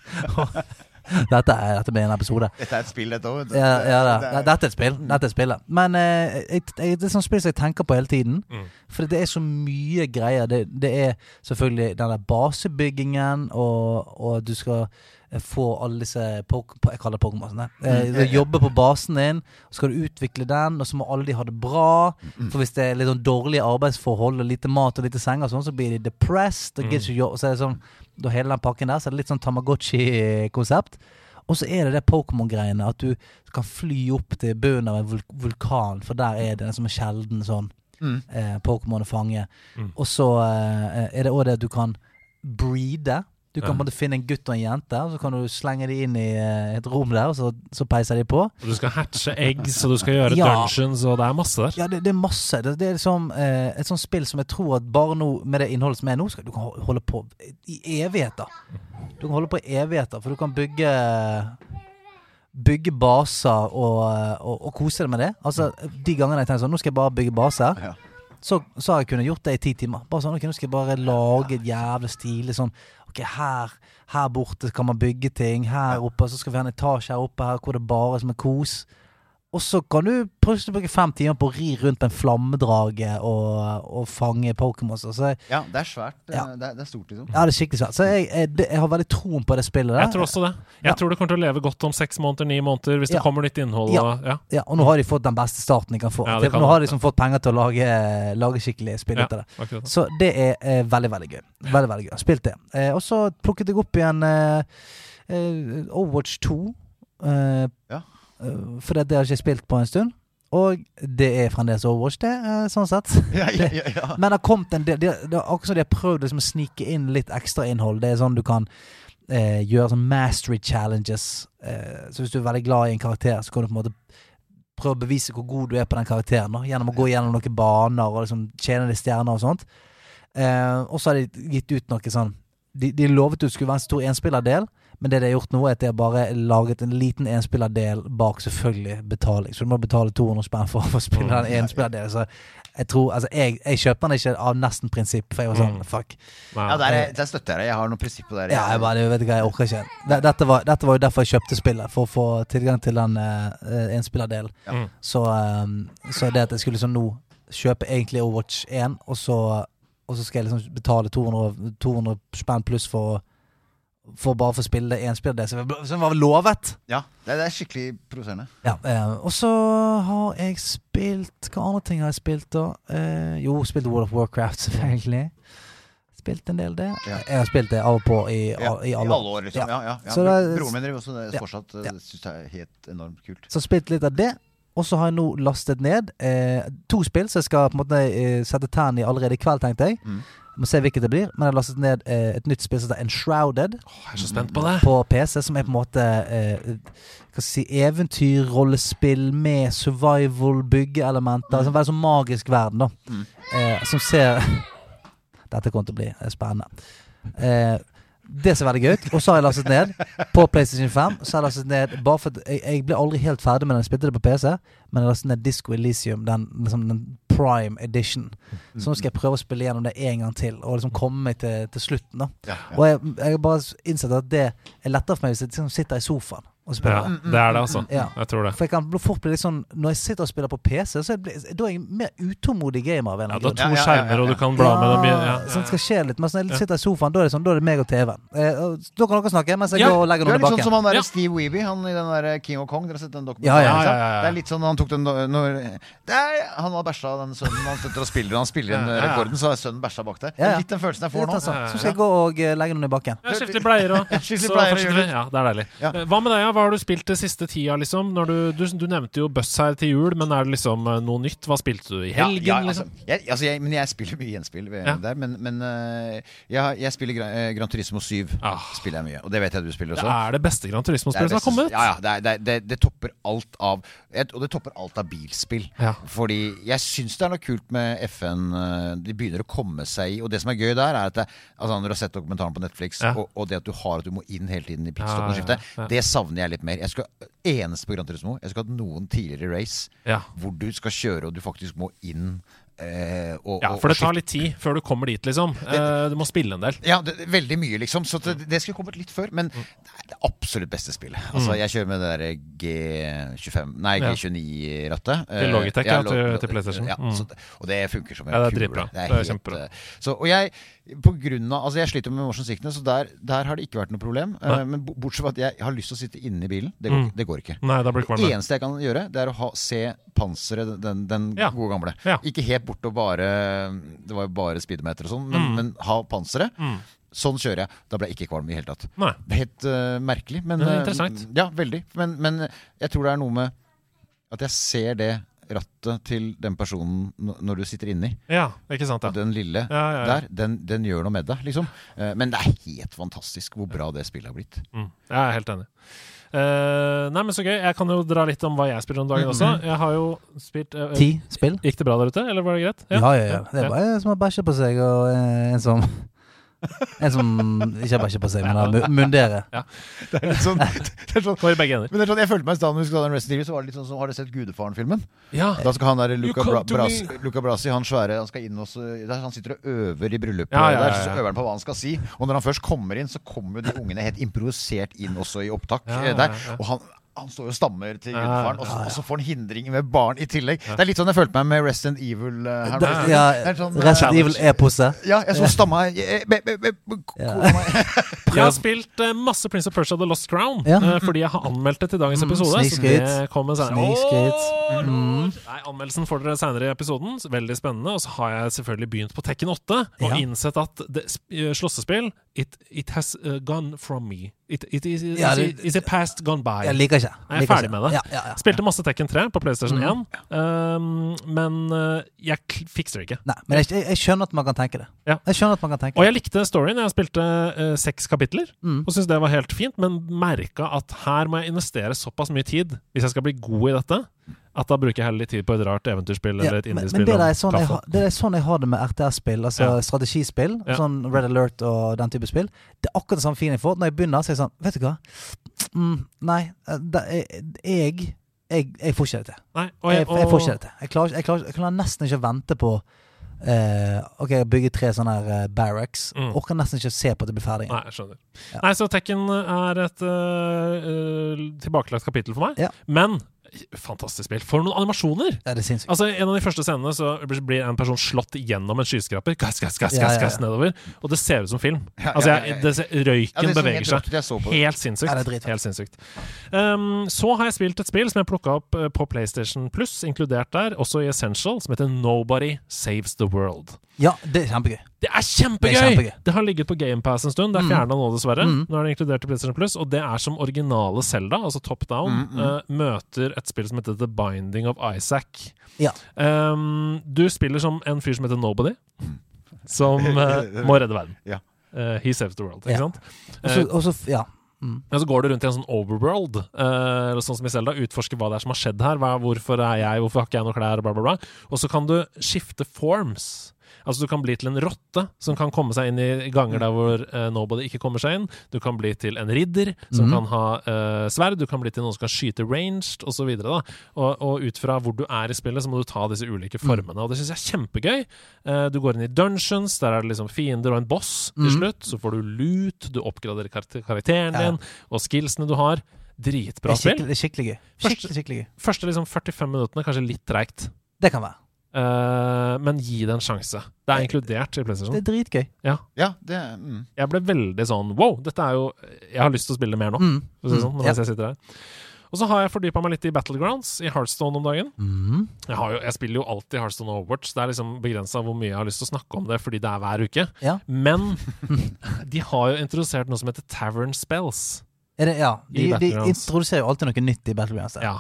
[SPEAKER 2] dette, er, dette blir en episode.
[SPEAKER 4] Dette er et spill, dette òg.
[SPEAKER 2] Ja, ja da. Dette er et spill. Dette er spillet. Men eh, jeg, jeg, det er sånn spill som jeg tenker på hele tiden.
[SPEAKER 3] Mm.
[SPEAKER 2] For det er så mye greier. Det, det er selvfølgelig den der basebyggingen, og, og du skal eh, få alle disse pok Jeg kaller det Pokémon. sånn,
[SPEAKER 4] Mm,
[SPEAKER 2] Eh, du jobber på basen din, så skal du utvikle den, og så må alle de ha det bra.
[SPEAKER 4] Mm,
[SPEAKER 2] For hvis det er litt sånn dårlige arbeidsforhold, og lite mat og lite senger, sånn, så blir de depressed. Og, mm. og så er det sånn Da hele den pakken der, så er det litt sånn Tamagotchi-konsept. Og så er det det Pokémon-greiene, at du kan fly opp til bunnen av en vul vulkan, for der er det en som er sjelden sånn
[SPEAKER 4] Mm.
[SPEAKER 2] eh, Pokémon å fange.
[SPEAKER 3] Mm.
[SPEAKER 2] Og så eh, er det òg det at du kan breede. Du kan
[SPEAKER 3] Ja.
[SPEAKER 2] både finne en gutt og en jente, og så kan du slenge de inn i eh, et rom der, og så, så peiser de på.
[SPEAKER 3] Og du skal hatche eggs, og du skal gjøre
[SPEAKER 2] Ja.
[SPEAKER 3] dungeons, og det er masse der.
[SPEAKER 2] Ja, det, det er masse. Det, det er liksom eh, et sånt spill som jeg tror at bare nå, med det innholdet som er nå, skal du kan holde på i evigheter. Du kan holde på i evigheter, for du kan bygge Bygge baser og, og, og kose deg med det. Altså, De gangene jeg tenker sånn Nå skal jeg bare bygge baser.
[SPEAKER 4] Ja.
[SPEAKER 2] Så, så har jeg kunnet gjort det i ti timer. Bare sånn, ok, Nå skal jeg bare lage et jævlig stilig sånn Ok, her, her borte kan man bygge ting. Her oppe så skal vi ha en etasje her oppe her hvor det bare er som en kos. Og så kan du plutselig bruke fem timer på å ri rundt på en flammedrage og, og fange Pokémon.
[SPEAKER 4] Ja, det er svært. Det,
[SPEAKER 2] Ja.
[SPEAKER 4] det, er, det er stort, liksom.
[SPEAKER 2] ja, det er skikkelig svært. Så jeg, jeg, jeg har veldig troen på det spillet der.
[SPEAKER 3] Jeg tror også det. Jeg
[SPEAKER 2] Ja.
[SPEAKER 3] tror det kommer til å leve godt om seks måneder, ni måneder, hvis det
[SPEAKER 2] Ja.
[SPEAKER 3] kommer nytt innhold.
[SPEAKER 2] Ja.
[SPEAKER 3] Og, ja.
[SPEAKER 2] Ja, og nå har de fått den beste starten de kan få.
[SPEAKER 3] Ja, det kan
[SPEAKER 2] nå har
[SPEAKER 3] de.
[SPEAKER 2] liksom fått penger til å lage, lage skikkelig spill ut av det.
[SPEAKER 3] akkurat.
[SPEAKER 2] Så det er eh, veldig, veldig gøy. Veldig, veldig gøy. Spilt det. Eh, og så plukket jeg opp igjen eh, eh, Overwatch 2. Eh,
[SPEAKER 4] Ja.
[SPEAKER 2] Eh, for det, det har jeg ikke spilt på en stund. Og det er fremdeles Overwatch, det, eh, sånn sett.
[SPEAKER 4] Ja, ja, ja.
[SPEAKER 2] Men det har kommet en del det er akkurat som de har prøvd liksom, å snike inn litt ekstra innhold. Det er sånn du kan eh, gjøre sånn mastery challenges. Eh, så hvis du er veldig glad i en karakter, så kan du på en måte prøve å bevise hvor god du er på den karakteren. Da, gjennom å gå gjennom noen baner og liksom tjene litt stjerner og sånt. Eh, og så har de gitt ut noe sånn De, de lovet du skulle være en stor enspillerdel, men det de har gjort nå, er at de har bare laget en liten enspillerdel bak selvfølgelig betaling. Så du må betale 200 spenn for å spille den enspillerdelen. Så jeg tror Altså, jeg, jeg kjøper den ikke av nesten prinsipp, for jeg var sånn
[SPEAKER 3] Mm.
[SPEAKER 2] Fuck.
[SPEAKER 4] Ja der, er, der støtter jeg deg. Jeg har noen prinsipper der.
[SPEAKER 2] Ja, jeg bare vet ikke jeg orker ikke. Dette var, dette var jo derfor jeg kjøpte spillet, for å få tilgang til den uh, enspillerdelen.
[SPEAKER 3] Ja.
[SPEAKER 2] Så, um, så det at jeg skulle liksom nå kjøpe egentlig Overwatch 1, og så, og så skal jeg liksom betale 200, 200 spenn pluss for, for bare å få spille det enspillerdelen spiller det som var lovet.
[SPEAKER 4] Ja, det, det er skikkelig provoserende.
[SPEAKER 2] Ja, eh, og så har jeg spilt Hva andre ting har jeg spilt, da? Eh, jo, spilt World of Warcraft, selvfølgelig. Spilt en del det.
[SPEAKER 4] Ja.
[SPEAKER 2] Jeg har spilt det av og på i,
[SPEAKER 4] Ja,
[SPEAKER 2] i alle år.
[SPEAKER 4] år, liksom.
[SPEAKER 2] Ja.
[SPEAKER 4] Ja, ja, ja.
[SPEAKER 2] Er-
[SPEAKER 4] Broren min driver også det
[SPEAKER 2] Ja.
[SPEAKER 4] fortsatt.
[SPEAKER 2] Ja.
[SPEAKER 4] Det syns jeg er helt enormt kult.
[SPEAKER 2] Så spilt litt av det. Og så har jeg nå lastet ned eh, to spill, så jeg skal på en måte eh, sette tærne i allerede i kveld, tenkte jeg.
[SPEAKER 4] Mm.
[SPEAKER 2] Må se hvilket det blir. Men jeg har lastet ned eh, et nytt spill som heter Enshrouded
[SPEAKER 3] Oh, jeg er så spent på det.
[SPEAKER 2] på PC, som er på en måte eh, hva skal si, eventyrrollespill med survival, byggeelementer. Som veldig sånn magisk verden, da.
[SPEAKER 4] Mm.
[SPEAKER 2] Eh, som ser Dette kommer til å bli eh, spennende. Eh, det ser veldig gøy ut. Og så har jeg lastet ned på PlayStation 5. Så har jeg lastet ned Bare for jeg, jeg ble aldri helt ferdig med den. Jeg spilte det på PC, men jeg lastet ned Disco Elysium, den, liksom, den prime edition. Så nå skal jeg prøve å spille gjennom det en gang til, og liksom komme meg til, til slutten. da
[SPEAKER 4] Ja, ja.
[SPEAKER 2] Og jeg, har bare innsett at det er lettere for meg hvis jeg liksom sitter i sofaen
[SPEAKER 3] Ja, det er det, altså.
[SPEAKER 2] Ja.
[SPEAKER 3] Jeg tror det.
[SPEAKER 2] For jeg kan fort bli litt sånn Når jeg sitter og spiller på PC, så er jeg da er jeg mer utålmodig gamer. Av en
[SPEAKER 3] Ja, du har to
[SPEAKER 2] grunn.
[SPEAKER 4] Ja, ja, ja,
[SPEAKER 3] skjermer, og du kan bla med dem. Ja,
[SPEAKER 2] Sånn skal skje litt. Men når jeg sitter i sofaen, da er det sånn Da er det meg og TV-en. Eh, da kan dere snakke mens jeg
[SPEAKER 3] Ja,
[SPEAKER 2] går og legger
[SPEAKER 4] Du er litt sånn som han der
[SPEAKER 3] Ja.
[SPEAKER 4] Steve Weeby, han i den der King of Kong. Dere har sett den dokumentaren?
[SPEAKER 2] ja,
[SPEAKER 3] ja,
[SPEAKER 4] ikke sant?
[SPEAKER 3] ja, ja.
[SPEAKER 4] Det er litt sånn han tok den når det er, Han har bæsja, den sønnen han sitter og spiller. Han spiller
[SPEAKER 3] ja.
[SPEAKER 4] rekorden, så har sønnen bæsja bak der.
[SPEAKER 2] Ja, ja.
[SPEAKER 4] er Litt den følelsen jeg får nå.
[SPEAKER 3] Ja, ja,
[SPEAKER 2] Så skal jeg gå og eh, legge noen i bakken.
[SPEAKER 3] Skifte bleier og så fortsetter vi. Ja, det er deilig. Eh, Hva med deg, ja? Hva har du spilt det siste tida, liksom? Når du, du, du nevnte jo Buss her til jul, men er det liksom eh, noe nytt? Hva spilte du i helgen,
[SPEAKER 4] ja, ja, altså,
[SPEAKER 3] liksom?
[SPEAKER 4] jeg, altså jeg, men jeg spiller mye gjenspill
[SPEAKER 3] Ja.
[SPEAKER 4] der. Men, men eh, jeg, jeg spiller Gran, eh, Gran Turismo 7.
[SPEAKER 3] Ah.
[SPEAKER 4] Spiller jeg mye Og det vet jeg du spiller
[SPEAKER 3] Det
[SPEAKER 4] også.
[SPEAKER 3] er det beste Gran Turismo-spillet som har kommet.
[SPEAKER 4] Ja, ja, det, er, det, det, det topper alt av Og det topper alt av bilspill. Fordi jeg syns det er noe kult med FN. eh, De begynner å komme seg i Og det som er gøy der, er at det, altså når du har sett dokumentaren på Netflix, og, og det at du har at du må inn hele tiden i
[SPEAKER 3] pitstop-skiftet,
[SPEAKER 4] det savner jeg litt mer. Jeg skal, Eneste på Gran Turismo Jeg skulle hatt noen tidligere race
[SPEAKER 3] Ja.
[SPEAKER 4] hvor du skal kjøre og du faktisk må inn eh, og,
[SPEAKER 3] ja, for det tar litt tid før du kommer dit, liksom. Eh, du må spille en del.
[SPEAKER 4] ja, det, det- veldig mye, liksom. Så det, det skulle kommet litt før. Men det er det absolutt beste spillet. Altså, Jeg kjører med det derre G25 Nei,
[SPEAKER 3] Mm.
[SPEAKER 4] G29-rattet.
[SPEAKER 3] Til Logitech, ja, til- til PlayStation.
[SPEAKER 4] Ja,
[SPEAKER 3] Mm.
[SPEAKER 4] så, og det funker som en
[SPEAKER 3] Ja, det er
[SPEAKER 4] kule.
[SPEAKER 3] Det er
[SPEAKER 4] helt, eh, Så, og jeg på grunn av, altså jeg sliter med motion sickness, og der, der har det ikke vært noe problem.
[SPEAKER 3] Uh,
[SPEAKER 4] men bortsett fra at jeg har lyst til å sitte inne i bilen. Det går,
[SPEAKER 3] Mm.
[SPEAKER 4] det går ikke.
[SPEAKER 3] Nei, det
[SPEAKER 4] Det eneste jeg kan gjøre, det er å ha, se panseret, den, den
[SPEAKER 3] Ja.
[SPEAKER 4] gode gamle.
[SPEAKER 3] Ja.
[SPEAKER 4] Ikke helt bort og bare Det var jo bare speedometer og sånn, men,
[SPEAKER 3] Mm.
[SPEAKER 4] men ha panseret.
[SPEAKER 3] Mm.
[SPEAKER 4] Sånn kjører jeg. Da ble jeg ikke kvalm i det hele tatt.
[SPEAKER 3] Nei.
[SPEAKER 4] Det er helt uh, merkelig, men
[SPEAKER 3] Det er interessant.
[SPEAKER 4] Uh, Ja, veldig. Men, men jeg tror det er noe med at jeg ser det rattet til den personen når du sitter inni.
[SPEAKER 3] Ja, ikke sant, ja.
[SPEAKER 4] Den lille
[SPEAKER 3] Ja, ja, ja.
[SPEAKER 4] der, den, den gjør noe med deg, liksom. Eh, men det er helt fantastisk hvor bra det spillet har blitt.
[SPEAKER 3] Mm. Jeg er helt enig. Uh, nei, men så gøy. Jeg kan jo dra litt om hva jeg spiller om dagen også. Jeg har jo spilt uh,
[SPEAKER 2] Ti spill?
[SPEAKER 3] Gikk det bra der ute, eller var det greit?
[SPEAKER 2] Ja, ja, ja. Det er bare en som har bæsje på seg, og uh, en som En som ikke har bæsje på seg, men har mu- mundere.
[SPEAKER 4] Det er litt sånn, det er sånn
[SPEAKER 3] Var begge ender.
[SPEAKER 4] men det er sånn, Jeg følte meg i stedet når vi skulle ha den Resident Evil, så var det litt sånn som Har du sett Gudefaren-filmen?
[SPEAKER 3] Ja.
[SPEAKER 4] Da skal han der Luca,
[SPEAKER 3] come
[SPEAKER 4] Bra
[SPEAKER 3] to
[SPEAKER 4] Brasi,
[SPEAKER 3] me.
[SPEAKER 4] Luca Brasi Han svære Han skal inn og så- der Han sitter og øver i bryllupet
[SPEAKER 3] Ja, ja, ja,
[SPEAKER 4] der, Så
[SPEAKER 3] ja.
[SPEAKER 4] øver han på hva han skal si. Og når han først kommer inn, så kommer jo de ungene helt improvisert inn også i opptak
[SPEAKER 3] Ja,
[SPEAKER 4] eh,
[SPEAKER 3] ja,
[SPEAKER 4] der.
[SPEAKER 3] ja.
[SPEAKER 4] Og han han står jo og stammer til gudfaren, og så,
[SPEAKER 2] ja, ja.
[SPEAKER 4] og så får han hindringer med barn i tillegg. Det er litt sånn jeg følte meg med Resident Evil. Uh, her.
[SPEAKER 3] Det-
[SPEAKER 2] Ja,
[SPEAKER 4] Det er sånn, eh,
[SPEAKER 2] Resident Evil-eposet.
[SPEAKER 4] Ja, jeg så stamma jeg- jeg- be- be- be- be-
[SPEAKER 2] Ja.
[SPEAKER 3] Jeg har spilt uh, masse Prince of Persia The Lost Crown
[SPEAKER 2] Ja.
[SPEAKER 3] uh, fordi jeg har anmeldt det til dagens episode. Så
[SPEAKER 2] snikskryt.
[SPEAKER 3] det kommer senere. Oh,
[SPEAKER 2] Mm.
[SPEAKER 3] Nei, Anmeldelsen får dere senere i episoden. Veldig spennende. Og så har jeg selvfølgelig begynt på Tekken 8 og
[SPEAKER 2] Ja.
[SPEAKER 3] innsett at det, slåssespill it, it has gone from me. It, it it,
[SPEAKER 2] det-
[SPEAKER 3] is a past gone by.
[SPEAKER 2] Jeg liker ikke.
[SPEAKER 3] Jeg er
[SPEAKER 2] Liker
[SPEAKER 3] ferdig
[SPEAKER 2] ikke.
[SPEAKER 3] med det.
[SPEAKER 2] Ja, ja, ja.
[SPEAKER 3] Spilte masse Tekken 3 på PlayStation
[SPEAKER 2] Mhm.
[SPEAKER 3] 1, um, men eh, jeg fikser det ikke.
[SPEAKER 2] Nei, men jeg, jeg, skjønner at man kan tenke det. Jeg skjønner at man kan tenke
[SPEAKER 3] Og jeg likte storyen. Jeg spilte uh, seks kapitler
[SPEAKER 2] Mm.
[SPEAKER 3] og syntes det var helt fint, men merka at her må jeg investere såpass mye tid hvis jeg skal bli god i dette, at da bruker jeg heller litt tid på et rart eventyrspill eller et
[SPEAKER 2] men,
[SPEAKER 3] indiespill.
[SPEAKER 2] men det, er sånn jeg, har- det er sånn jeg har det med RTS-spill, altså
[SPEAKER 3] Ja.
[SPEAKER 2] strategispill.
[SPEAKER 3] Ja.
[SPEAKER 2] Sånn Red Alert og den type spill. Det er akkurat det samme feeling jeg får. Når jeg begynner, så er jeg sånn Vet du hva? Mm, nei, eh, det, jeg, jeg Jeg får ikke det til.
[SPEAKER 3] Nei, og
[SPEAKER 2] Jeg,
[SPEAKER 3] og...
[SPEAKER 2] jeg får ikke det til. Jeg klarer, jeg klarer, jeg klarer nesten ikke å vente på Uh, Ok, jeg bygger tre sånne her uh, barracks.
[SPEAKER 3] Mm.
[SPEAKER 2] Orker nesten ikke se på at det blir ferdig.
[SPEAKER 3] Nei, jeg skjønner.
[SPEAKER 2] Ja.
[SPEAKER 3] Nei, så Tekken er et øh, tilbakelagt kapittel for meg.
[SPEAKER 2] Ja.
[SPEAKER 3] Men fantastisk spill. For noen animasjoner!
[SPEAKER 2] Ja, det er sinnssykt.
[SPEAKER 3] Altså, En av de første scenene så blir en person slått gjennom en skyskraper. Gass, gass, gass, gass, gass nedover. Og det ser ut som film. Altså, jeg, det ser,
[SPEAKER 4] Ja,
[SPEAKER 3] Røyken
[SPEAKER 4] det
[SPEAKER 3] beveger seg. Helt sinnssykt.
[SPEAKER 2] Ja.
[SPEAKER 3] Helt sinnssykt. Um, så har jeg spilt et spill som jeg plukka opp eh, på PlayStation Plus, inkludert der, også i Essential, som heter Nobody Saves the World.
[SPEAKER 2] Ja, det er kjempegøy.
[SPEAKER 3] Det er kjempegøy!
[SPEAKER 2] Det er kjempegøy.
[SPEAKER 3] Det har ligget på GamePass en stund. Det er
[SPEAKER 2] Mm.
[SPEAKER 3] fjerna nå, dessverre.
[SPEAKER 2] Mm.
[SPEAKER 3] Nå er det inkludert i PlayStation Plus, og det er som originale Zelda, altså top down,
[SPEAKER 4] Mm, mm.
[SPEAKER 3] Uh, møter et spill som heter The Binding of Isaac.
[SPEAKER 2] Ja.
[SPEAKER 3] Um, du spiller som en fyr som heter Nobody. som uh, må redde verden.
[SPEAKER 4] Ja.
[SPEAKER 3] uh, he saves the world, ikke
[SPEAKER 2] Ja.
[SPEAKER 3] sant?
[SPEAKER 2] Og så,
[SPEAKER 3] Eh,
[SPEAKER 2] ja. Mm.
[SPEAKER 3] Men så går du rundt i en sånn overworld, eh, eller sånn som i Zelda, utforsker hva det er som har skjedd her. Hva, hvorfor er jeg, hvorfor har ikke jeg noen klær, bla, bla, bla. Og så kan du skifte forms. Altså Du kan bli til en rotte som kan komme seg inn i ganger der hvor uh, nobody ikke kommer seg inn. Du kan bli til en ridder som
[SPEAKER 2] mm.
[SPEAKER 3] kan ha uh, sverd. Du kan bli til noen som kan skyte ranged osv. Og, og, og ut fra hvor du er i spillet, så må du ta disse ulike formene. Og det syns jeg er kjempegøy. Uh, du går inn i dungeons, der er det liksom fiender og en boss til
[SPEAKER 2] Mhm.
[SPEAKER 3] slutt. Så får du loot, du oppgraderer kar karakteren din, og skillsene du har. Dritbra spill.
[SPEAKER 2] det er skikkelig gøy.
[SPEAKER 3] Første,
[SPEAKER 2] Skikkelig.
[SPEAKER 3] Første liksom 45 minuttene kanskje litt treigt.
[SPEAKER 2] Det kan være.
[SPEAKER 3] Eh, men gi det en sjanse. Det er inkludert i PlayStation.
[SPEAKER 2] Det er dritgøy.
[SPEAKER 4] Ja, det mm.
[SPEAKER 3] Jeg ble veldig sånn wow, dette er jo Jeg har lyst til å spille mer nå.
[SPEAKER 2] Mm.
[SPEAKER 3] For å si sånn,
[SPEAKER 2] Mm.
[SPEAKER 3] mens jeg sitter her. Og så har jeg fordypa meg litt i Battlegrounds i Heartstone om dagen.
[SPEAKER 2] Mm.
[SPEAKER 3] Jeg, har jo, jeg spiller jo alltid Heartstone og Overwatch. Det er liksom begrensa hvor mye jeg har lyst til å snakke om det, fordi det er hver uke.
[SPEAKER 2] Ja.
[SPEAKER 3] Men de har jo introdusert noe som heter Tavern Spells.
[SPEAKER 2] Er det, ja. De, de introduserer jo alltid noe nytt i Battlegrounds. der.
[SPEAKER 3] Ja.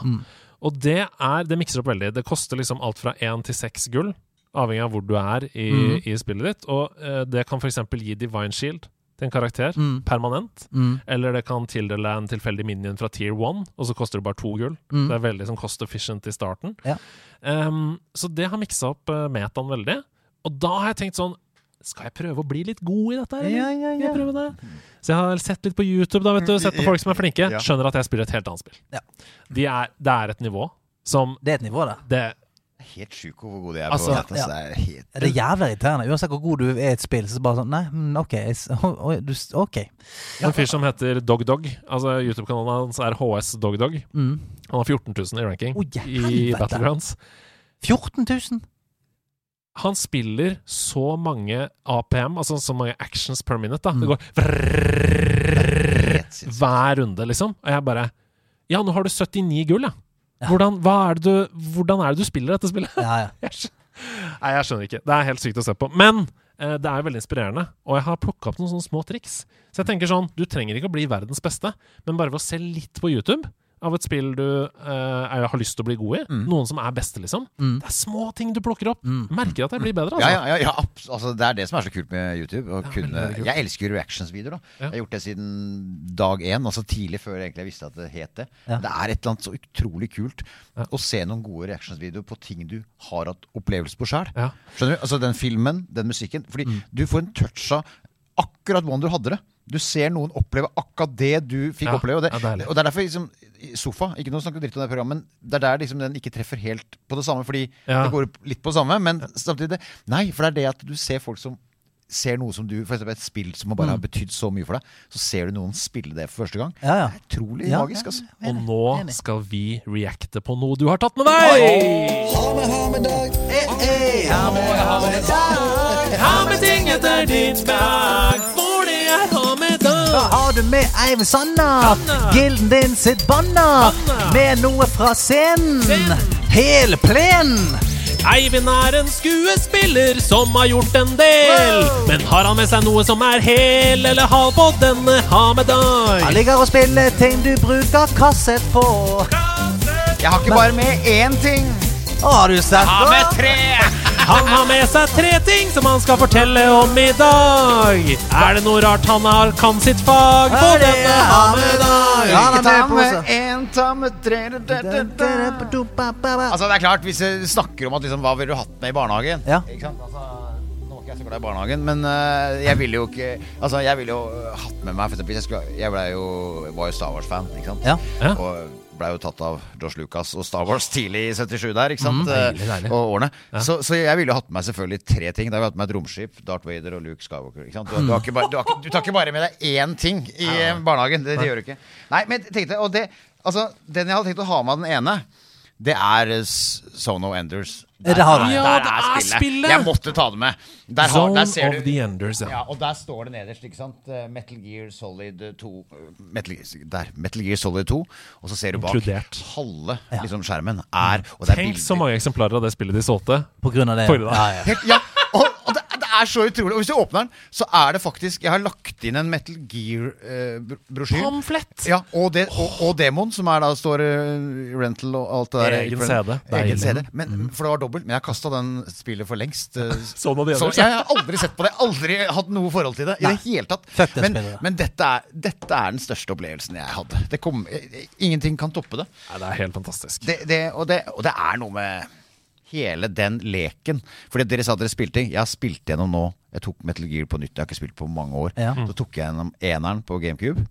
[SPEAKER 3] Og det er Det mikser opp veldig. Det koster liksom alt fra én til seks gull, avhengig av hvor du er i,
[SPEAKER 2] mm.
[SPEAKER 3] i spillet ditt. Og uh, det kan f.eks. gi Divine Shield til en karakter
[SPEAKER 2] Mm.
[SPEAKER 3] permanent.
[SPEAKER 2] Mm.
[SPEAKER 3] Eller det kan tildele en tilfeldig minion fra tier 1, og så koster det bare to gull.
[SPEAKER 2] Mm.
[SPEAKER 3] Det er veldig sånn cost efficient i starten.
[SPEAKER 2] Ja.
[SPEAKER 3] Um, så det har miksa opp uh, metaen veldig. Og da har jeg tenkt sånn Skal jeg prøve å bli litt god i dette? eller?
[SPEAKER 2] Ja, ja, ja.
[SPEAKER 3] jeg det? Så jeg har sett litt på YouTube, da, vet du. Sett på folk som er flinke. Skjønner at jeg spiller et helt annet spill.
[SPEAKER 2] Ja.
[SPEAKER 3] De er, det er et nivå som
[SPEAKER 2] Det er et nivå, da.
[SPEAKER 3] det
[SPEAKER 4] Helt sjukt hvor god de er
[SPEAKER 3] Altså,
[SPEAKER 4] på dette.
[SPEAKER 2] ja.
[SPEAKER 4] så Det er helt
[SPEAKER 2] Det er jævlig irriterende. Uansett hvor god du er i et spill, så bare sånn Nei, mm, OK. du, s-
[SPEAKER 3] En fyr som heter DogDog. Altså YouTube-kanalen hans er HS DogDog.
[SPEAKER 2] Mm.
[SPEAKER 3] Han har 14 000 i ranking
[SPEAKER 2] Å,
[SPEAKER 3] i. Battlegrounds.
[SPEAKER 2] 14 000?
[SPEAKER 3] Han spiller så mange APM, altså så mange actions per minute. da Det
[SPEAKER 2] Mm.
[SPEAKER 3] går
[SPEAKER 4] helt
[SPEAKER 3] hver runde, liksom. Og jeg bare Ja, nå har du 79 gull, ja. Hvordan, hva er du, hvordan er det du spiller dette spillet?
[SPEAKER 2] Ja, ja.
[SPEAKER 3] Nei, jeg skjønner ikke. Det er helt sykt å se på. Men eh, det er veldig inspirerende, og jeg har plukka opp noen sånne små triks. Så jeg tenker sånn, du trenger ikke å bli verdens beste, men bare ved å se litt på YouTube av et spill du eh, er- har lyst til å bli god i, noen som er beste, liksom.
[SPEAKER 2] Mm.
[SPEAKER 3] Det er små ting du plukker opp.
[SPEAKER 2] Mm.
[SPEAKER 3] Merker at jeg blir bedre, altså.
[SPEAKER 4] ja, ja, ja altså, Det er det som er så kult med YouTube. Kunne, jeg elsker reactions-videoer. Jeg har gjort det siden dag én, altså tidlig før egentlig jeg visste at det het det. Det er et eller annet så utrolig kult å se noen gode reactions-videoer på ting du har hatt opplevelse på sjøl. Skjønner du? Altså den filmen, den musikken. Fordi
[SPEAKER 3] Mm.
[SPEAKER 4] du får en touch av akkurat hvordan du hadde det. Du ser noen oppleve akkurat det du fikk
[SPEAKER 3] Ja,
[SPEAKER 4] oppleve. Og det,
[SPEAKER 3] ja, det
[SPEAKER 4] og det er derfor liksom, sofa Ikke noe snakk dritt om det programmet, men det er der liksom den ikke treffer helt på det samme. Fordi
[SPEAKER 3] Ja.
[SPEAKER 4] det går litt på det samme, men samtidig Nei, for det er det at du ser folk som ser noe som du For eksempel et spill som bare har betydd så mye for deg. Så ser du noen spille det for første gang.
[SPEAKER 2] Ja, ja.
[SPEAKER 4] Det er utrolig
[SPEAKER 2] Ja,
[SPEAKER 4] magisk, altså.
[SPEAKER 2] ja.
[SPEAKER 3] Og nå skal vi reacte på noe du har tatt med deg! Ha med med med din smak, for det er ha med
[SPEAKER 2] Da har du med Eivind Sanna, gilden din sitt banna, med noe fra scenen. Hele plenen.
[SPEAKER 3] Eivind er en skuespiller som har gjort en del. Men har han med seg noe som er hel eller hal på denne ha med
[SPEAKER 2] Han ligger og spiller ting du bruker kassett på.
[SPEAKER 4] Jeg har ikke bare med én ting.
[SPEAKER 2] Å, har du sett
[SPEAKER 3] Ha med tre! Han har med seg tre ting som han skal fortelle om i dag. Er det noe rart han har kan sitt fag på denne
[SPEAKER 2] hammedag?
[SPEAKER 3] ha
[SPEAKER 2] med
[SPEAKER 3] med
[SPEAKER 2] dag?
[SPEAKER 3] dag?
[SPEAKER 2] Han med
[SPEAKER 4] tre. Altså det er klart Hvis du snakker om at liksom, hva ville du hatt med i barnehagen
[SPEAKER 2] Ja.
[SPEAKER 4] Ikke sant? Altså, nå er ikke jeg så glad i barnehagen Men uh, jeg ville jo ikke Altså jeg ville jo hatt med meg For eksempel jeg, skulle, jeg ble jo, var jo Star Wars fan Ikke sant?
[SPEAKER 2] Ja.
[SPEAKER 3] Ja.
[SPEAKER 4] Og ble jo tatt av Josh Lucas og Star Wars tidlig i 77 der Ikke sant?
[SPEAKER 3] Mm, deilig, deilig.
[SPEAKER 4] Og årene så, så jeg ville jo hatt med meg selvfølgelig tre ting Da har vi hatt med et romskip Darth Vader og Luke Skywalker Ikke sant? Du, du, har ikke bare, du, har ikke, du tar ikke bare med deg én ting i ja. barnehagen Det, det gjør du ikke Nei, men tenkte Og det, altså den jeg hadde tenkt å ha med den ene det er eh, Sono Enders.
[SPEAKER 2] Har.
[SPEAKER 3] Ja,
[SPEAKER 4] der
[SPEAKER 3] det er spillet.
[SPEAKER 4] Jeg måtte ta det med. Der, har,
[SPEAKER 3] Zone
[SPEAKER 4] der ser
[SPEAKER 3] of
[SPEAKER 4] du
[SPEAKER 3] the Enders, ja.
[SPEAKER 4] ja, og der står det nederst, ikke sant? Eh, Metal Gear Solid 2 eh, Metal, Der. Metal Gear Solid 2. Og så ser du bak
[SPEAKER 3] Inkludert.
[SPEAKER 4] halve
[SPEAKER 2] Ja.
[SPEAKER 4] liksom, skjermen er og det er
[SPEAKER 3] Tenk
[SPEAKER 4] bilder.
[SPEAKER 3] så mange eksemplarer av det spillet de solgte.
[SPEAKER 2] På grunn av det.
[SPEAKER 3] På grunn av det.
[SPEAKER 2] Ja, ja.
[SPEAKER 4] Helt, ja, og, og det er så utrolig. Og hvis du åpner den, så er det faktisk Jeg har lagt inn en Metal Gear-brosjyr.
[SPEAKER 3] Pamflett!
[SPEAKER 4] ja, og, det, og, og Demon, som er da står uh, rental og alt det der.
[SPEAKER 3] Egen CD.
[SPEAKER 4] Egen CD. Men, for det var dobbelt. Men jeg kasta den spillet for lengst. Uh,
[SPEAKER 3] Sånn av de
[SPEAKER 4] så jeg har aldri sett på det. Aldri hatt noe forhold til det. I
[SPEAKER 2] Nei.
[SPEAKER 4] det hele tatt.
[SPEAKER 2] Det
[SPEAKER 4] Men, men dette, er, dette er den største opplevelsen jeg hadde. Det kom, eh, ingenting kan toppe det.
[SPEAKER 3] Nei, det er helt fantastisk.
[SPEAKER 4] Det, det, og, det, og det er noe med hele den leken. Fordi dere sa dere spilte. Jeg har spilt gjennom nå. Jeg tok Metal Gear på nytt. Jeg har ikke spilt på mange år.
[SPEAKER 2] Ja.
[SPEAKER 4] Så tok jeg gjennom eneren på GameCube.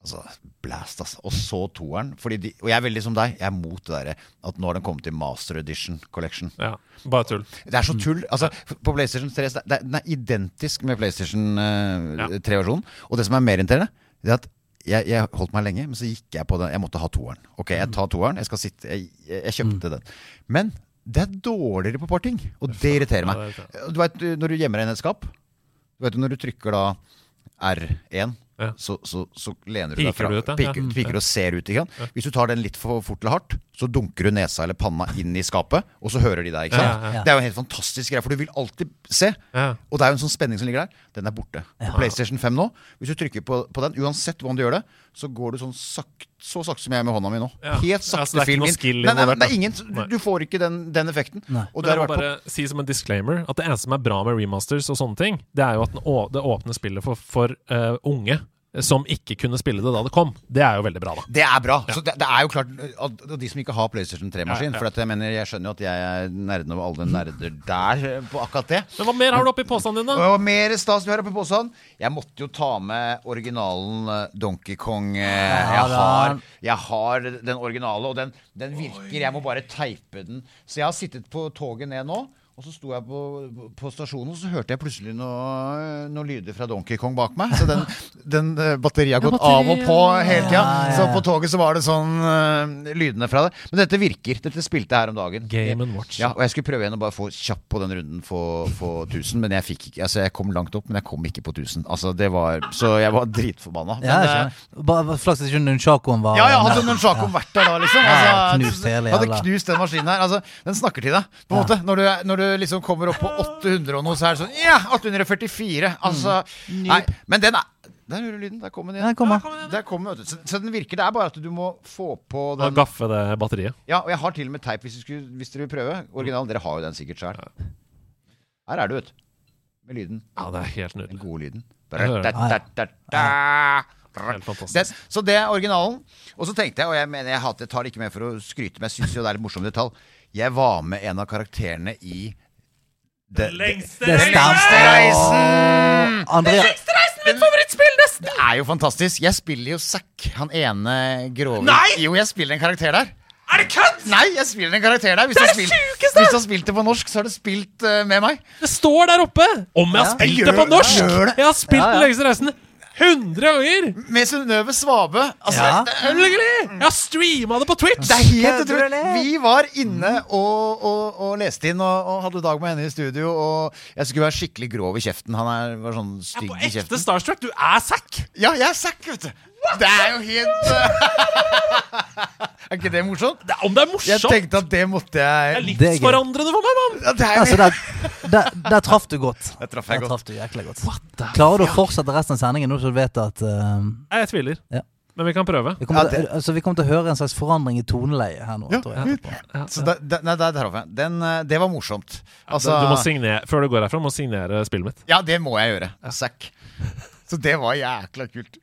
[SPEAKER 4] Altså, blast, altså. Og så toeren. Fordi de, og jeg er veldig som deg. Jeg er mot det derre at nå har den kommet til Master Edition Collection.
[SPEAKER 3] Ja, bare tull.
[SPEAKER 4] Det er så tull. Altså, på PlayStation 3 det er, Den er identisk med PlayStation eh,
[SPEAKER 3] Ja.
[SPEAKER 4] 3-versjonen. Og det som er mer irriterende, det er at jeg, jeg holdt meg lenge, men så gikk jeg på den. Jeg måtte ha toeren. Ok, jeg tar toeren. Jeg skal sitte Jeg, jeg, kjøpte den. Men det er dårligere på et par ting, og det irriterer meg. Du vet når du gjemmer deg inn i et skap Du vet når du trykker da R1
[SPEAKER 3] Ja.
[SPEAKER 4] så, så, så lener du deg fra,
[SPEAKER 3] du ut,
[SPEAKER 4] piker,
[SPEAKER 3] Ja.
[SPEAKER 4] piker og ser ut. Ikke sant? Hvis du tar den litt for fort eller hardt, så dunker du nesa eller panna inn i skapet, og så hører de deg. Ikke sant?
[SPEAKER 3] Ja, ja,
[SPEAKER 2] ja.
[SPEAKER 4] Det er jo en helt fantastisk greie, for du vil alltid se.
[SPEAKER 3] Ja.
[SPEAKER 4] Og det er jo en sånn spenning som ligger der. Den er borte. På PlayStation 5 nå, hvis du trykker på, på den, uansett hvordan du gjør det, så går du sånn sakt, så sakte som jeg med hånda mi nå.
[SPEAKER 3] Ja.
[SPEAKER 4] Helt sakte
[SPEAKER 3] er
[SPEAKER 4] film inn. Nei, nei, det ingen, du får ikke den, den effekten.
[SPEAKER 2] Nei.
[SPEAKER 4] Og
[SPEAKER 3] Men
[SPEAKER 4] det
[SPEAKER 3] jeg må
[SPEAKER 4] på
[SPEAKER 3] bare si som en disclaimer at det eneste som er bra med remasters og sånne ting, det er jo at den å, det åpner spillet for, for eh, unge eh, som ikke kunne spille det da det kom. Det er jo veldig bra, da.
[SPEAKER 4] Det er bra. Så det, det er jo klart og, de som ikke har PlayStation 3-maskin
[SPEAKER 3] Ja, ja.
[SPEAKER 4] For jeg mener, jeg skjønner jo at jeg er nerden over alle nerder der eh, på akkurat det.
[SPEAKER 3] Men hva mer har du oppi posen din, da?
[SPEAKER 4] Mer stas du har oppe posen. Jeg måtte jo ta med originalen eh, Donkey Kong.
[SPEAKER 2] Ja,
[SPEAKER 4] Jeg har, jeg har den originale, og den, den virker. Jeg må bare teipe den. Så jeg har sittet på toget ned nå. Og så sto jeg på, på stasjonen, og så hørte jeg plutselig noe, noen lyder fra Donkey Kong bak meg. Så den, den eh, batteriet har gått
[SPEAKER 3] batteri,
[SPEAKER 4] av og på hele tida.
[SPEAKER 2] ja, ja,
[SPEAKER 4] Så på toget så var det sånn uh, lydene fra det. Men dette virker. Dette spilte jeg her om dagen.
[SPEAKER 3] Game and Watch.
[SPEAKER 4] Ja, og jeg skulle prøve igjen å bare få kjapp på den runden få, få 1000, men jeg fikk ikke Altså, jeg kom langt opp, men jeg kom ikke på 1000. Altså, det var Så jeg var dritforbanna.
[SPEAKER 2] Ja. Bare Flaks at ikke Nunchakoen var
[SPEAKER 4] ja, ja, hadde Nunchakoen vært der da, liksom?
[SPEAKER 2] Ja,
[SPEAKER 4] Altså,
[SPEAKER 2] knust hele
[SPEAKER 4] hadde knust den maskinen her. Altså, den snakker til deg, på en
[SPEAKER 2] Ja.
[SPEAKER 4] måte. Når du, når du liksom kommer opp på 800 og noe, så er det sånn Ja, 844! Altså Nei, men den er Der hører du lyden. Der kom den igjen.
[SPEAKER 2] kom.
[SPEAKER 4] Der kom. Så, så den virker. Det er bare at du må få på den.
[SPEAKER 3] Ja, gaffe det batteriet.
[SPEAKER 4] Ja, og jeg har til og med teip hvis, skulle, hvis dere vil prøve. Originalen. Dere har jo den sikkert sjøl. Her er du, vet du. Med lyden.
[SPEAKER 3] Ja, det er helt
[SPEAKER 4] Den gode lyden.
[SPEAKER 3] Jeg det.
[SPEAKER 4] Så det er originalen. Og så tenkte jeg, og jeg mener jeg hater, tar det ikke med for å skryte, men jeg syns jo det er litt morsom detalj. Jeg var med en av karakterene i det,
[SPEAKER 3] lengste reisen
[SPEAKER 2] Det
[SPEAKER 4] lengste reisen!
[SPEAKER 2] Nesten!
[SPEAKER 4] Det er jo fantastisk. Jeg spiller jo Zack, han ene grove
[SPEAKER 3] Nei!
[SPEAKER 4] Jo, jeg spiller en karakter der.
[SPEAKER 3] Er det kødd?!
[SPEAKER 4] Nei, jeg spiller en karakter der. Hvis du har spilt,
[SPEAKER 3] sjukeste!
[SPEAKER 4] hvis du har spilt det på norsk, så har du spilt eh, med meg.
[SPEAKER 3] Det står der oppe! Om jeg har
[SPEAKER 2] Ja.
[SPEAKER 3] spilt
[SPEAKER 4] Gjør-
[SPEAKER 3] det på norsk!
[SPEAKER 4] gjør det.
[SPEAKER 3] Jeg har spilt
[SPEAKER 2] Ja, ja.
[SPEAKER 3] Den lengste reisen 100 ganger!
[SPEAKER 4] Med Synnøve Svabe. Altså,
[SPEAKER 2] Ja.
[SPEAKER 4] det,
[SPEAKER 3] Selvfølgelig! Jeg har streama det på Twitch!
[SPEAKER 4] det er helt utrolig. Vi var inne og, og, og leste inn og, og hadde dag med henne i studio. Og jeg skulle være skikkelig grov i kjeften. Han er, var sånn stygg
[SPEAKER 3] På
[SPEAKER 4] i
[SPEAKER 3] ekte
[SPEAKER 4] kjeften.
[SPEAKER 3] Starstruck. Du er Zack!
[SPEAKER 4] Ja, jeg er Zack, vet du. Det er jo helt Er ikke det morsomt?
[SPEAKER 3] Det Om det er morsomt?
[SPEAKER 4] Jeg tenkte at det måtte jeg
[SPEAKER 2] Det er
[SPEAKER 3] livsforandrende for meg, mann!
[SPEAKER 4] ja, det er
[SPEAKER 2] altså, der, der, der traff du godt.
[SPEAKER 4] Der traff jeg
[SPEAKER 2] Der
[SPEAKER 4] godt.
[SPEAKER 2] traff du godt.
[SPEAKER 3] the
[SPEAKER 2] Klarer du å fortsette resten av sendingen nå så du vet at uh,
[SPEAKER 3] Nei, Jeg tviler.
[SPEAKER 2] Ja.
[SPEAKER 3] Men vi kan prøve.
[SPEAKER 2] vi, kommer
[SPEAKER 4] Ja,
[SPEAKER 2] til, altså, vi kommer til å høre en slags forandring i toneleie her nå.
[SPEAKER 4] Ja.
[SPEAKER 2] tror jeg.
[SPEAKER 3] Ja,
[SPEAKER 4] Så da, da, nei, der traff jeg. Den, eh, det var morsomt. Altså,
[SPEAKER 3] du må signere, Før du går herfra, må du signere spillet mitt.
[SPEAKER 4] ja, det må jeg gjøre. Zack. Så det var jækla kult.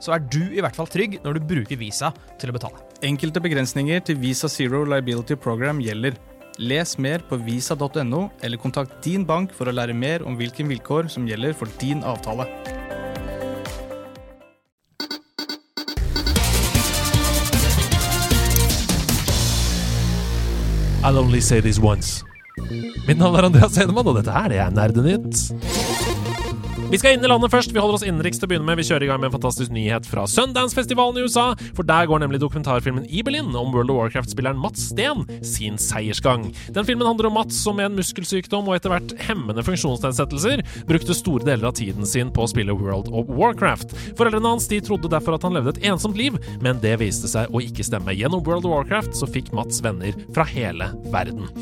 [SPEAKER 5] så er du i hvert fall trygg når du bruker Visa til å betale.
[SPEAKER 6] Enkelte begrensninger til Visa Zero Liability Program gjelder. Les mer på visa.no, eller kontakt din bank for å lære mer om hvilke vilkår som gjelder for din avtale.
[SPEAKER 3] I'll only say this once. Mitt navn er Andreas Hedemann, og dette her det er Nerdenytt. Vi skal inn i landet først. Vi holder oss innenriks til å begynne med. Vi kjører i gang med en fantastisk nyhet fra Sundance-festivalen i USA. For der går nemlig dokumentarfilmen Ibelin om World of Warcraft-spilleren Mats Steen sin seiersgang. Den filmen handler om Mats som med en muskelsykdom og etter hvert hemmende funksjonsnedsettelser brukte store deler av tiden sin på å spille World of Warcraft. Foreldrene hans de trodde derfor at han levde et ensomt liv, men det viste seg å ikke stemme. Gjennom World of Warcraft så fikk Mats venner fra hele verden.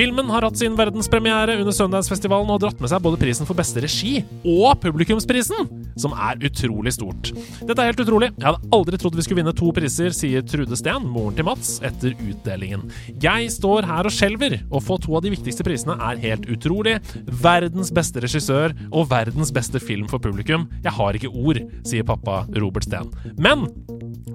[SPEAKER 3] Filmen har hatt sin verdenspremiere under Sundance-festivalen og har dratt med seg både prisen for beste regi og publikumsprisen, som er utrolig stort. Dette er helt utrolig. Jeg hadde aldri trodd vi skulle vinne to priser, sier Trude Steen, moren til Mats, etter utdelingen. Jeg står her og skjelver. Å få to av de viktigste prisene er helt utrolig. Verdens beste regissør og verdens beste film for publikum. Jeg har ikke ord, sier pappa Robert Steen. Men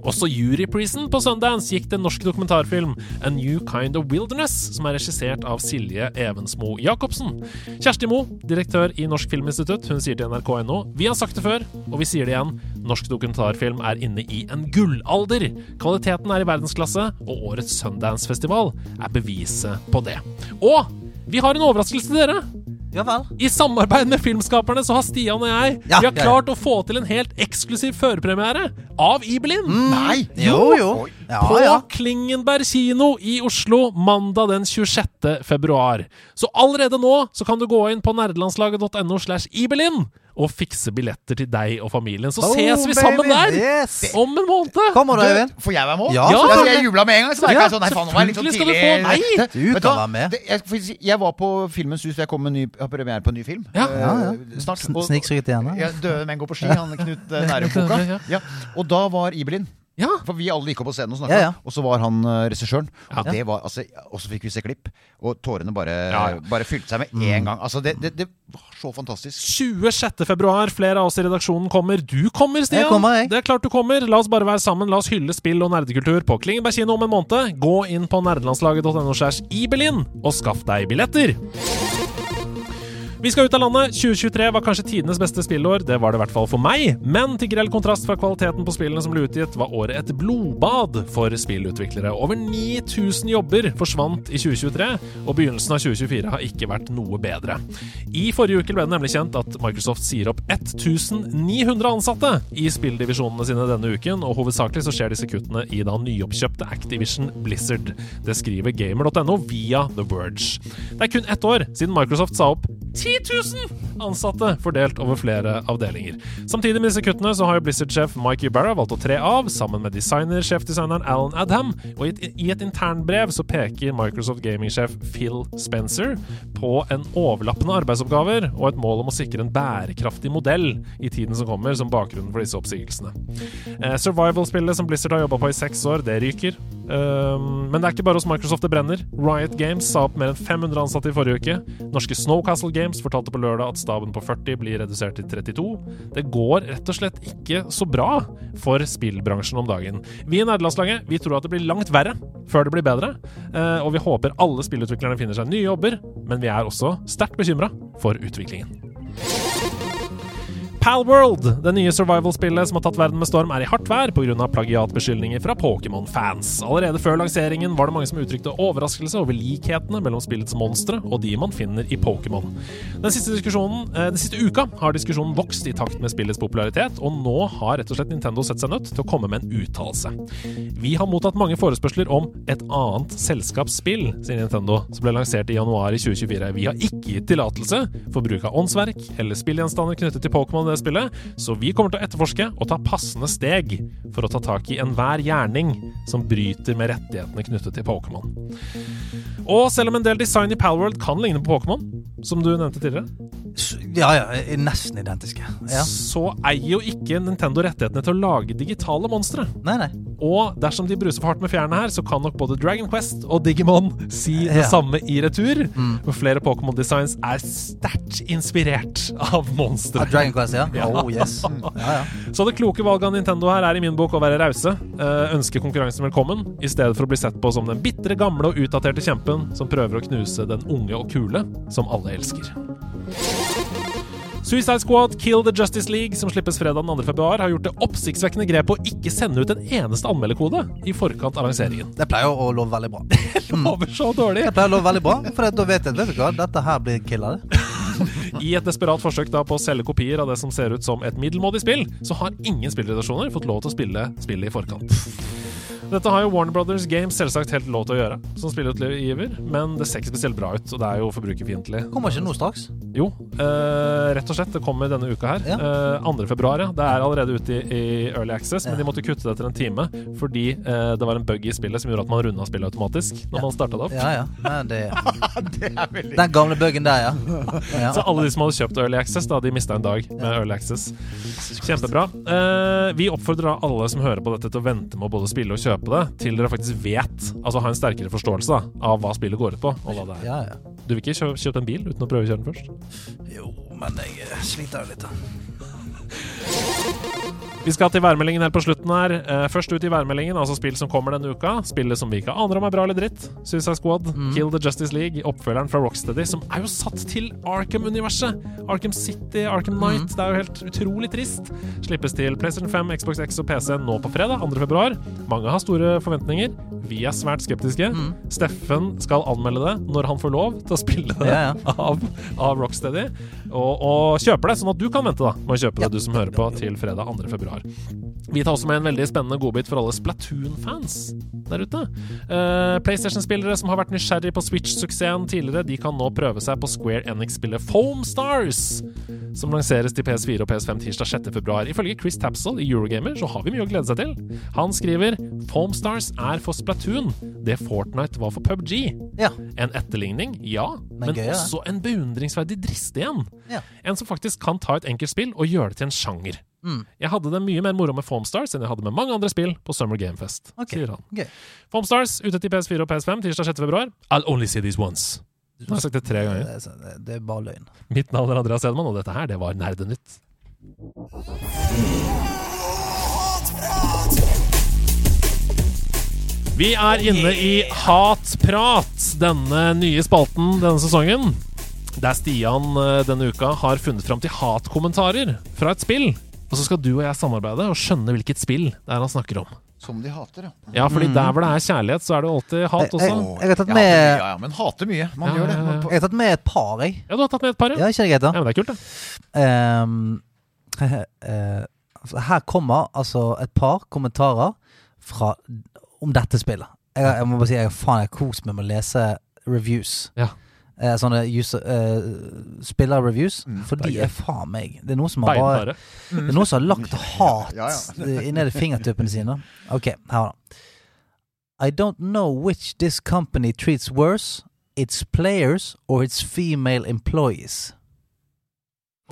[SPEAKER 3] også juryprisen på Sundance gikk til norsk dokumentarfilm, A New Kind of Wilderness, som er regissert av Silje Evensmo Jacobsen. Kjersti Mo, direktør i Norsk Filminstitutt, hun sier til nrk.no Vi har sagt det før, og vi sier det igjen. Norsk dokumentarfilm er inne i en gullalder. Kvaliteten er i verdensklasse, og årets Sundance-festival er beviset på det. Og vi har en overraskelse til dere!
[SPEAKER 2] Ja vel.
[SPEAKER 3] I samarbeid med filmskaperne så har Stian og jeg
[SPEAKER 2] Ja,
[SPEAKER 3] Vi har
[SPEAKER 2] ja, ja.
[SPEAKER 3] klart å få til en helt eksklusiv førpremiere av Ibelin.
[SPEAKER 4] Nei!
[SPEAKER 2] Jo, jo. Ja,
[SPEAKER 3] på
[SPEAKER 2] ja.
[SPEAKER 3] Klingenberg kino i Oslo mandag den 26. februar. Så allerede nå så kan du gå inn på nerdelandslaget.no slash Ibelin og fikse billetter til deg og familien. Så ses vi sammen
[SPEAKER 2] baby.
[SPEAKER 3] der
[SPEAKER 2] Yes.
[SPEAKER 3] om en måned!
[SPEAKER 2] Kommer du, Øyvind?
[SPEAKER 4] Får jeg være med òg?
[SPEAKER 2] Ja,
[SPEAKER 4] altså, jeg jubla med en gang. Så jeg
[SPEAKER 3] Ja,
[SPEAKER 4] sånn, nei, faen, nå var jeg litt sånn
[SPEAKER 3] skal du
[SPEAKER 4] tidlig
[SPEAKER 3] få- nei,
[SPEAKER 2] du
[SPEAKER 4] Vet
[SPEAKER 2] kan
[SPEAKER 4] da,
[SPEAKER 2] være med.
[SPEAKER 4] Det, jeg, jeg var på Filmens Hus, jeg kom med ny, har premiere på en ny film.
[SPEAKER 3] Ja.
[SPEAKER 4] Uh,
[SPEAKER 2] Ja, ja.
[SPEAKER 4] Snart.
[SPEAKER 2] Snikskryt igjen.
[SPEAKER 4] Ja, døde menn går på ski, han Knut eh, Nærum-boka.
[SPEAKER 3] Ja.
[SPEAKER 4] Ja. Og da var Ibelin.
[SPEAKER 3] Ja.
[SPEAKER 4] For vi alle gikk opp på scenen og snakka,
[SPEAKER 2] Ja, ja.
[SPEAKER 4] og så var han uh, regissøren. Og, det var, altså, og så fikk vi se klipp, og tårene bare,
[SPEAKER 3] Ja, ja.
[SPEAKER 4] bare fylte seg med en gang. Altså, det, det, det var så fantastisk.
[SPEAKER 3] 26. februar. Flere av oss i redaksjonen kommer. Du kommer, Stian!
[SPEAKER 2] Jeg kommer, jeg.
[SPEAKER 3] Det er klart du kommer. La oss bare være sammen. La oss hylle spill og nerdekultur på Klingenberg kino om en måned. Gå inn på nerdelandslaget.no slash ibelin og skaff deg billetter. Vi skal ut av landet. 2023 var kanskje tidenes beste spillår. Det var det i hvert fall for meg. Men til grell kontrast fra kvaliteten på spillene som ble utgitt, var året et blodbad for spillutviklere. Over 9000 jobber forsvant i 2023, og begynnelsen av 2024 har ikke vært noe bedre. I forrige uke ble det nemlig kjent at Microsoft sier opp 1900 ansatte i spilldivisjonene sine denne uken, og hovedsakelig så skjer disse kuttene i da nyoppkjøpte Activision Blizzard. Det skriver gamer.no via The Verge. Det er kun ett år siden Microsoft sa opp 10 000 ansatte fordelt over flere avdelinger. Samtidig med disse kuttene så har jo Blizzard-sjef Mike Barra valgt å tre av, sammen med designer, sjefdesigneren Alan Adham, og i et, i et internbrev så peker Microsoft Gaming-sjef Phil Spencer på en overlappende arbeidsoppgaver og et mål om å sikre en bærekraftig modell i tiden som kommer, som bakgrunnen for disse oppsigelsene. Eh, Survival-spillet som Blizzard har jobba på i seks år, det ryker. Um, men det er ikke bare hos Microsoft det brenner. Riot Games sa opp mer enn 500 ansatte i forrige uke. Norske Snowcastle Games fortalte på lørdag at staben på 40 blir redusert til 32. Det går rett og slett ikke så bra for spillbransjen om dagen. Vi i Nerdelandslaget vi tror at det blir langt verre før det blir bedre, uh, og vi håper alle spillutviklerne finner seg nye jobber, men vi er også sterkt bekymra for utviklingen. Palworld, det nye survival-spillet som har tatt verden med storm, er i hardt vær pga. plagiatbeskyldninger fra Pokémon-fans. Allerede før lanseringen var det mange som uttrykte overraskelse over likhetene mellom spillets monstre og de man finner i Pokémon. Den eh, den siste uka har diskusjonen vokst i takt med spillets popularitet, og nå har rett og slett Nintendo sett seg nødt til å komme med en uttalelse. Vi har mottatt mange forespørsler om et annet selskapsspill, sier Nintendo, som ble lansert i januar i 2024. Vi har ikke gitt tillatelse for bruk av åndsverk eller spillgjenstander knyttet til Pokémon spillet, så vi kommer til å etterforske og ta passende steg for å ta tak i enhver gjerning som bryter med rettighetene knyttet til Pokémon. Og selv om en del design i Palworld kan ligne på Pokémon, som du nevnte tidligere,
[SPEAKER 2] Ja, ja. er Nesten identiske. Ja.
[SPEAKER 3] så eier jo ikke Nintendo rettighetene til å lage digitale monstre.
[SPEAKER 2] Nei, nei.
[SPEAKER 3] Og dersom de bruser for hardt med fjærene her, så kan nok både Dragon Quest og Digimon si det
[SPEAKER 2] Ja.
[SPEAKER 3] samme i retur. For flere Pokémon-designs er sterkt inspirert av monstre.
[SPEAKER 2] Ah, Dragon Quest, ja?
[SPEAKER 3] Ja.
[SPEAKER 2] Oh, yes. Ja, ja.
[SPEAKER 3] Så det kloke valget av Nintendo her er i min bok å være rause. eh, ønske konkurransen velkommen, i stedet for å bli sett på som den bitre, gamle og utdaterte kjempen som prøver å knuse den unge og kule som alle elsker. Suicide Squad Kill the Justice League, som slippes fredag den 2. februar, har gjort det oppsiktsvekkende grep å ikke sende ut en eneste anmelderkode i forkant av lanseringen.
[SPEAKER 2] Det pleier å love veldig bra.
[SPEAKER 3] Lover så dårlig!
[SPEAKER 2] Det pleier å love veldig bra, for da vet jeg vet du hva, dette her blir killer.
[SPEAKER 3] I et desperat forsøk da på å selge kopier av det som ser ut som et middelmådig spill, så har ingen spillredaksjoner fått lov til å spille spillet i forkant. Dette har jo Warner Brothers Games selvsagt helt lov til å gjøre, som spillutgiver, men det ser ikke spesielt bra ut, og det er jo forbrukerfiendtlig.
[SPEAKER 2] Kommer ikke noe straks?
[SPEAKER 3] Jo, eh, rett og slett. Det kommer denne uka her.
[SPEAKER 2] Ja.
[SPEAKER 3] Eh, 2. februar, ja. Det er allerede ute i, i Early Access, men
[SPEAKER 2] Ja.
[SPEAKER 3] de måtte kutte det etter en time fordi eh, det var en bug i spillet som gjorde at man runda spillet automatisk når man starta det opp.
[SPEAKER 2] Ja, ja. Nei, det, Den gamle buggen der, ja.
[SPEAKER 3] Så alle de som hadde kjøpt Early Access, da, de mista en dag med Early Access. Kjempebra. Eh, vi oppfordrer alle som hører på dette, til å vente med å både spille og kjøpe det, til dere faktisk vet, altså ha en sterkere forståelse da, av hva spillet går ut på. Og hva det er.
[SPEAKER 2] ja, ja.
[SPEAKER 3] Du vil ikke kjø kjøpe en bil uten å prøve å kjøre den først?
[SPEAKER 2] Jo, men jeg sliter jo litt. da.
[SPEAKER 3] Vi skal til værmeldingen helt på slutten her. Eh, først ut i værmeldingen, altså spill som kommer denne uka. Spillet som vi ikke aner om er bra eller dritt. Suicide Squad, Kill the Justice League, oppfølgeren fra Rocksteady, som er jo satt til Arkham-universet. Arkham City, Arkham Knight. Det er jo helt utrolig trist. Slippes til PlayStation 5, Xbox X og PC nå på fredag, 2. februar. Mange har store forventninger. Vi er svært skeptiske. Steffen skal anmelde det når han får lov til å spille det
[SPEAKER 2] Ja,
[SPEAKER 3] av, av Rocksteady, og, og kjøper det, sånn at du kan vente da med å kjøpe det,
[SPEAKER 2] Ja.
[SPEAKER 3] du som hører på, til fredag 2. februar. Vi tar også med en veldig spennende godbit for alle Splatoon-fans der ute. Uh, PlayStation-spillere som har vært nysgjerrig på Switch-suksessen tidligere, de kan nå prøve seg på Square Enix-spillet Foam Stars, som lanseres til PS4 og PS5 tirsdag 6. februar. Ifølge Chris Tapsell i Eurogamer så har vi mye å glede seg til. Han skriver Foam Stars er for Splatoon det Fortnite var for PubG.
[SPEAKER 2] Ja.
[SPEAKER 3] En etterligning, ja, men,
[SPEAKER 2] Men gøyere.
[SPEAKER 3] også en beundringsverdig drist igjen.
[SPEAKER 2] Ja.
[SPEAKER 3] En som faktisk kan ta et enkelt spill og gjøre det til en sjanger.
[SPEAKER 2] Mm.
[SPEAKER 3] Jeg hadde det mye mer moro med Foamstars enn jeg hadde med mange andre spill på Summer Game Fest,
[SPEAKER 2] Ok.
[SPEAKER 3] sier han.
[SPEAKER 2] Gøy.
[SPEAKER 3] Foamstars ute til PS4 og PS5 tirsdag 6. februar. I'll only see these once. Nå har jeg sagt det tre ganger.
[SPEAKER 2] Det, er- det, det er bare løgn.
[SPEAKER 3] Mitt navn er Andreas Edman, og dette her, det var Nerdenytt. Vi er inne i Hatprat, denne nye spalten denne sesongen. Der Stian eh, denne uka har funnet fram til hatkommentarer fra et spill. Og så skal du og jeg samarbeide og skjønne hvilket spill det er han snakker om.
[SPEAKER 4] Som de hater, ja.
[SPEAKER 3] Ja, fordi der hvor det er kjærlighet, så er det alltid hat også.
[SPEAKER 2] jeg, jeg har tatt
[SPEAKER 4] Ja,
[SPEAKER 2] med
[SPEAKER 4] ja, ja, men hater mye. Man
[SPEAKER 3] Ja,
[SPEAKER 4] gjør det.
[SPEAKER 3] ja, ja.
[SPEAKER 2] Jeg har tatt med et par, jeg.
[SPEAKER 3] Ja, du har tatt med et par, ja.
[SPEAKER 2] Ja, ikke det greit,
[SPEAKER 3] Ja, men det er kult, det.
[SPEAKER 2] Ehm, eh, altså, her kommer altså et par kommentarer fra, om dette spillet. Jeg, jeg må bare si jeg, faen, jeg har kost meg med å lese reviews.
[SPEAKER 3] Ja.
[SPEAKER 2] Eh, sånne user, eh, spillerreviews.
[SPEAKER 4] Mm,
[SPEAKER 2] for de er faen meg Det er noen som har bare
[SPEAKER 3] Beinharde.
[SPEAKER 2] Det er noen som har lagt hat
[SPEAKER 4] Ja,
[SPEAKER 2] i ned i fingertuppene sine. Ok, her da. I don't know which this company treats worse, its players or its female employees.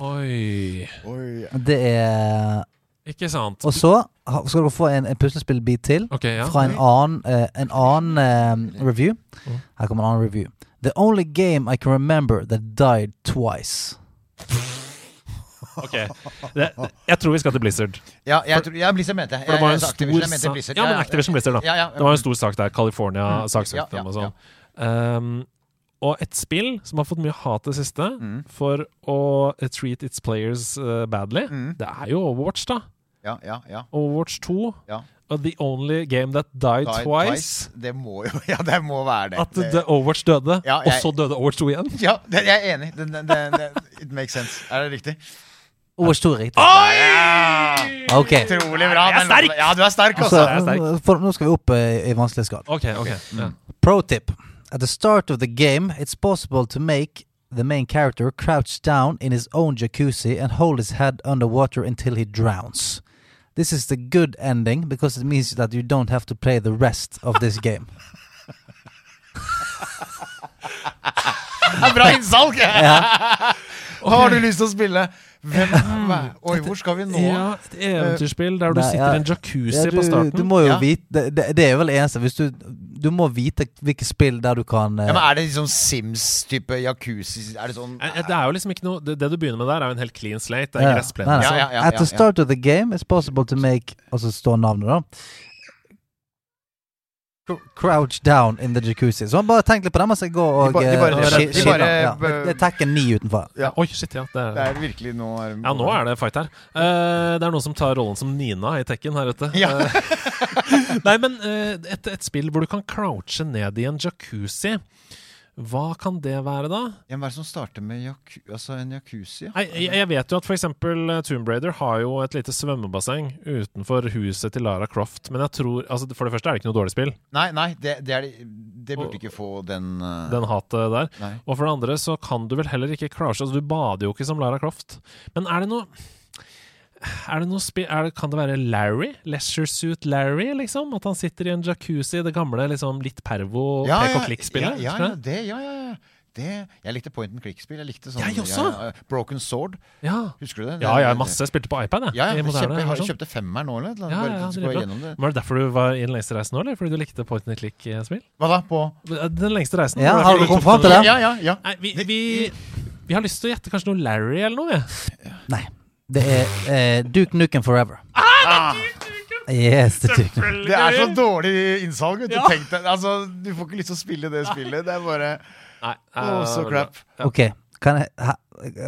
[SPEAKER 3] Oi.
[SPEAKER 4] Oi.
[SPEAKER 2] Det er
[SPEAKER 3] Ikke sant.
[SPEAKER 2] Og så skal dere få en, en puslespillbit til
[SPEAKER 3] okay, ja.
[SPEAKER 2] fra en annen, eh, en annen eh, review.
[SPEAKER 3] Mm.
[SPEAKER 2] Her kommer en annen review. The only game I can remember that died twice.
[SPEAKER 3] Ok. Det, jeg tror vi skal til Blizzard.
[SPEAKER 4] Ja, jeg tror ja, Blizzard mente jeg.
[SPEAKER 3] For det var en stor sak
[SPEAKER 4] Blizzard.
[SPEAKER 3] Ja, men Activision Blizzard, da.
[SPEAKER 4] Ja, ja.
[SPEAKER 3] Det var en stor sak der. California
[SPEAKER 4] Mm.
[SPEAKER 3] saksøkte
[SPEAKER 4] Ja, ja,
[SPEAKER 3] dem og sånn. Um, og et spill som har fått mye hat det siste
[SPEAKER 4] Mm.
[SPEAKER 3] for å treat its players uh, badly,
[SPEAKER 4] Mm.
[SPEAKER 3] det er jo Overwatch, da.
[SPEAKER 4] Ja, ja, ja.
[SPEAKER 3] Overwatch 2.
[SPEAKER 4] Ja.
[SPEAKER 3] Og The Only Game That Died,
[SPEAKER 4] died
[SPEAKER 3] Twice.
[SPEAKER 4] Det må jo Ja, det må være det.
[SPEAKER 3] At
[SPEAKER 4] det
[SPEAKER 3] Overwatch døde,
[SPEAKER 4] Ja,
[SPEAKER 3] og så døde Overwatch 2 igjen.
[SPEAKER 4] ja, det, jeg er enig. Det, det, it makes sense. Er det riktig?
[SPEAKER 2] Overwatch 2 er riktig.
[SPEAKER 4] Ja!
[SPEAKER 2] Ok.
[SPEAKER 4] Utrolig bra.
[SPEAKER 3] Jeg er
[SPEAKER 4] men-
[SPEAKER 3] sterk!
[SPEAKER 4] Ja, du er sterk,
[SPEAKER 2] også.
[SPEAKER 4] altså.
[SPEAKER 3] er sterk.
[SPEAKER 2] for, nå skal vi opp i, i vanskelighetsgrad.
[SPEAKER 3] Ok, ok. Mm.
[SPEAKER 2] Pro tip. At the start of the game, it's possible to make the main character crouch down in his own jacuzzi and hold his head underwater until he drowns. This is the good ending because it means that you don't have to play the rest of this game.
[SPEAKER 4] Det er bra innsalg! Har du lyst til å spille? Hvem hva- Oi, hvor skal vi nå?
[SPEAKER 3] Ja, et eventyrspill der du
[SPEAKER 2] Nei,
[SPEAKER 3] sitter
[SPEAKER 2] ja.
[SPEAKER 3] i en jacuzzi
[SPEAKER 2] Ja,
[SPEAKER 3] på starten.
[SPEAKER 2] du må jo
[SPEAKER 4] Ja.
[SPEAKER 2] vite det, det, er vel eneste. Hvis du, du må vite hvilke spill der du kan eh,
[SPEAKER 4] Ja, men Er det liksom Sims-type jacuzzi? Er det sånn
[SPEAKER 3] Eh, Det er jo liksom ikke noe Det, det du begynner med der, er jo en helt clean slate. Det er
[SPEAKER 2] Ja.
[SPEAKER 3] gressplen.
[SPEAKER 2] Nei, nei.
[SPEAKER 4] Ja, ja, ja,
[SPEAKER 2] At the start of the game, it's possible to make Altså stå står navnet, da. Cr- Crouch down in the jacuzzi. Så bare tenkte litt på det mens jeg går og
[SPEAKER 4] De bare, de
[SPEAKER 2] eh,
[SPEAKER 4] bare-
[SPEAKER 2] og
[SPEAKER 3] de
[SPEAKER 4] bare-
[SPEAKER 2] ja. Det det er Tekken 9 utenfor.
[SPEAKER 4] Ja.
[SPEAKER 3] Oi, shit, ja. Det er,
[SPEAKER 4] Det er virkelig nå er,
[SPEAKER 3] ja, nå er det fight her. Uh, det er noen som tar rollen som Nina i Tekken her ute.
[SPEAKER 4] Ja.
[SPEAKER 3] Uh, nei, men uh, et, et spill hvor du kan crouche ned i en jacuzzi. Hva kan det være, da?
[SPEAKER 4] Ja, Hva er det som starter med jaku, altså en jacuzzi? Ja?
[SPEAKER 3] Nei, jeg, jeg vet jo at f.eks. Tomb Raider har jo et lite svømmebasseng utenfor huset til Lara Croft. Men jeg tror altså For det første er det ikke noe dårlig spill,
[SPEAKER 4] Nei, nei, det, det, er, det- burde burde ikke få den, uh,
[SPEAKER 3] den hatet der.
[SPEAKER 4] Nei.
[SPEAKER 3] Og for det andre så kan du vel heller ikke crouche. Altså, du bader jo ikke som Lara Croft. Men er det noe er det noe spill er det, Kan det være Larry? Leisure Suit Larry, liksom? At han sitter i en jacuzzi, det gamle liksom litt pervo
[SPEAKER 4] Ja,
[SPEAKER 3] pek
[SPEAKER 4] ja,
[SPEAKER 3] og klikk-spillet?
[SPEAKER 4] Ja, ja, ja,
[SPEAKER 3] det?
[SPEAKER 4] ja, ja, ja. Det, jeg likte point and click-spill. Jeg likte sånn
[SPEAKER 3] Jeg også!
[SPEAKER 4] Ja, ja, Broken Sword.
[SPEAKER 3] ja.
[SPEAKER 4] Husker du det?
[SPEAKER 3] Ja,
[SPEAKER 4] Det-
[SPEAKER 3] ja, masse. Jeg spilte på iPad, jeg.
[SPEAKER 4] Ja,
[SPEAKER 3] i
[SPEAKER 4] jeg,
[SPEAKER 3] moderne
[SPEAKER 4] kjøpte, jeg kjøpte femmeren nå, eller?
[SPEAKER 3] Ja,
[SPEAKER 4] Bare
[SPEAKER 3] ja,
[SPEAKER 4] gå
[SPEAKER 3] dritbra.
[SPEAKER 4] gjennom det.
[SPEAKER 3] Var det derfor du var i den lengste reisen nå, eller fordi du likte point and click-spill?
[SPEAKER 4] Hva da? På
[SPEAKER 3] Den lengste reisen?
[SPEAKER 2] Ja, har du kommet fram til
[SPEAKER 3] det?
[SPEAKER 2] det?
[SPEAKER 4] Ja, ja, ja.
[SPEAKER 3] Nei, vi, vi, vi har lyst til å gjette kanskje noe Larry eller noe, Ja.
[SPEAKER 2] Nei. Det er eh, Duke Nukem Forever. Yes, det er Duke Nukem.
[SPEAKER 4] Det er så dårlig innsalg. vet Du
[SPEAKER 3] Ja.
[SPEAKER 4] Tenk deg, altså, du får ikke lyst til å spille det spillet. Det er bare
[SPEAKER 3] Nei,
[SPEAKER 4] Å,
[SPEAKER 3] eh,
[SPEAKER 4] så crap.
[SPEAKER 3] Ja.
[SPEAKER 2] Ok, kan jeg, ha,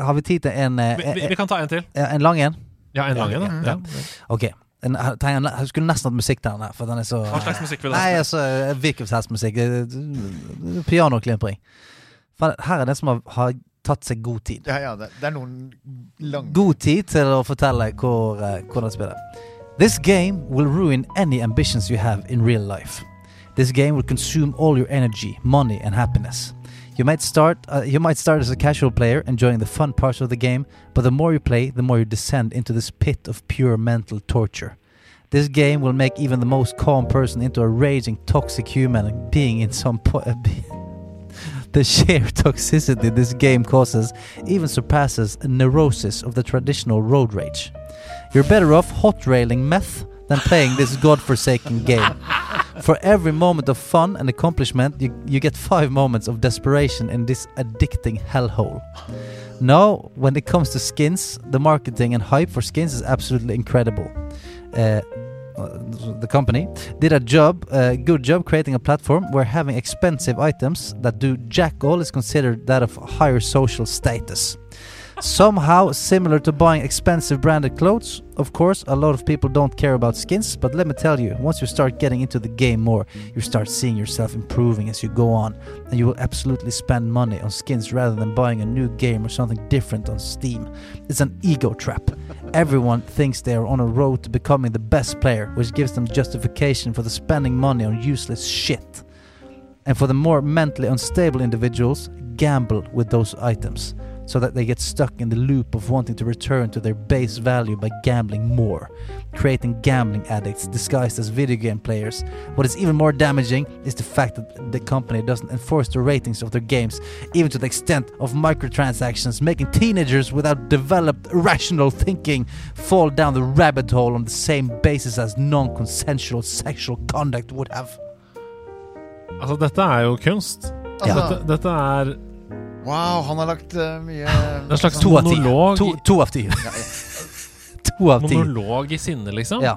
[SPEAKER 2] har vi tid til en, eh,
[SPEAKER 3] Vi, vi, vi kan ta en til.
[SPEAKER 2] en, en lang en?
[SPEAKER 3] Ja, en lang en.
[SPEAKER 2] Ja,
[SPEAKER 3] da.
[SPEAKER 2] ja.
[SPEAKER 3] Ja.
[SPEAKER 2] Ok. En, jeg, trenger, jeg skulle nesten hatt musikk til den her, for den er så
[SPEAKER 3] Hva slags musikk vil du
[SPEAKER 2] Nei,
[SPEAKER 3] ha?
[SPEAKER 2] altså, hvilken som helst musikk. Det- det- det- Pianoklimpring. For Her er det som har, har tatt seg god tid.
[SPEAKER 4] Ja, ja, det, det er noen lange
[SPEAKER 2] God tid til å fortelle hvor, eh, hvordan spille. This game will ruin any ambitions you have in real life. This game will consume all your energy, money, and happiness. You might start. Uh, you might start as a casual player, enjoying the fun parts of the game, but the more you play, the more you descend into this pit of pure mental torture. This game will make even the most calm person into a raging, toxic human being in some po- uh, be- The sheer toxicity this game causes even surpasses a neurosis of the traditional road rage. You're better off hot railing meth than playing this godforsaken game. For every moment of fun and accomplishment, you, you get five moments of desperation in this addicting hellhole. Now, when it comes to skins, the marketing and hype for skins is absolutely incredible. Uh, Uh, the company, did a job, a good job creating a platform where having expensive items that do jack all is considered that of higher social status. Somehow similar to buying expensive branded clothes. Of course, a lot of people don't care about skins, but let me tell you, once you start getting into the game more, you start seeing yourself improving as you go on, and you will absolutely spend money on skins rather than buying a new game or something different on Steam. It's an ego trap. Everyone thinks they are on a road to becoming the best player, which gives them justification for the spending money on useless shit. And for the more mentally unstable individuals, gamble with those items so that they get stuck in the loop of wanting to return to their base value by gambling more, creating gambling addicts disguised as video game players. What is even more damaging is the fact that the company doesn't enforce the ratings of their games, even to the extent of microtransactions, making teenagers without developed rational thinking fall down the rabbit hole on the same basis as non consensual sexual conduct would have.
[SPEAKER 3] Altså, dette er jo kunst.
[SPEAKER 4] Altså,
[SPEAKER 3] Dette, dette er
[SPEAKER 4] Wow, han har lagt uh, mye
[SPEAKER 3] en slags
[SPEAKER 2] To av ti.
[SPEAKER 3] monolog,
[SPEAKER 2] To, to av ti. to av ti.
[SPEAKER 3] monolog i sinne, liksom.
[SPEAKER 2] Ja.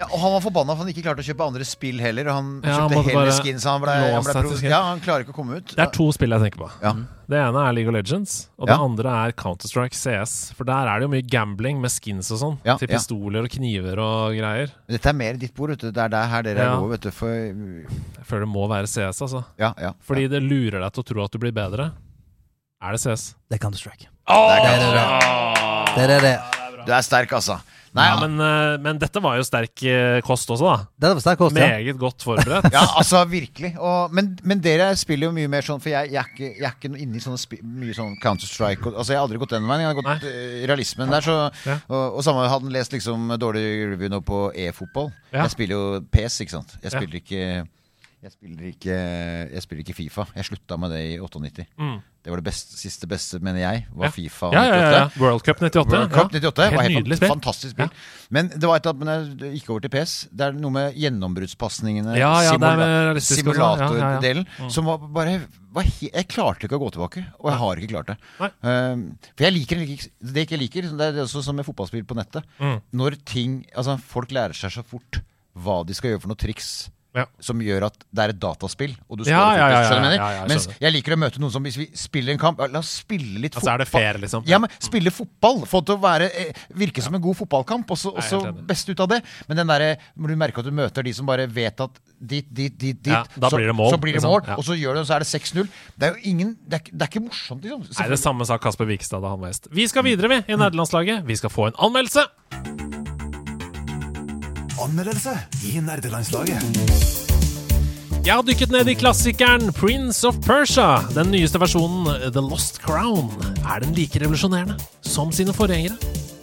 [SPEAKER 4] Ja, og han var forbanna for han ikke klarte å kjøpe andre spill heller. Og han
[SPEAKER 3] Ja, han
[SPEAKER 4] kjøpte
[SPEAKER 3] måtte
[SPEAKER 4] heller skins. Han, ble, han,
[SPEAKER 3] låse
[SPEAKER 4] ble
[SPEAKER 3] seg til
[SPEAKER 4] ja, han klarer ikke å komme ut.
[SPEAKER 3] Det er to spill jeg tenker på.
[SPEAKER 4] Ja.
[SPEAKER 3] Det ene er League of Legends, og det
[SPEAKER 4] Ja.
[SPEAKER 3] andre er Counter-Strike CS. For der er det jo mye gambling med skins og sånn.
[SPEAKER 4] Ja,
[SPEAKER 3] til
[SPEAKER 4] ja.
[SPEAKER 3] pistoler og kniver og greier.
[SPEAKER 4] Dette er mer ditt bord, vet du. Det er der her dere
[SPEAKER 3] Ja.
[SPEAKER 4] er gode, vet du. For
[SPEAKER 3] Jeg føler det må være CS, altså.
[SPEAKER 4] Ja, ja.
[SPEAKER 3] Fordi det lurer deg til å tro at du blir bedre. Er det CS?
[SPEAKER 2] Det er Counter-Strike.
[SPEAKER 4] Det er
[SPEAKER 2] det,
[SPEAKER 4] det.
[SPEAKER 2] Det er det. det.
[SPEAKER 4] Du er sterk, altså. Nei,
[SPEAKER 3] ja, men, eh, men dette var jo sterk eh, kost også, da.
[SPEAKER 2] Det var sterk kost, ja.
[SPEAKER 3] Meget godt forberedt.
[SPEAKER 4] Ja, altså virkelig. Og, men, men dere spiller jo mye mer sånn, for jeg, jeg, er, ikke, jeg er ikke inne i sånne spi, mye sånn Counter-Strike. Altså, jeg har aldri gått den veien. Jeg har gått eh, realismen der. Så,
[SPEAKER 3] Ja.
[SPEAKER 4] og, og samme hadde han lest liksom dårlig review nå på e-fotball.
[SPEAKER 3] Ja.
[SPEAKER 4] Jeg spiller jo PS, ikke sant. Jeg
[SPEAKER 3] Ja.
[SPEAKER 4] spiller ikke jeg spiller, ikke, jeg spiller ikke Fifa. Jeg slutta med det i 98.
[SPEAKER 3] Mm.
[SPEAKER 4] Det var det beste, siste beste, mener jeg, var
[SPEAKER 3] Ja.
[SPEAKER 4] Fifa
[SPEAKER 3] Ja, ja, ja,
[SPEAKER 4] 98.
[SPEAKER 3] World Cup 98.
[SPEAKER 4] World Cup
[SPEAKER 3] ja.
[SPEAKER 4] 98 var helt fan- fantastisk spill. Men det var et eller annet Men jeg gikk over til PS. Det er noe med gjennombruddspasningene,
[SPEAKER 3] Ja, ja,
[SPEAKER 4] simula-
[SPEAKER 3] simulatordelen,
[SPEAKER 4] simulatordelen, som var bare var Jeg klarte ikke å gå tilbake, og jeg har ikke klart det. Um, for jeg liker det det ikke jeg liker. Det er også som med fotballspill på nettet.
[SPEAKER 3] Mm.
[SPEAKER 4] Når ting Altså, folk lærer seg så fort hva de skal gjøre for noe triks.
[SPEAKER 3] Ja.
[SPEAKER 4] Som gjør at det er et dataspill, og du
[SPEAKER 3] Ja, ja, ja, ja, ja, ja, jeg
[SPEAKER 4] Mens jeg liker å møte noen som hvis vi spiller en kamp La oss spille litt
[SPEAKER 3] Altså er det fair, liksom.
[SPEAKER 4] Ja, men spille fotball. Få det til å være, eh, virke som en god fotballkamp, og så best ut av det. Men den derre når du merker at du møter de som bare vet at dit, dit, dit, dit så,
[SPEAKER 3] blir det mål,
[SPEAKER 4] så blir det
[SPEAKER 3] liksom.
[SPEAKER 4] mål,
[SPEAKER 3] Ja.
[SPEAKER 4] og så gjør det, og så er det 6-0. Det er jo ingen Det er, det er ikke morsomt, liksom.
[SPEAKER 3] Nei, Det samme sa Kasper Vikstad da han var gjest. Vi skal videre, vi, i nederlandslaget. Vi skal få en anmeldelse.
[SPEAKER 1] Anmeldelse i nerdelandslaget.
[SPEAKER 3] Jeg har dykket ned i klassikeren Prince of Persia. Den nyeste versjonen, The Lost Crown. Er den like revolusjonerende som sine forgjengere?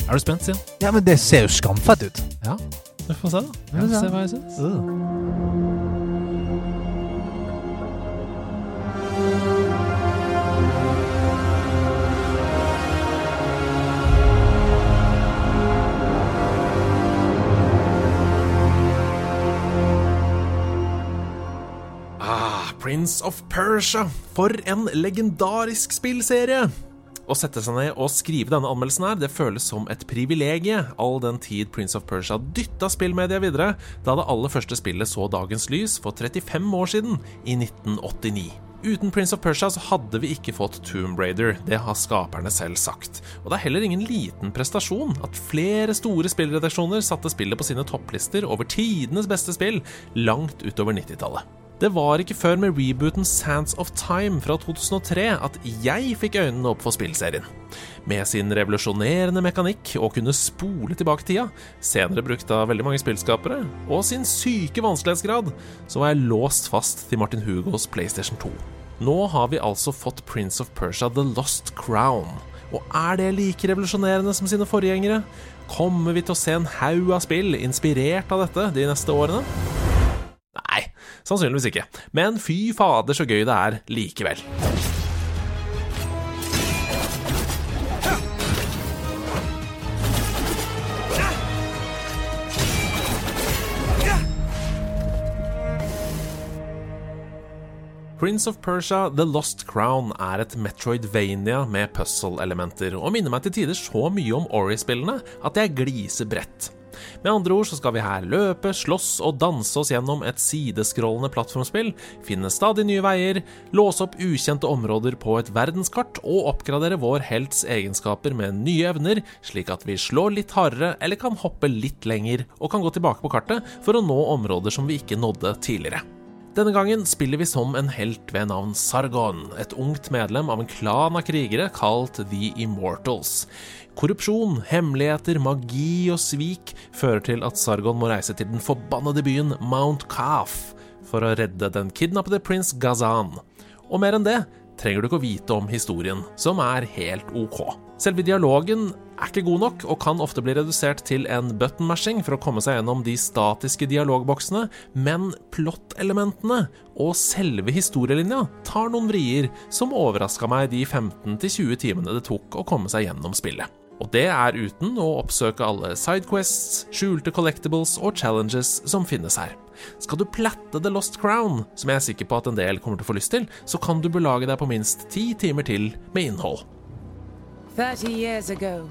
[SPEAKER 3] Er du spent, Stian?
[SPEAKER 2] Ja, men det ser jo skamfett ut.
[SPEAKER 3] Ja, vi får se, da. Vi får se hva jeg syns. Ah, Prince of Persia. For en legendarisk spillserie! Å sette seg ned og skrive denne anmeldelsen her, det føles som et privilegie, all den tid Prince of Persia dytta spillmedia videre da det aller første spillet så dagens lys for 35 år siden, i 1989. Uten Prince of Persia så hadde vi ikke fått Tomb Raider, det har skaperne selv sagt. Og det er heller ingen liten prestasjon at flere store spillredaksjoner satte spillet på sine topplister over tidenes beste spill langt utover 90-tallet. Det var ikke før med rebooten Sands of Time fra 2003 at jeg fikk øynene opp for spillserien. Med sin revolusjonerende mekanikk og kunne spole tilbake tida, senere brukt av veldig mange spillskapere, og sin syke vanskelighetsgrad, så var jeg låst fast til Martin Hugos PlayStation 2. Nå har vi altså fått Prince of Persia The Lost Crown. Og er det like revolusjonerende som sine forgjengere? Kommer vi til å se en haug av spill inspirert av dette de neste årene? Nei, sannsynligvis ikke. Men fy fader så gøy det er likevel. Prince of Persia The Lost Crown er et Metroidvania med puzzle-elementer, og minner meg til tider så mye om Ori-spillene at jeg gliser bredt. Med andre ord så skal vi her løpe, slåss og danse oss gjennom et sideskrollende plattformspill, finne stadig nye veier, låse opp ukjente områder på et verdenskart og oppgradere vår helts egenskaper med nye evner, slik at vi slår litt hardere eller kan hoppe litt lenger og kan gå tilbake på kartet for å nå områder som vi ikke nådde tidligere. Denne gangen spiller vi som en helt ved navn Sargon, et ungt medlem av en klan av krigere kalt The Immortals. Korrupsjon, hemmeligheter, magi og svik fører til at Sargon må reise til den forbannede byen Mount Kaf for å redde den kidnappede prins Gazan. Og mer enn det trenger du ikke å vite om historien, som er helt ok. Selve dialogen er ikke god nok, og kan ofte bli redusert til en button-mashing for å komme seg gjennom de statiske dialogboksene, men plot-elementene og selve historielinja tar noen vrier som overraska meg de 15-20 timene det tok å komme seg gjennom spillet. Og det er uten å oppsøke alle sidequests, skjulte collectibles og challenges som finnes her. Skal du platte The Lost Crown, som jeg er sikker på at en del kommer til å få lyst til, så kan du belage deg på minst ti timer til med innhold.
[SPEAKER 7] 30 years ago,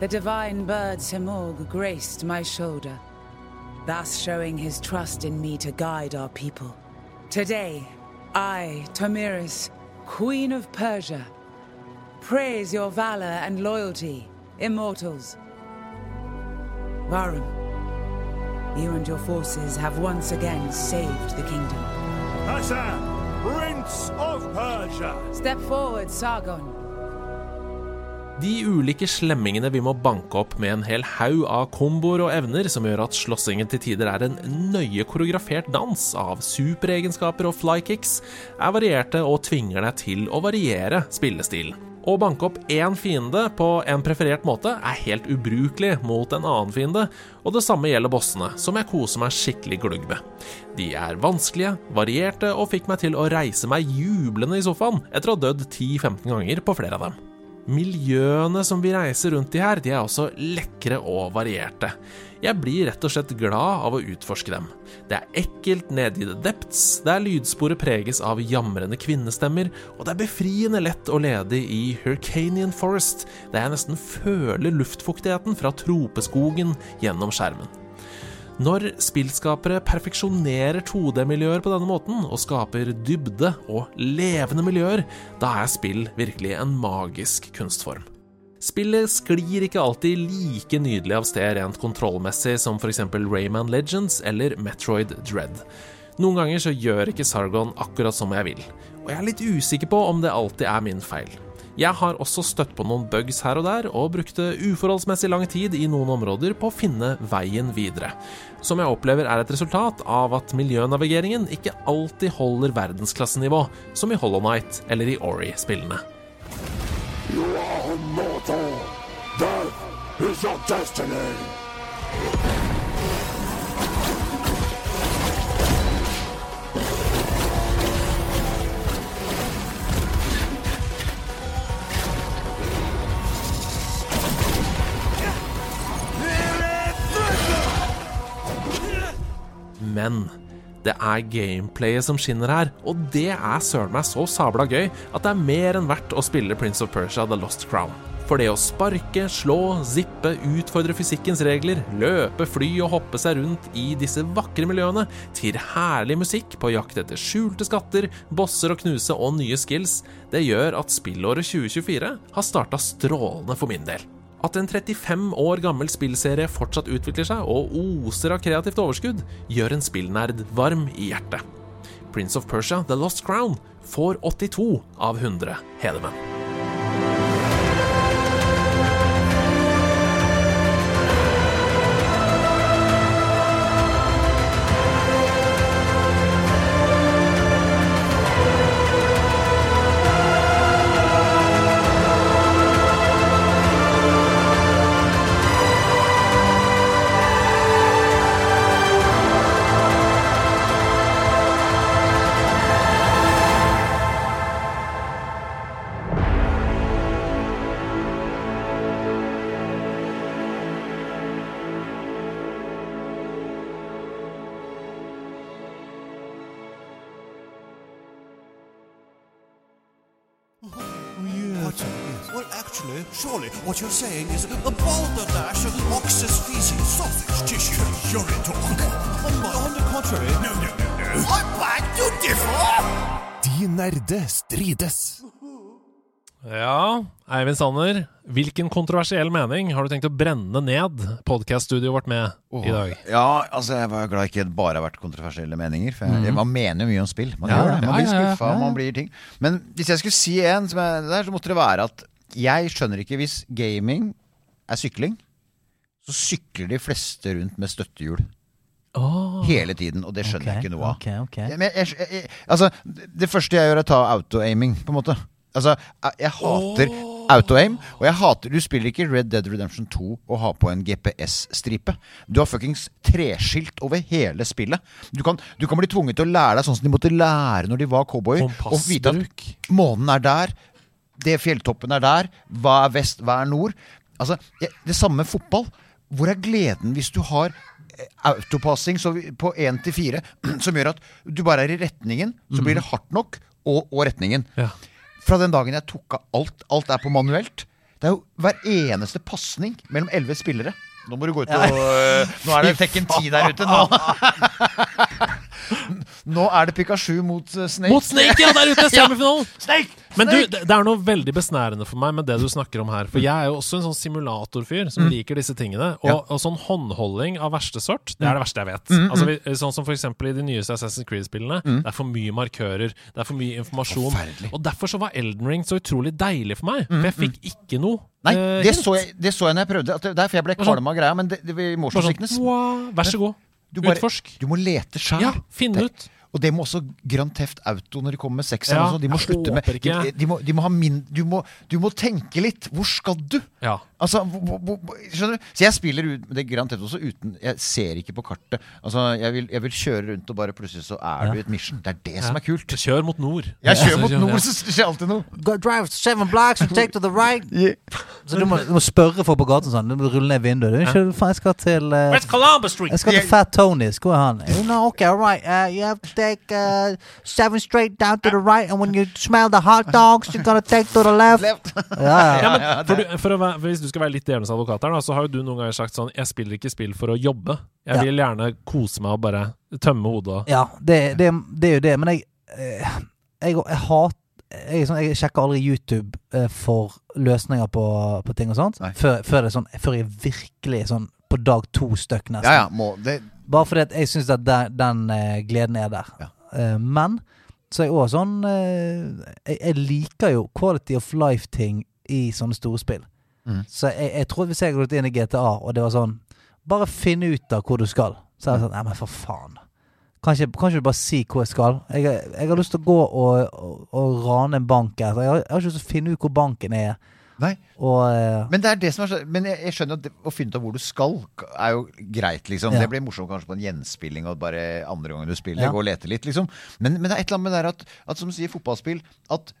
[SPEAKER 7] the divine bird Simorg graced my shoulder, thus showing his trust in me to guide our people. Today, I, Tomiris, Queen of Persia, praise your valor and loyalty, immortals. Varum, you and your forces have once again saved the kingdom.
[SPEAKER 1] Hassan, Prince of Persia.
[SPEAKER 7] Step forward, Sargon.
[SPEAKER 3] De ulike slemmingene vi må banke opp med en hel haug av komboer og evner som gjør at slåssingen til tider er en nøye koreografert dans av superegenskaper og flykicks, er varierte og tvinger deg til å variere spillestilen. Å banke opp én fiende på en preferert måte er helt ubrukelig mot en annen fiende, og det samme gjelder bossene, som jeg koser meg skikkelig glugg med. De er vanskelige, varierte og fikk meg til å reise meg jublende i sofaen etter å ha dødd 10-15 ganger på flere av dem. Miljøene som vi reiser rundt i her, de er også lekre og varierte. Jeg blir rett og slett glad av å utforske dem. Det er ekkelt nede i the depths, der lydsporet preges av jamrende kvinnestemmer, og det er befriende lett å lede i Hurcanian Forest, der jeg nesten føler luftfuktigheten fra tropeskogen gjennom skjermen. Når spillskapere perfeksjonerer 2D-miljøer på denne måten, og skaper dybde og levende miljøer, da er spill virkelig en magisk kunstform. Spillet sklir ikke alltid like nydelig av sted rent kontrollmessig som f.eks. Rayman Legends eller Metroid Dread. Noen ganger så gjør ikke Sargon akkurat som jeg vil, og jeg er litt usikker på om det alltid er min feil. Jeg har også støtt på noen bugs her og der, og brukte uforholdsmessig lang tid i noen områder på å finne veien videre. Som jeg opplever er et resultat av at miljønavigeringen ikke alltid holder verdensklassenivå, som i Hollow Night eller i Ori-spillene.
[SPEAKER 1] You are immortal. Death is your destiny.
[SPEAKER 3] Men det er gameplayet som skinner her, og det er søren meg så sabla gøy at det er mer enn verdt å spille Prince of Persia The Lost Crown. For det å sparke, slå, zippe, utfordre fysikkens regler, løpe, fly og hoppe seg rundt i disse vakre miljøene, til herlig musikk på jakt etter skjulte skatter, bosser å knuse og nye skills, det gjør at spillåret 2024 har starta strålende for min del. At en 35 år gammel spillserie fortsatt utvikler seg og oser av kreativt overskudd, gjør en spillnerd varm i hjertet. Prince of Persia The Lost Crown får 82 av 100 hedermenn.
[SPEAKER 8] What you're saying is a balderdash of ox's feces, sausage tissue, urine talk. On, on the contrary, no, no, no, no. I'm back to differ!
[SPEAKER 9] De nerde strides.
[SPEAKER 3] Ja, Eivind Sanner, hvilken kontroversiell mening har du tenkt å brenne ned podkaststudioet vårt med i dag?
[SPEAKER 4] Ja, altså jeg var glad ikke det bare har vært kontroversielle meninger. For jeg, Man mener jo mye om spill. Man
[SPEAKER 2] Ja,
[SPEAKER 4] gjør det. Man
[SPEAKER 2] ja,
[SPEAKER 4] blir skuffa,
[SPEAKER 2] ja.
[SPEAKER 4] man blir ting. Men hvis jeg skulle si en, som er der, så måtte det være at jeg skjønner ikke hvis gaming er sykling, så sykler de fleste rundt med støttehjul. Hele tiden, og det skjønner jeg ikke noe av. Okay, okay. Jeg, jeg, jeg, altså, det første jeg gjør, er å ta auto-aiming, på en måte. Altså, jeg, hater auto-aim, og jeg hater Du spiller ikke Red Dead Redemption 2 og har på en GPS-stripe. Du har fuckings treskilt over hele spillet. Du kan, du kan bli tvunget til å lære deg sånn som de måtte lære når de var cowboyer. Og vite at månen er der, det fjelltoppen er der, hva er vest, hva er nord. Altså, Det samme med fotball. Hvor er gleden hvis du har eh, autopassing på 1 til 4, som gjør at du bare er i retningen, så blir det hardt nok, og, og retningen.
[SPEAKER 3] Ja.
[SPEAKER 4] Fra den dagen jeg tok av alt, alt er på manuelt. Det er jo hver eneste pasning mellom elleve spillere. Nå må du gå ut og øh, Nå er det Tekken 10 der ute. Nå, nå er det Pikachu mot uh, Snake.
[SPEAKER 3] Mot Snake, ja! Der ute!
[SPEAKER 4] Ja.
[SPEAKER 3] Semifinalen!
[SPEAKER 4] Snake!
[SPEAKER 3] Men du, det det er noe veldig besnærende for meg med det du snakker om her. For jeg er jo også en sånn simulatorfyr som liker disse tingene. Og,
[SPEAKER 4] Mm. Ja.
[SPEAKER 3] og sånn håndholding av verste sort, det er det verste jeg vet.
[SPEAKER 4] Mm,
[SPEAKER 3] Altså, vi, sånn som eksempel i de nyeste Assassin's Creed-spillene. Det er for mye markører, det er for mye informasjon.
[SPEAKER 4] Forferdelig.
[SPEAKER 3] Og derfor så var Elden Ring så utrolig deilig for meg. For jeg fikk ikke noe
[SPEAKER 4] Nei,
[SPEAKER 3] eh,
[SPEAKER 4] det så, jeg, det så jeg når jeg prøvde. Derfor jeg ble
[SPEAKER 3] sånn-
[SPEAKER 4] kvalm av greia. Men det, det var motion sickness.
[SPEAKER 3] vær så god.
[SPEAKER 4] Du bare-
[SPEAKER 3] Utforsk.
[SPEAKER 4] Du må lete sjøl.
[SPEAKER 3] Ja, finne ut.
[SPEAKER 4] Og det må også Grand Theft Auto når de kommer med sekseren.
[SPEAKER 3] Ja,
[SPEAKER 4] de må slutte med de, de, må, de må ha min, du, må, du må tenke litt. Hvor skal du?
[SPEAKER 3] Ja.
[SPEAKER 4] Altså, hvor, hvor, hvor, skjønner du? Så jeg spiller ut det Grand Theft også uten Jeg ser ikke på kartet. Altså, jeg vil, jeg vil kjøre rundt og bare plutselig så er du i et mission. Det er det som er kult.
[SPEAKER 3] Kjør mot nord.
[SPEAKER 4] Jeg kjører mot nord, så skjer alltid noe.
[SPEAKER 2] Go drive seven blocks and take to the right. Så du må, du må spørre folk på gaten sånn. Du må rulle ned vinduet. Du, ikke, faen, jeg skal til uh,
[SPEAKER 3] West Columbus Street!
[SPEAKER 2] Jeg skal til Fat Tonys. Hvor er han? No, okay, all right. Uh, you have take uh, seven straight down to the right, and when you smell the hot dogs, you're gonna take to the left.
[SPEAKER 4] Left.
[SPEAKER 2] Ja, ja.
[SPEAKER 3] Ja, men for du, for å være, for hvis du skal være litt djevelens advokat her, da, så har jo du noen ganger sagt sånn Jeg spiller ikke spill for å jobbe. Jeg
[SPEAKER 2] Ja.
[SPEAKER 3] vil gjerne kose meg og bare tømme hodet.
[SPEAKER 2] ja det, det, det er jo det, men jeg jeg, Jeg, jeg hater jeg, sånn, jeg sjekker aldri YouTube eh, for løsninger på, på ting og sånt. Før, før, det er sånn, før jeg virkelig sånn på dag to støkk, nesten.
[SPEAKER 4] Ja, ja, må, det,
[SPEAKER 2] Bare fordi at jeg syns at den, den eh, gleden er der.
[SPEAKER 4] Ja.
[SPEAKER 2] Eh, men så er jeg òg sånn eh, jeg, jeg liker jo quality of life-ting i sånne store spill.
[SPEAKER 4] Mm.
[SPEAKER 2] Så jeg, jeg tror hvis jeg hadde gått inn i GTA, og det var sånn Bare finn ut av hvor du skal. Så er det sånn Nei, men for faen. Kan ikke, du bare si hvor jeg skal? Jeg, jeg har lyst til å gå og, og, og rane en bank. Jeg har, jeg har ikke lyst til å finne ut hvor banken er.
[SPEAKER 4] Nei.
[SPEAKER 2] Og eh,
[SPEAKER 4] Men det er det som er så Men jeg, jeg skjønner at det, å finne ut av hvor du skal, er jo greit, liksom.
[SPEAKER 2] Ja.
[SPEAKER 4] Det blir morsomt kanskje på en gjenspilling og bare andre gangen du spiller.
[SPEAKER 2] Ja.
[SPEAKER 4] Gå og lete litt, liksom. Men, men det er et eller annet med det at, at som sier, fotballspill At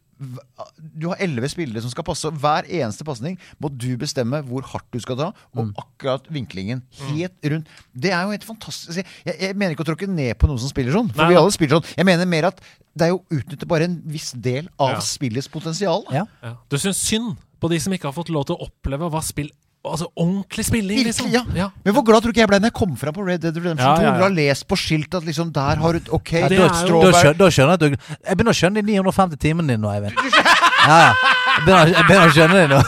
[SPEAKER 4] du har elleve spillere som skal passe, hver eneste pasning må du bestemme hvor hardt du skal ta, og
[SPEAKER 2] Mm.
[SPEAKER 4] akkurat vinklingen helt rundt. Det er jo helt fantastisk. Jeg, jeg mener ikke å tråkke ned på noen som spiller sånn, for
[SPEAKER 3] Nei,
[SPEAKER 4] vi alle spiller sånn. Jeg mener mer at det er jo å utnytte bare en viss del av
[SPEAKER 3] Ja.
[SPEAKER 4] spillets potensial.
[SPEAKER 2] ja.
[SPEAKER 3] Ja. Du syns synd på de som ikke har fått lov til å oppleve hva spill Altså ordentlig spilling, liksom.
[SPEAKER 4] Ja. ja. Men hvor glad tror du ikke jeg ble når jeg kom fram på Red Dead Redemption
[SPEAKER 3] Ja,
[SPEAKER 4] 2?
[SPEAKER 3] ja,
[SPEAKER 4] du har lest på skiltet at liksom der har du Ok,
[SPEAKER 3] Ja, det er jo-
[SPEAKER 2] da,
[SPEAKER 4] strawberry
[SPEAKER 2] skjønner, da skjønner jeg at du Jeg begynner å skjønne de 950 timene dine nå, Eivind. Ja, ja. Jeg begynner, jeg begynner å skjønne det nå.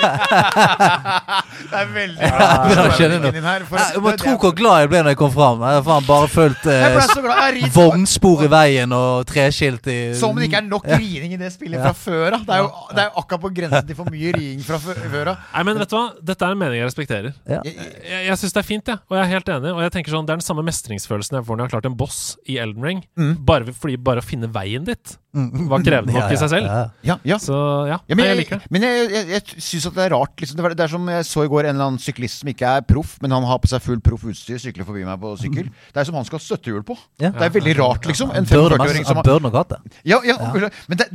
[SPEAKER 4] Det er veldig
[SPEAKER 2] Jeg Ja,
[SPEAKER 4] her, for-
[SPEAKER 2] Jeg må tro hvor glad jeg ble når jeg kom fram. Jeg har faen bare fulgt eh, vognspor i veien og treskilt i
[SPEAKER 4] Som om det ikke er nok rining i det spillet fra før av. Det, er jo- det er jo akkurat på grensen til for mye rining fra før av.
[SPEAKER 3] Nei, men vet du hva? Dette er en mening jeg respekterer.
[SPEAKER 2] Ja.
[SPEAKER 3] Jeg, jeg, jeg syns det er fint, jeg. Og jeg er helt enig. Og jeg tenker sånn, Det er den samme mestringsfølelsen jeg får når jeg har klart en boss i Elden Ring. Bare fordi bare å finne veien dit var krevende nok i seg selv.
[SPEAKER 2] ja, ja.
[SPEAKER 3] Så ja,
[SPEAKER 4] men
[SPEAKER 3] jeg liker det.
[SPEAKER 4] men jeg, jeg, jeg syns at det er rart. Liksom. Det, er som jeg så i går en eller annen syklist som ikke er proff, men han har på seg full proff utstyr, sykler forbi meg på sykkel. Det er som han skal ha støttehjul på. Det er veldig rart, liksom. En 45-åring som
[SPEAKER 2] burde nok hatt det.
[SPEAKER 4] Ja, ja, men det,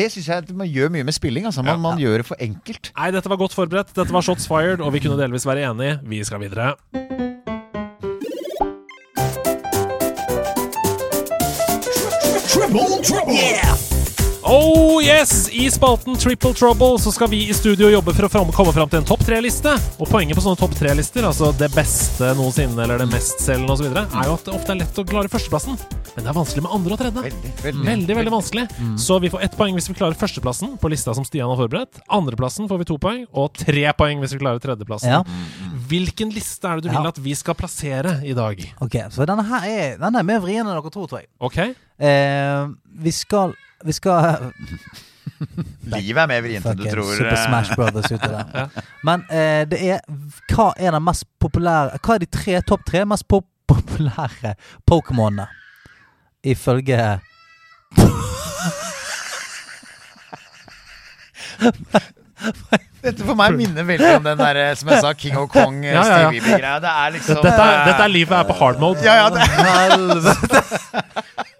[SPEAKER 4] det, syns jeg man gjør mye med spilling. Altså. Man, man gjør det for enkelt.
[SPEAKER 3] Nei, dette var godt forberedt. Dette var shots fired, og vi kunne delvis være enige. Vi skal videre.
[SPEAKER 8] Triple trouble!
[SPEAKER 3] Oh yes! I spalten Triple Trouble så skal vi i studio jobbe for å fram, komme fram til en topp tre-liste. Og poenget på sånne topp tre-lister, altså det beste noensinne eller det mestselgende osv., er jo at det ofte er lett å klare førsteplassen. Men det er vanskelig med andre og tredje.
[SPEAKER 4] Veldig, veldig.
[SPEAKER 3] Veldig, veldig vanskelig. Så vi får ett poeng hvis vi klarer førsteplassen på lista som Stian har forberedt. Andreplassen får vi to poeng, og tre poeng hvis vi klarer tredjeplassen.
[SPEAKER 2] Ja.
[SPEAKER 3] Hvilken liste er det du vil at vi skal plassere i dag?
[SPEAKER 2] Ok, så denne her er, denne er mer vrien enn dere tror, tror jeg.
[SPEAKER 3] Ok?
[SPEAKER 2] Eh, vi skal Vi skal
[SPEAKER 4] Livet er mer vrient enn du tror.
[SPEAKER 2] Super
[SPEAKER 4] eh.
[SPEAKER 2] Smash Brothers ute der. Men eh, det er Hva er den mest populære Hva er de tre topp tre mest pop populære Pokémonene? Ifølge
[SPEAKER 4] Dette for meg minner veldig om den der, eh, som jeg sa, King of Kong, eh,
[SPEAKER 3] Ja, ja, ja.
[SPEAKER 4] Stevie greia Det er liksom
[SPEAKER 3] Dette er,
[SPEAKER 4] eh,
[SPEAKER 3] dette er livet er på hard mode.
[SPEAKER 4] Ja, ja, det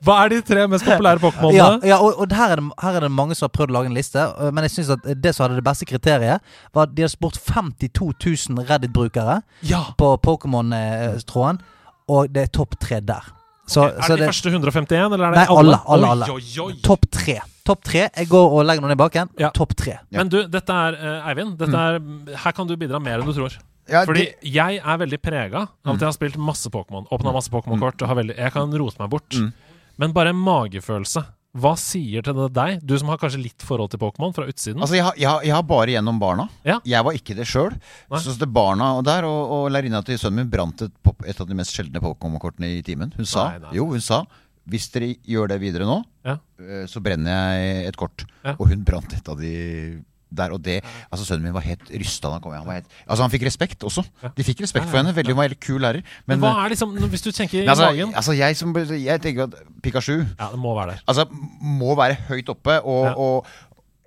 [SPEAKER 3] Hva er de tre mest populære Pokémonene?
[SPEAKER 2] ja og, og her, er det, her er det mange som har prøvd å lage en liste, men jeg synes at det som hadde det beste kriteriet, var at de hadde spurt 52 000 Reddit-brukere
[SPEAKER 3] Ja.
[SPEAKER 2] på Pokémon-tråden, og det er topp tre der. Så,
[SPEAKER 3] er
[SPEAKER 2] så
[SPEAKER 3] det de første 151, eller er det
[SPEAKER 2] Nei, alle. alle, alle.
[SPEAKER 3] alle.
[SPEAKER 2] Topp tre. Topp tre. Jeg går og legger noen i baken.
[SPEAKER 3] Ja.
[SPEAKER 2] Topp tre.
[SPEAKER 3] Men du, dette er uh, Eivind. Dette er, her kan du bidra mer enn du tror.
[SPEAKER 4] Ja,
[SPEAKER 3] Fordi
[SPEAKER 4] det-
[SPEAKER 3] jeg er veldig prega av at jeg har spilt masse Pokémon. Åpna masse Pokémon-kort. og veldig- Jeg kan rote meg bort.
[SPEAKER 4] Mm.
[SPEAKER 3] Men bare en magefølelse. Hva sier til det deg, du som har kanskje litt forhold til Pokémon fra utsiden?
[SPEAKER 4] Altså, jeg, har- jeg, har- jeg har bare gjennom barna.
[SPEAKER 3] Ja.
[SPEAKER 4] Jeg var ikke det sjøl. Så det barna og der, og, og lærerinna til sønnen min brant et, et av de mest sjeldne Pokémon-kortene i timen. Hun sa
[SPEAKER 3] Nei, nei.
[SPEAKER 4] jo, hun sa hvis dere gjør det videre nå,
[SPEAKER 3] Ja.
[SPEAKER 4] eh, så brenner jeg et kort.
[SPEAKER 3] Ja.
[SPEAKER 4] Og hun brant et av de der. Og det Altså, sønnen min var helt rysta han kom. Han, var helt, altså, han fikk respekt også. De fikk respekt for henne. Veldig, hun var helt kul lærer.
[SPEAKER 3] Men
[SPEAKER 4] Men,
[SPEAKER 3] hva er liksom, Hvis du tenker i
[SPEAKER 4] altså,
[SPEAKER 3] magen
[SPEAKER 4] altså, jeg, som, jeg tenker at Pikachu
[SPEAKER 3] Ja, det må være der.
[SPEAKER 4] Altså, må være høyt oppe, og,
[SPEAKER 3] Ja.
[SPEAKER 4] og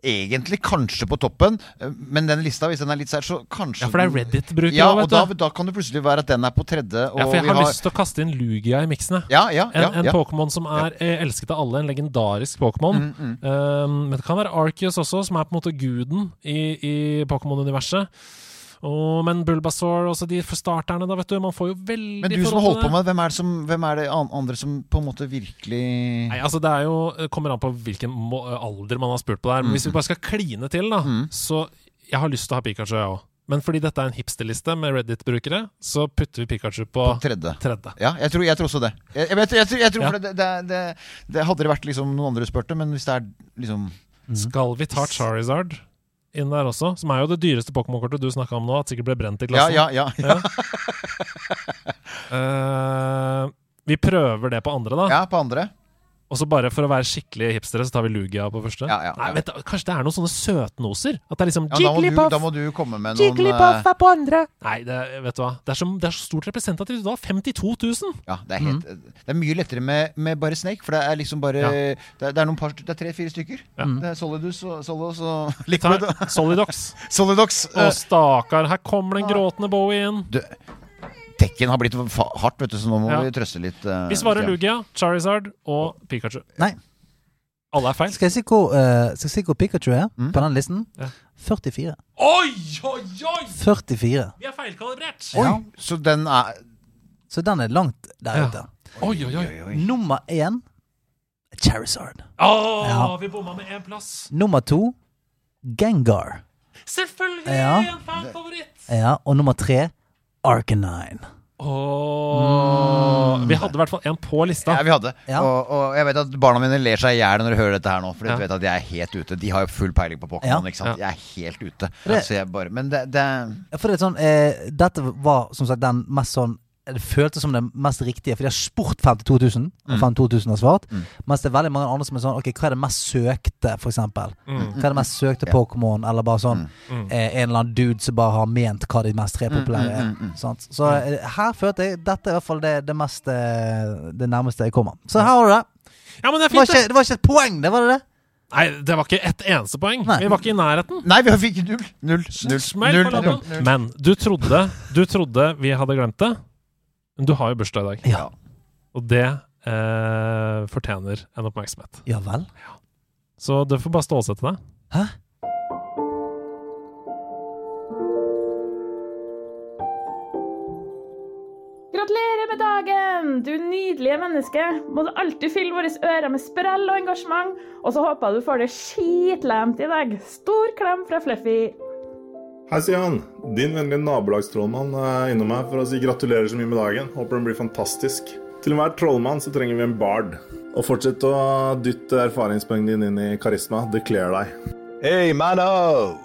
[SPEAKER 4] egentlig kanskje på toppen. eh, Men den lista, hvis den er litt sær, så kanskje
[SPEAKER 3] Ja, for det er Reddit-brukere
[SPEAKER 4] Ja,
[SPEAKER 3] også,
[SPEAKER 4] og da,
[SPEAKER 3] du.
[SPEAKER 4] da kan det plutselig være at den er på tredje.
[SPEAKER 3] Ja, for jeg
[SPEAKER 4] vi
[SPEAKER 3] har lyst til å kaste inn Lugia i miksen.
[SPEAKER 4] Ja, ja,
[SPEAKER 3] En, en
[SPEAKER 4] ja.
[SPEAKER 3] Pokémon som er eh, elsket av alle, en legendarisk Pokémon.
[SPEAKER 4] Mm,
[SPEAKER 3] Um, men det kan være Arceus også, som er på en måte guden i, i Pokémon-universet. Og- Men Bulbasaur, også de starterne, da, vet du. Man får jo veldig
[SPEAKER 4] Men du som har holdt på med hvem er det, som, hvem er det andre som på en måte virkelig
[SPEAKER 3] Nei, altså Det er jo, det kommer an på hvilken alder man har spurt på det her. Men
[SPEAKER 4] Mm.
[SPEAKER 3] hvis vi bare skal kline til, da Så jeg har lyst til å ha Pikachu, jeg òg. Men fordi dette er en hipsterliste med Reddit-brukere, så putter vi Pikachu på,
[SPEAKER 4] På tredje.
[SPEAKER 3] tredje.
[SPEAKER 4] Ja, jeg tror, jeg tror også det. Jeg, jeg, jeg, tror-
[SPEAKER 3] Ja.
[SPEAKER 4] det, det, det, det Hadde det vært liksom noen andre spurte, men hvis det er liksom
[SPEAKER 3] Skal vi ta Charizard inn der også? Som er jo det dyreste Pokémon-kortet du snakka om nå, at sikkert ble brent i
[SPEAKER 4] Ja,
[SPEAKER 3] klassen.
[SPEAKER 4] ja, ja. ja.
[SPEAKER 3] Eh, vi prøver det på andre, da.
[SPEAKER 4] ja på andre.
[SPEAKER 3] Og så bare for å være skikkelig hipstere, så tar vi Lugia på første.
[SPEAKER 4] Ja, ja,
[SPEAKER 3] Nei,
[SPEAKER 4] ja.
[SPEAKER 3] vent, Kanskje det er noen sånne søtnoser? At det er liksom Jigglypuff!
[SPEAKER 4] da må du komme med noen
[SPEAKER 3] Jigglypuff
[SPEAKER 4] eh,
[SPEAKER 3] er på andre! Nei, det, vet du hva. Det er, så, det er så stort representativt da. 52 000!
[SPEAKER 4] Ja, det er, helt, det er mye lettere med, med bare Snake, for det er liksom bare
[SPEAKER 3] Ja.
[SPEAKER 4] det, er, er noen par Det tre-fire stykker. Det er Solidus og Solos og Liquid.
[SPEAKER 3] Solidox.
[SPEAKER 4] Solidox.
[SPEAKER 3] Å,
[SPEAKER 4] eh,
[SPEAKER 3] stakkar, her kommer den gråtende Bowie inn.
[SPEAKER 4] du, Tekken har blitt hardt, vet du, så nå må
[SPEAKER 3] Ja.
[SPEAKER 4] vi trøste litt. Uh,
[SPEAKER 3] Vi svarer Lugia, Charizard og Pikachu.
[SPEAKER 2] Nei.
[SPEAKER 3] Alle er feil.
[SPEAKER 2] Skal jeg si hvor, uh, skal jeg si hvor Pikachu er
[SPEAKER 4] Mm.
[SPEAKER 2] på den listen?
[SPEAKER 3] Ja.
[SPEAKER 2] 44.
[SPEAKER 3] Oi, oi, oi!
[SPEAKER 2] 44.
[SPEAKER 3] Vi er feilkalibrert!
[SPEAKER 4] Oi,
[SPEAKER 2] Ja.
[SPEAKER 4] så den er
[SPEAKER 2] Så den er langt der
[SPEAKER 3] Ja.
[SPEAKER 2] ute.
[SPEAKER 3] Oi, oi, oi.
[SPEAKER 2] Nummer én Charizard.
[SPEAKER 3] Å,
[SPEAKER 2] Ja.
[SPEAKER 3] vi bomma med én plass.
[SPEAKER 2] Nummer to Gengar.
[SPEAKER 3] Selvfølgelig
[SPEAKER 2] Ja.
[SPEAKER 3] en favoritt.
[SPEAKER 2] Ja, og nummer tre Arcanine.
[SPEAKER 3] Åh, Vi hadde i hvert fall en på lista.
[SPEAKER 4] Ja, vi hadde.
[SPEAKER 2] Ja.
[SPEAKER 4] Og, og jeg vet at barna mine ler seg i hjel når de hører dette her nå. For de
[SPEAKER 3] Ja.
[SPEAKER 4] vet at jeg er helt ute. De har jo full peiling på Pokémon.
[SPEAKER 2] Ja.
[SPEAKER 4] ikke sant? Jeg er helt ute.
[SPEAKER 2] Det-
[SPEAKER 4] altså, jeg bare, men det, det
[SPEAKER 2] For det er sånn, eh, Dette var som sagt den mest sånn Det føltes som det mest riktige, for de har spurt 52 000, og 52 000 har svart.
[SPEAKER 4] Mm.
[SPEAKER 2] Mens det er veldig mange andre som er sånn Ok, hva er det mest søkte, for eksempel?
[SPEAKER 3] Mm.
[SPEAKER 2] Hva er det mest søkte
[SPEAKER 4] yeah.
[SPEAKER 2] Pokémon? Eller bare sånn
[SPEAKER 3] Mm.
[SPEAKER 2] eh, en eller annen dude som bare har ment hva de mest tre populære er.
[SPEAKER 4] mm, mm, mm.
[SPEAKER 2] Sant? Så eh, her følte jeg Dette er i hvert fall det, det mest eh, Det nærmeste jeg kommer. Så her har du det.
[SPEAKER 3] Ja, men det er
[SPEAKER 2] Det var, ikke, det var ikke et poeng, det var det det?
[SPEAKER 3] Nei, det var ikke ett eneste poeng.
[SPEAKER 2] Nei.
[SPEAKER 3] Vi var ikke i nærheten.
[SPEAKER 4] Nei, vi fikk null. Null. Null. Null, null.
[SPEAKER 3] Men du trodde, du trodde vi hadde glemt det. Men du har jo bursdag i dag.
[SPEAKER 2] Ja.
[SPEAKER 3] Og det eh, fortjener en oppmerksomhet.
[SPEAKER 2] Ja vel?
[SPEAKER 3] Så det får bare stålsette deg.
[SPEAKER 2] Hæ?
[SPEAKER 10] Gratulerer med dagen! du nydelige menneske. Må du alltid fylle våre ører med sprell og engasjement. Og så håper jeg du får det skitlemt i dag. Stor klem fra Fluffy.
[SPEAKER 11] Hei, Sian. Din vennlige nabolagstrollmann er innom her for å si gratulerer så mye med dagen. Håper den blir fantastisk. Til enhver trollmann så trenger vi en bard. Og fortsett å dytte erfaringspoengene dine inn i karisma. Declare deg.
[SPEAKER 12] Hei, manno!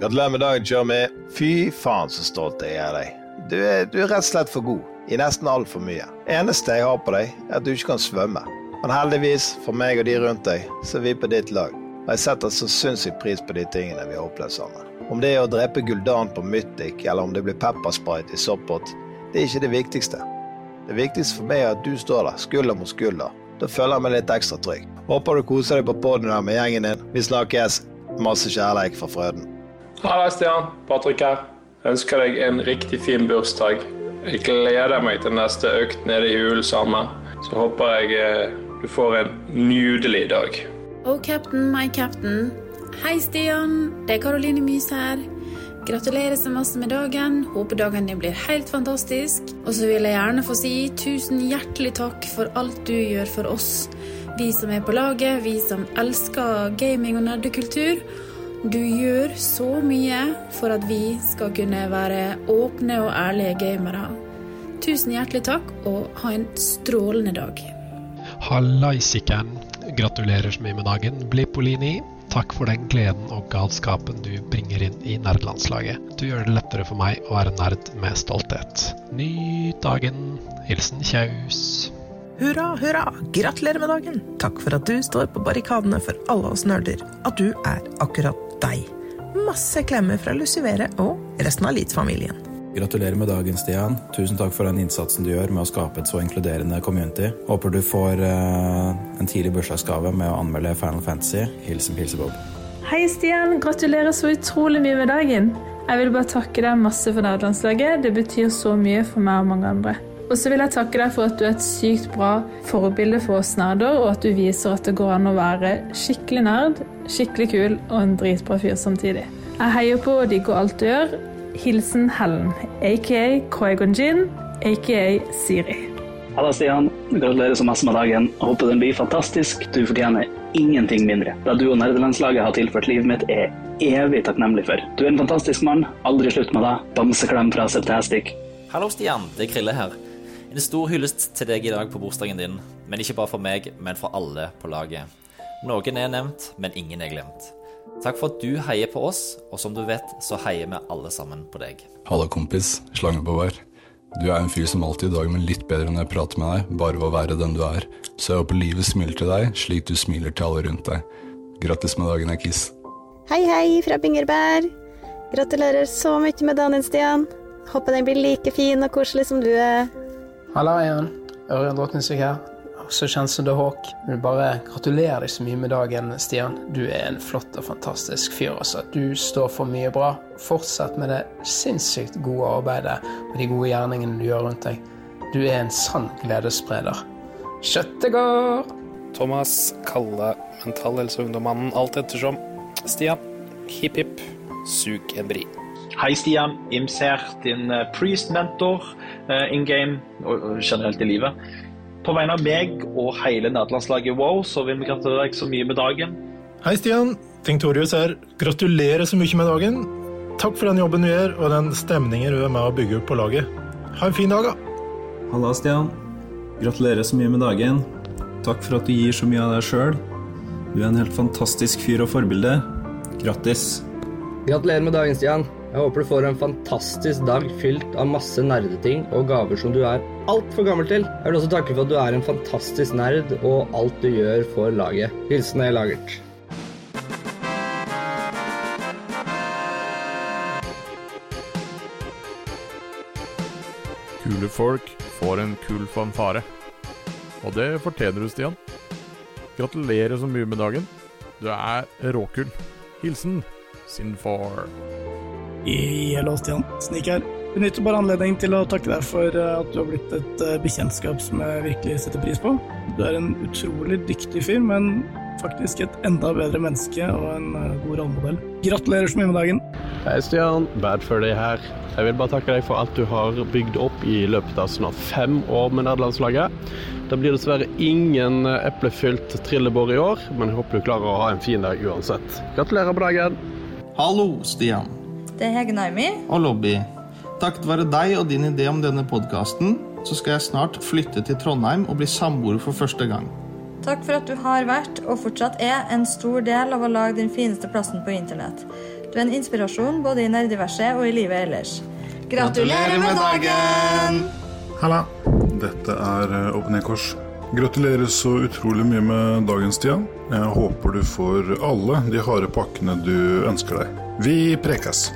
[SPEAKER 12] Gratulerer med dagen, Jeremy. Fy faen så stolt jeg er av deg. Du er, du er rett og slett for god. I nesten altfor mye. Eneste jeg har på deg, er at du ikke kan svømme. Men heldigvis, for meg og de rundt deg, så er vi på ditt lag. Og jeg setter så sinnssykt pris på de tingene vi har opplevd sammen. Om det er å drepe Guldan på Mythic, eller om det blir peppersprite i Soppot, det er ikke det viktigste. Det viktigste for meg er at du står der, skulder mot skulder. Da føler jeg meg litt ekstra trygg. Håper du koser deg på poden her med gjengen din. Vi snakkes. Masse kjærleik fra Frøden.
[SPEAKER 13] Halla, Stian. Patrick her. Jeg ønsker deg en riktig fin bursdag. Jeg gleder meg til neste økt nede i hulen sammen. Så håper jeg eh, du får en nydelig dag.
[SPEAKER 14] Oh, captain, my captain. Hei, Stian. Det er Karoline Mys her. Gratulerer så masse med dagen. Håper dagen din blir helt fantastisk. Og så vil jeg gjerne få si tusen hjertelig takk for alt du gjør for oss. Vi som er på laget, vi som elsker gaming og nerdekultur. Du gjør så mye for at vi skal kunne være åpne og ærlige gamere. Tusen hjertelig takk, og ha en strålende dag.
[SPEAKER 15] Hallaisiken. Gratulerer så mye med dagen, Blippolini. Takk for den gleden og galskapen du bringer inn i nerdelandslaget. Du gjør det lettere for meg å være nerd med stolthet. Nyt dagen. Hilsen Kjaus.
[SPEAKER 16] Hurra, hurra! Gratulerer med dagen! Takk for at du står på barrikadene for alle oss nerder. At du er akkurat deg. Masse klemmer fra Lucivere og resten av Leeds-familien.
[SPEAKER 17] Gratulerer med dagen, Stian. Tusen takk for den innsatsen du gjør med å skape et så inkluderende community. Håper du får uh, en tidlig bursdagsgave med å anmelde Final Fantasy. Hilsen Pilsebob.
[SPEAKER 10] Hei, Stian. Gratulerer så utrolig mye med dagen. Jeg vil bare takke deg masse for nederlandslaget. Det betyr så mye for meg og mange andre. Og så vil jeg takke deg for at du er et sykt bra forbilde for oss nerder, og at du viser at det går an å være skikkelig nerd, skikkelig kul og en dritbra fyr samtidig. Jeg heier på og digger alt du gjør. Hilsen Helen, aka Koigon Jin, aka Siri.
[SPEAKER 18] Halla, Stian. Gratulerer så masse med dagen. Håper den blir fantastisk. Du fortjener ingenting mindre. Det du og nerdelandslaget har tilført livet mitt, er evig takknemlig for. Du er en fantastisk mann. Aldri slutt med det. Bamseklem fra Septastic.
[SPEAKER 19] Hallo, Stian. Det er Krille her. En stor hyllest til deg i dag på bursdagen din. Men ikke bare for meg, men for alle på laget. Noen er nevnt, men ingen er glemt. Takk for at du heier på oss, og som du vet, så heier vi alle sammen på deg.
[SPEAKER 20] Halla, kompis. Slange på vær. Du er en fyr som alltid i dag, men litt bedre når jeg prater med deg, bare ved å være den du er. Så jeg håper livet smiler til deg, slik du smiler til alle rundt deg. Grattis med dagen, Kiss.
[SPEAKER 21] Hei, hei fra Bingerbær. Gratulerer så mye med dagen, Stian. Håper den blir like fin og koselig som du er.
[SPEAKER 22] Halla igjen. Ørjan Drotningsvik her. Også kjent som The Hawk. Jeg vil bare gratulere deg så mye med dagen, Stian. Du er en flott og fantastisk fyr. altså. Du står for mye bra. Fortsett med det sinnssykt gode arbeidet og de gode gjerningene du gjør rundt deg. Du er en sann gledesspreder. Kjøttegård!
[SPEAKER 23] Thomas, Kalle, Mental Helse Ungdommannen, alt ettersom. Stian, hipp hipp, sug en bri.
[SPEAKER 24] Hei, Stian. Imser, din eh, priest-mentor uh, in game og generelt i livet. På vegne av meg og hele nederlandslaget WoW så vil vi gratulere deg så mye med dagen.
[SPEAKER 25] Hei, Stian. Tinktorius her. Gratulerer så mye med dagen. Takk for den jobben du gjør, og den stemningen du er med å bygge opp på laget. Ha en fin dag, da.
[SPEAKER 26] Halla, Stian. Gratulerer så mye med dagen. Takk for at du gir så mye av deg sjøl. Du er en helt fantastisk fyr og forbilde. Grattis.
[SPEAKER 27] Gratulerer med dagen, Stian. Jeg håper du får en fantastisk dag fylt av masse nerdeting og gaver som du er altfor gammel til. Jeg vil også takke for at du er en fantastisk nerd og alt du gjør for laget. Hilsen E. Lagert.
[SPEAKER 28] Kule folk får en kul fanfare. Og det fortjener du, Stian. Gratulerer så mye med dagen. Du er råkul. Hilsen Sinfor.
[SPEAKER 29] Hello, Stian. Snik her. Benytter bare anledningen til å takke deg for eh, at du har blitt et eh, bekjentskap som jeg virkelig setter pris på. Du er en utrolig dyktig fyr, men faktisk et enda bedre menneske og en eh, god rollemodell. Gratulerer så mye med dagen.
[SPEAKER 27] Hei, Stian. Bad Fur Day her. Jeg vil bare takke deg for alt du har bygd opp i løpet av snart fem år med nederlandslaget. Det blir dessverre ingen eplefylt trillebår i år, men jeg håper du klarer å ha en fin dag uansett. Gratulerer på dagen.
[SPEAKER 30] Hallo, Stian.
[SPEAKER 31] Det er Hege Naimi.
[SPEAKER 30] Og Lobby. Takket være deg og din idé om denne podkasten, så skal jeg snart flytte til Trondheim og bli samboer for første gang.
[SPEAKER 31] Takk for at du har vært, og fortsatt er, en stor del av å lage den fineste plassen på internett. Du er en inspirasjon både i nerdiverset og i livet ellers. Gratulerer med dagen!
[SPEAKER 32] Halla. Dette er eh, Åpen e-kors. Gratulerer så utrolig mye med dagen, Stian. Jeg håper du får alle de harde pakkene du ønsker deg. Vi prekes.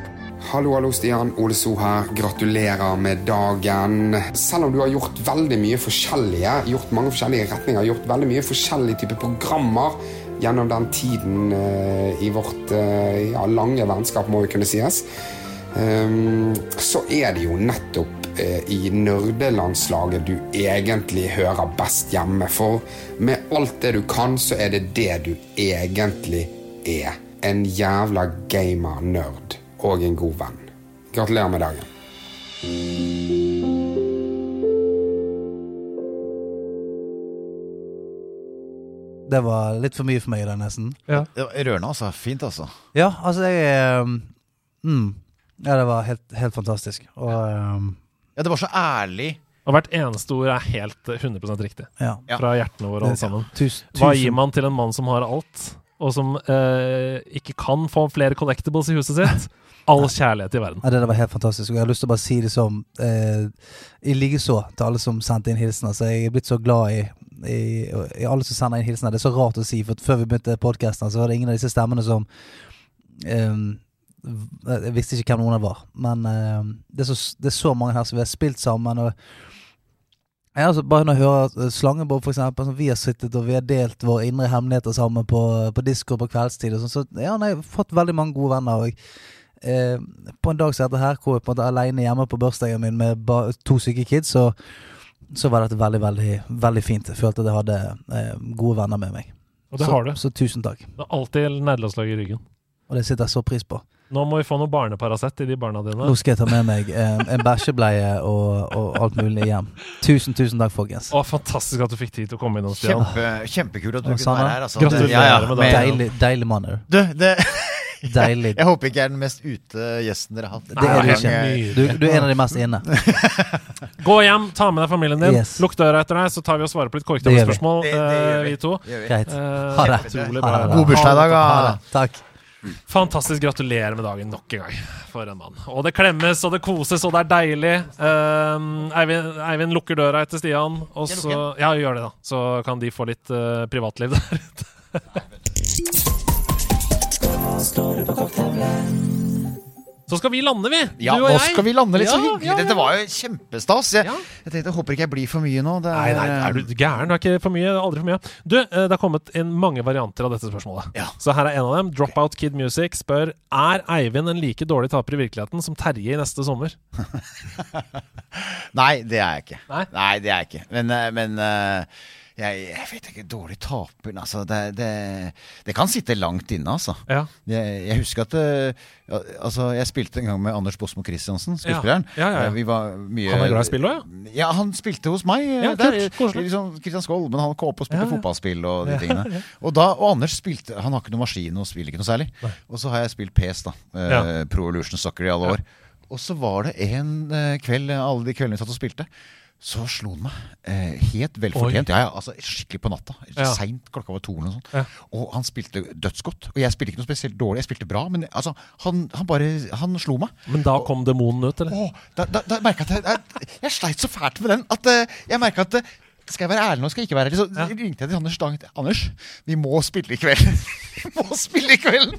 [SPEAKER 33] Hallo, hallo, Stian. Ole So her. Gratulerer med dagen. Selv om du har gjort veldig mye forskjellige, gjort mange forskjellige retninger, gjort veldig mye forskjellige typer programmer gjennom den tiden uh, i vårt uh, ja, lange vennskap, må jo kunne sies, um, så er det jo nettopp uh, i nerdelandslaget du egentlig hører best hjemme. For med alt det du kan, så er det det du egentlig er. En jævla gamer-nerd og en god venn. Gratulerer med dagen.
[SPEAKER 2] Det var litt for mye for meg, det, nesten.
[SPEAKER 4] Ja. Rørende, altså. Fint, altså.
[SPEAKER 2] Ja, altså, jeg um, mm, Ja, det var helt, helt fantastisk. Og um,
[SPEAKER 4] Ja, det var så ærlig.
[SPEAKER 3] Og hvert eneste ord er helt 100% riktig.
[SPEAKER 2] Ja.
[SPEAKER 3] Fra hjertene våre, alle sammen.
[SPEAKER 2] Tusen,
[SPEAKER 3] Hva gir man til en mann som har alt, og som eh, ikke kan få flere collectibles i huset sitt? All kjærlighet i verden.
[SPEAKER 2] Ja, det der var helt fantastisk. Og jeg har lyst til å bare si det som eh, I likeså til alle som sendte inn hilsener. Så jeg er blitt så glad i, i, i alle som sender inn hilsener. Det er så rart å si, for før vi begynte podkasten, så var det ingen av disse stemmene som eh, Jeg visste ikke hvem noen av var. Men eh, det, er så, det er så mange her som vi har spilt sammen. Og ja, altså, bare når jeg hører Slangeborg, for eksempel, som vi har sittet og vi har delt våre indre hemmeligheter sammen på, på Discord på kveldstid, og sånn, så ja, nei, jeg har fått veldig mange gode venner. Og jeg, eh, på en dag som dette her, hvor jeg på en måte er alene hjemme på bursdagen min med ba, to syke kids, så, så var dette veldig, veldig, veldig fint. Jeg følte at jeg hadde eh, gode venner med meg.
[SPEAKER 3] Og det
[SPEAKER 2] så,
[SPEAKER 3] har du.
[SPEAKER 2] Så tusen takk.
[SPEAKER 3] Det er alltid nederlandslag i ryggen.
[SPEAKER 2] Og det setter jeg så pris på.
[SPEAKER 3] Nå må vi få noe barneparasett i de barna dine.
[SPEAKER 2] Nå skal jeg ta med meg eh, en bæsjebleie og, og alt mulig hjem. Tusen, tusen takk, folkens.
[SPEAKER 3] Å, fantastisk at du fikk tid til å komme innom, Stian.
[SPEAKER 4] Kjempe, kjempekult at du kunne være her. Altså.
[SPEAKER 3] Gratulerer
[SPEAKER 4] ja, ja,
[SPEAKER 3] med
[SPEAKER 4] dagen.
[SPEAKER 2] Deilig, deilig mann. Du,
[SPEAKER 4] det
[SPEAKER 2] Deilig.
[SPEAKER 4] Jeg håper ikke jeg er den mest ute gjesten dere har hatt.
[SPEAKER 2] Det er du ikke. Du, du er en av de mest inne.
[SPEAKER 3] Gå hjem, ta med deg familien din.
[SPEAKER 2] Yes.
[SPEAKER 3] Lukk døra etter deg, så tar vi og svarer på litt
[SPEAKER 2] vi. Det
[SPEAKER 3] eh,
[SPEAKER 2] vi.
[SPEAKER 3] vi to.
[SPEAKER 2] Greit.
[SPEAKER 3] Eh,
[SPEAKER 2] Ha det. God bursdag i dag, da. Takk.
[SPEAKER 3] Fantastisk. Gratulerer med dagen nok en gang for en mann. Og det klemmes og det koses og det er deilig. Um, Eivind, Eivind lukker døra etter Stian, og så Ja, gjør det, da. Så kan de få litt uh, privatliv der ute. Så skal vi lande, vi.
[SPEAKER 4] Ja,
[SPEAKER 3] du og
[SPEAKER 4] nå
[SPEAKER 3] jeg.
[SPEAKER 4] skal vi lande litt så hyggelig.
[SPEAKER 3] ja, ja.
[SPEAKER 4] Dette var jo kjempestas. Jeg, jeg tenkte, jeg håper ikke jeg blir for mye nå. Det
[SPEAKER 3] Nei, nei, er du gæren? Du er ikke for mye. Aldri for mye. Du, eh, det har kommet inn mange varianter av dette spørsmålet. Så her er en av dem. Dropout Kid Music spør Er Eivind en like dårlig taper i virkeligheten som Terje i neste sommer.
[SPEAKER 4] Nei, det er jeg ikke.
[SPEAKER 3] Nei,
[SPEAKER 4] det er jeg ikke. Men, eh, men eh, jeg, jeg vet ikke. Dårlig taper altså, det, det, det kan sitte langt inne, altså.
[SPEAKER 3] Ja.
[SPEAKER 4] Jeg, jeg husker at eh, altså, Jeg spilte en gang med Anders Bosmo Christiansen, skuespilleren.
[SPEAKER 3] Ja, ja, ja.
[SPEAKER 4] Eh, Vi var mye
[SPEAKER 3] Han er glad i spill òg,
[SPEAKER 4] ja? Ja, han spilte hos meg. eh,
[SPEAKER 3] Ja,
[SPEAKER 4] der,
[SPEAKER 3] kult,
[SPEAKER 4] liksom Christian Skål, men han kom opp og spilte fotballspill og de tingene. Og, da, og Anders spilte Han har ikke noe maskin og spiller ikke noe særlig. Og så har jeg spilt PS, da.
[SPEAKER 3] Ja.
[SPEAKER 4] Pro Evolution Soccer i alle år. Og så var det en kveld, alle de kveldene vi satt og spilte, så slo han meg eh, helt velfortjent. Ja, ja, altså Skikkelig på natta.
[SPEAKER 3] Ja.
[SPEAKER 4] Seint, klokka var to eller noe sånt.
[SPEAKER 3] Ja.
[SPEAKER 4] Og han spilte dødsgodt. Og jeg spilte ikke noe spesielt dårlig, jeg spilte bra, men altså, han, han bare Han slo meg.
[SPEAKER 3] Men da kom demonen ut, eller?
[SPEAKER 4] Åh, da, da, da merket jeg at jeg, jeg, jeg sleit så fælt med den at eh, jeg merka at eh, skal jeg være ærlig nå, skal jeg ikke være ærlig? Så ringte jeg til Anders Stang. Anders, vi må spille i kveld. vi må spille i kvelden!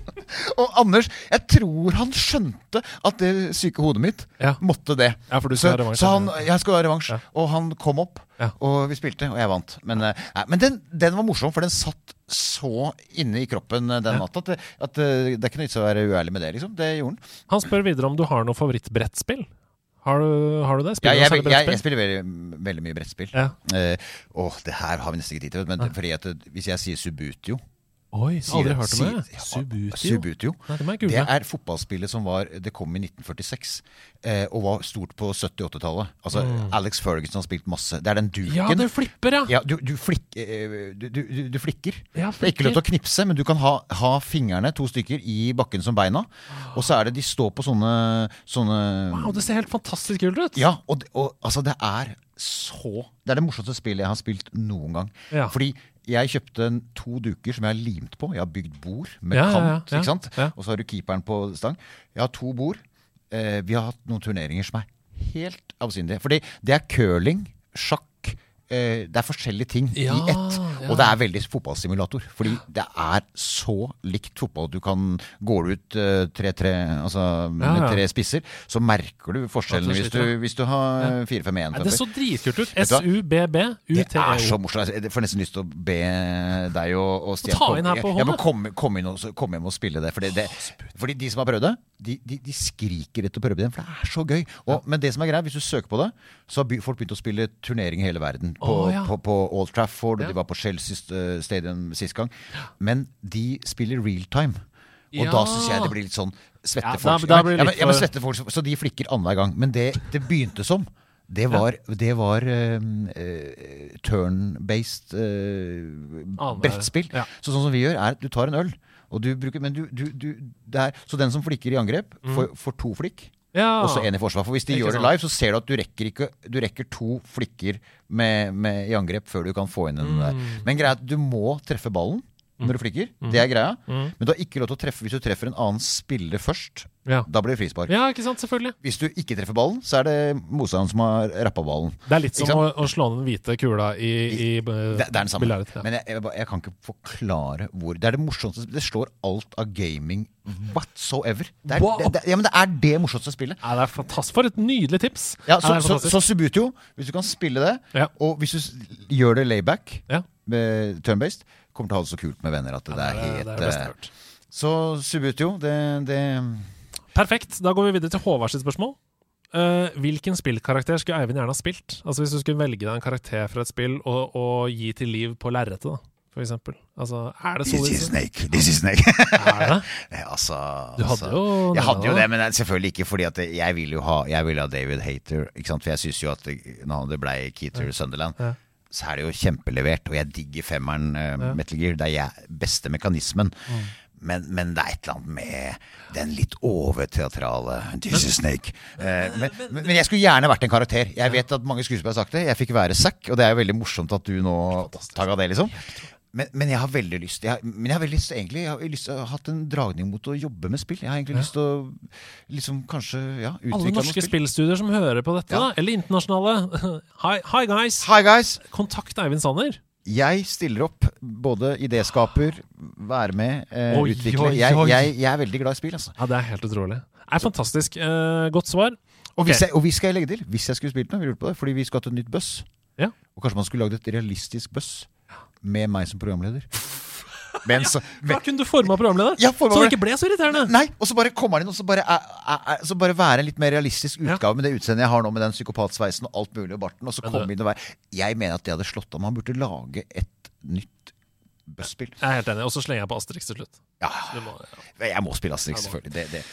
[SPEAKER 4] Og Anders, jeg tror han skjønte at det syke hodet mitt måtte det.
[SPEAKER 3] Ja, for du
[SPEAKER 4] så,
[SPEAKER 3] ha revansj,
[SPEAKER 4] så han, jeg skulle ha revansj. Og han kom opp, og vi spilte, og jeg vant. Men, eh, nei, men den, den var morsom, for den satt så inne i kroppen eh, den natta at, at eh, det er ikke noe vits å være uærlig med det. liksom. Det gjorde han.
[SPEAKER 3] Han spør videre om du har noe favorittbrettspill. Har du, har du det?
[SPEAKER 4] Ja,
[SPEAKER 3] Spiller du
[SPEAKER 4] jeg,
[SPEAKER 3] særlig
[SPEAKER 4] jeg, jeg, spiller veldig, veldig mye brettspill.
[SPEAKER 3] Ja.
[SPEAKER 4] Uh, åh, det her har vi nesten ikke tid til. Men fordi at hvis jeg sier Subutio
[SPEAKER 3] Oi,
[SPEAKER 4] Sier
[SPEAKER 3] aldri hørt om det. Subutio.
[SPEAKER 4] Subutio.
[SPEAKER 3] Nei, det
[SPEAKER 4] er fotballspillet som var Det kom i 1946 eh, og var stort på 70-80-tallet. Altså,
[SPEAKER 3] Mm.
[SPEAKER 4] Alex Ferguson har spilt masse. Det er den duken.
[SPEAKER 3] Ja, det flipper, ja.
[SPEAKER 4] ja du, du, flikk, eh, du, du, flikker.
[SPEAKER 3] Ja,
[SPEAKER 4] Det er ikke lov til å knipse, men du kan ha, ha fingrene, to stykker, i bakken som beina. Og så er det de står på sånne, sånne
[SPEAKER 3] Wow, det ser helt fantastisk kult ut.
[SPEAKER 4] Ja, og, og altså, det er så Det er det morsomste spillet jeg har spilt noen gang.
[SPEAKER 3] Ja.
[SPEAKER 4] Fordi jeg kjøpte to duker som jeg har limt på. Jeg har bygd bord med
[SPEAKER 3] Ja,
[SPEAKER 4] kant.
[SPEAKER 3] ja,
[SPEAKER 4] ikke sant?
[SPEAKER 3] ja.
[SPEAKER 4] Og så har du keeperen på stang. Jeg har to bord. Eh, vi har hatt noen turneringer som er helt avsindige. Fordi det er curling, sjakk Det er forskjellige ting
[SPEAKER 3] Ja,
[SPEAKER 4] i ett.
[SPEAKER 3] ja.
[SPEAKER 4] Og det er veldig fotballstimulator. Fordi det er så likt fotball. Du kan Går ut eh, 3-3, altså med
[SPEAKER 3] Ja, ja.
[SPEAKER 4] tre spisser, så merker du
[SPEAKER 3] forskjellene
[SPEAKER 4] hvis du, hvis du har
[SPEAKER 3] Ja.
[SPEAKER 4] 4-5-1.
[SPEAKER 3] Det det så dritkult ut. S-U-B-B-U-T-E-O.
[SPEAKER 4] Det er så morsomt. Altså, Jeg får nesten lyst til å be deg og, og Stian
[SPEAKER 3] ta inn her på hånda.
[SPEAKER 4] komme, komme, inn og, kom hjem og spille det. Fordi, det, fordi de som har prøvd det, de, de, de skriker etter å prøve igjen. For det er så gøy. Og, Men det som er greit, hvis du søker på det, så har folk begynt å spille turnering i hele verden. På,
[SPEAKER 3] oh, ja.
[SPEAKER 4] på, på Old Trafford, og de var på Chelsea eh, Stadium sist gang. Men de spiller real time. Og
[SPEAKER 3] Ja.
[SPEAKER 4] da syns jeg det blir litt sånn svette
[SPEAKER 3] Ja, da-
[SPEAKER 4] folk.
[SPEAKER 3] da
[SPEAKER 4] Ja,
[SPEAKER 3] blir
[SPEAKER 4] men, ja, men, ja, svette folk Så de flikker annenhver gang. Men det det begynte som, det var, det var eh, turn-based
[SPEAKER 3] uh,
[SPEAKER 4] brettspill.
[SPEAKER 3] ja.
[SPEAKER 4] Så sånn som vi gjør, er at du tar en øl, du bruker Men du, du, du er, Så den som flikker i angrep,
[SPEAKER 3] Mm.
[SPEAKER 4] får, får to flikk.
[SPEAKER 3] Ja.
[SPEAKER 4] Og så en i forsvar. For hvis de
[SPEAKER 3] gjør
[SPEAKER 4] gjør det live, så ser du at du rekker, ikke, du rekker to flikker med, med, i angrep før du kan få inn den der.
[SPEAKER 3] Mm.
[SPEAKER 4] Men greia er at du må treffe ballen når du flikker.
[SPEAKER 3] Mm.
[SPEAKER 4] Det er greia.
[SPEAKER 3] Mm.
[SPEAKER 4] Men du har ikke lov til å treffe hvis du treffer en annen spiller først.
[SPEAKER 3] Ja.
[SPEAKER 4] Da blir det frispark.
[SPEAKER 3] Ja, ikke sant? Selvfølgelig.
[SPEAKER 4] Hvis du ikke treffer ballen, så er det motstanderen som har rappa ballen.
[SPEAKER 3] Det er litt som å, å slå den hvite kula i, i,
[SPEAKER 4] det, det er den samme.
[SPEAKER 3] ja.
[SPEAKER 4] Men jeg, jeg, jeg kan ikke forklare hvor Det er det morsomste Det slår alt av gaming whatsoever. Det er,
[SPEAKER 3] Wow.
[SPEAKER 4] det, det, ja, men det er det morsomste spillet.
[SPEAKER 3] Ja, det er fantastisk. For et nydelig tips!
[SPEAKER 4] Ja, så,
[SPEAKER 3] Ja,
[SPEAKER 4] så, så Subutio, hvis du kan spille det, og hvis du gjør det layback, med turn-based, kommer til å ha det så kult med venner at det,
[SPEAKER 3] det er-
[SPEAKER 4] helt eh. Så Subutio, det, det
[SPEAKER 3] Perfekt. Da går vi videre til Håvard sitt spørsmål. Uh, hvilken spillkarakter skulle Eivind gjerne ha spilt? Altså Hvis du skulle velge deg en karakter fra et spill og, og gi til liv på lerretet, for eksempel. Altså, er det
[SPEAKER 4] This is Snake. This is Snake.
[SPEAKER 3] Er det?
[SPEAKER 4] Altså,
[SPEAKER 3] Du hadde
[SPEAKER 4] altså,
[SPEAKER 3] jo
[SPEAKER 4] Jeg hadde jo det, men selvfølgelig ikke fordi at jeg ville jo ha Jeg ville ha David Hater. Ikke sant? For jeg syns jo at når det ble Keater
[SPEAKER 3] Ja.
[SPEAKER 4] Sunderland,
[SPEAKER 3] Ja.
[SPEAKER 4] så er det jo kjempelevert. Og jeg digger femmeren uh,
[SPEAKER 3] Ja.
[SPEAKER 4] Metal Gear. Det er jeg, beste mekanismen.
[SPEAKER 3] Mm.
[SPEAKER 4] Men, men det er et eller annet med den litt overteatrale is Snake. Eh, men, men, men jeg skulle gjerne vært en karakter. Jeg vet at mange skuespillere har sagt det. Jeg fikk være Zack, og det er jo veldig morsomt at du nå av det, liksom. Men, men jeg har veldig lyst jeg har, Men jeg har veldig lyst, egentlig Jeg har lyst jeg har hatt en dragning mot å jobbe med spill. Jeg har egentlig
[SPEAKER 3] Ja.
[SPEAKER 4] lyst til å liksom kanskje ja, utvikle
[SPEAKER 3] Alle norske spillstudier som hører på dette,
[SPEAKER 4] Ja.
[SPEAKER 3] da, eller internasjonale. Hi, hi guys!
[SPEAKER 4] Hi guys!
[SPEAKER 3] Kontakt Eivind Sanner.
[SPEAKER 4] Jeg stiller opp. Både idéskaper, være med, eh,
[SPEAKER 3] Oi,
[SPEAKER 4] utvikle.
[SPEAKER 3] oi,
[SPEAKER 4] Jeg,
[SPEAKER 3] oi.
[SPEAKER 4] jeg, jeg er veldig glad i spill, altså.
[SPEAKER 3] Ja, Det er helt utrolig. Det er fantastisk. Eh, godt svar.
[SPEAKER 4] Og,
[SPEAKER 3] Ok.
[SPEAKER 4] hvis jeg, og vi skal jeg legge til, hvis jeg skulle spilt noe, vi lurte på det, fordi vi skal hatt et nytt buss.
[SPEAKER 3] Ja.
[SPEAKER 4] Og kanskje man skulle lagd et realistisk buss med meg som programleder. Men så,
[SPEAKER 3] Da kunne du forma programleder,
[SPEAKER 4] Ja, forma
[SPEAKER 3] så det ikke ble så irriterende.
[SPEAKER 4] Nei, og så bare kommer han inn og så bare, er, så bare være en litt mer realistisk utgave med det utseendet jeg har nå, med den psykopatsveisen og alt mulig og barten. Og så
[SPEAKER 3] Men
[SPEAKER 4] komme inn og være Jeg mener at det hadde slått om. Han burde lage et nytt busspill.
[SPEAKER 3] Jeg er helt enig. Og så slenger jeg på Asterix til slutt.
[SPEAKER 4] Ja.
[SPEAKER 3] Må, ja.
[SPEAKER 4] Jeg må spille Asterix, selvfølgelig. Det, det.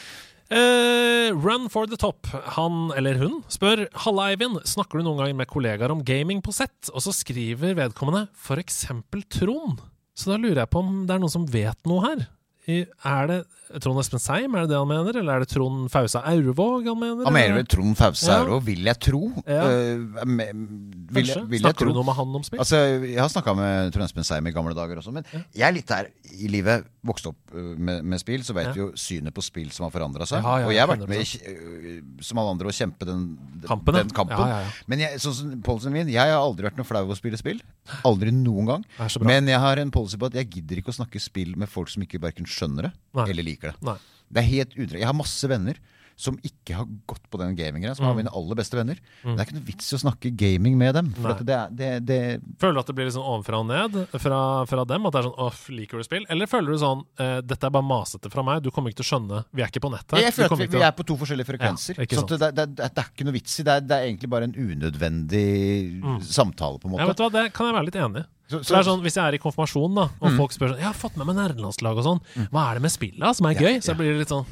[SPEAKER 3] Uh, run for the top. Han eller hun spør Halla, Eivind. Snakker du noen gang med kollegaer om gaming på sett? Og så skriver vedkommende eksempel Trond. Så da lurer jeg på om det er noen som vet noe her. Er det Trond Espen Seim, er det det han mener? Eller er det Trond Fausa Aurvåg han mener?
[SPEAKER 4] Han mener vel Trond Fausa
[SPEAKER 3] Ja.
[SPEAKER 4] Vil jeg tro.
[SPEAKER 3] Ja.
[SPEAKER 4] Uh, med, vil jeg, vil jeg
[SPEAKER 3] Snakker
[SPEAKER 4] tro.
[SPEAKER 3] du noe med han om spill?
[SPEAKER 4] Altså, jeg har snakka med Trond Espen Seim i gamle dager også, men jeg er litt der i livet. Vokste opp uh, med, med spill, så vet
[SPEAKER 3] Ja.
[SPEAKER 4] vi jo synet på spill som har forandra seg.
[SPEAKER 3] Ja, ja,
[SPEAKER 4] og jeg har vært med, uh, som alle andre, å kjempe den,
[SPEAKER 3] Kampen,
[SPEAKER 4] den kampen.
[SPEAKER 3] Ja, ja, ja.
[SPEAKER 4] Men jeg, sånn som policyen min, jeg har aldri vært noe flau over å spille spill. Aldri noen gang. Men jeg har en policy på at jeg gidder ikke å snakke spill med folk som ikke verken skjønner det
[SPEAKER 3] Nei.
[SPEAKER 4] eller liker det.
[SPEAKER 3] Nei.
[SPEAKER 4] Det er helt utre... Jeg har masse venner som ikke har gått på den gaminggreia, som
[SPEAKER 3] Mm.
[SPEAKER 4] er mine aller beste venner.
[SPEAKER 3] Mm.
[SPEAKER 4] Det er ikke noe vits i å snakke gaming med dem. For det, det, det,
[SPEAKER 3] Føler du at det blir litt sånn ovenfra og ned fra, fra dem? At det er sånn 'Åh, liker du spill?' Eller føler du sånn eh, 'Dette er bare masete fra meg, du kommer ikke til å skjønne Vi er ikke på nettet.
[SPEAKER 4] Jeg føler at vi, vi er på to forskjellige frekvenser.
[SPEAKER 3] Ja, ikke
[SPEAKER 4] så at det, det, er ikke noe vits i. Det er, det er egentlig bare en unødvendig
[SPEAKER 3] Mm.
[SPEAKER 4] samtale, på en måte.
[SPEAKER 3] Ja, vet du hva, Det kan jeg være litt enig i.
[SPEAKER 4] Så-
[SPEAKER 3] så, det er sånn, Hvis jeg er i konfirmasjon da og
[SPEAKER 4] Mm.
[SPEAKER 3] folk spør sånn 'Jeg har fått med meg nerdelandslag og sånn. Hva er det med spillet som er
[SPEAKER 4] Ja,
[SPEAKER 3] gøy?' Så jeg blir litt sånn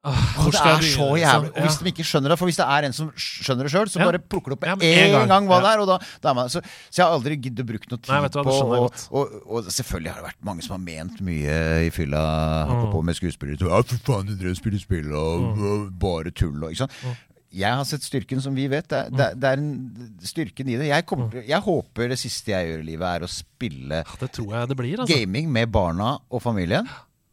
[SPEAKER 3] hvor
[SPEAKER 4] det er så jævlig.
[SPEAKER 3] liksom?
[SPEAKER 4] Og hvis de ikke skjønner det For hvis det er en som skjønner det sjøl, så
[SPEAKER 3] Ja.
[SPEAKER 4] bare plukker det opp med
[SPEAKER 3] Ja,
[SPEAKER 4] en, gang.
[SPEAKER 3] gang.
[SPEAKER 4] hva
[SPEAKER 3] Ja.
[SPEAKER 4] det er. Og da, da er man, så, så jeg har aldri giddet å bruke noe tid
[SPEAKER 3] Nei,
[SPEAKER 4] på
[SPEAKER 3] det
[SPEAKER 4] og, og, og, selvfølgelig har det vært mange som har ment mye i fylla
[SPEAKER 3] Mm.
[SPEAKER 4] på med skuespillere. Ja, for faen, du spiller spill og
[SPEAKER 3] Mm.
[SPEAKER 4] bare tull og ikke sant. Jeg har sett styrken som vi vet. Det er, det er, det er en styrken i det. Jeg, kommer,
[SPEAKER 3] Mm.
[SPEAKER 4] jeg håper det siste jeg gjør i livet, er å spille
[SPEAKER 3] Det tror jeg det blir, altså.
[SPEAKER 4] gaming med barna og familien.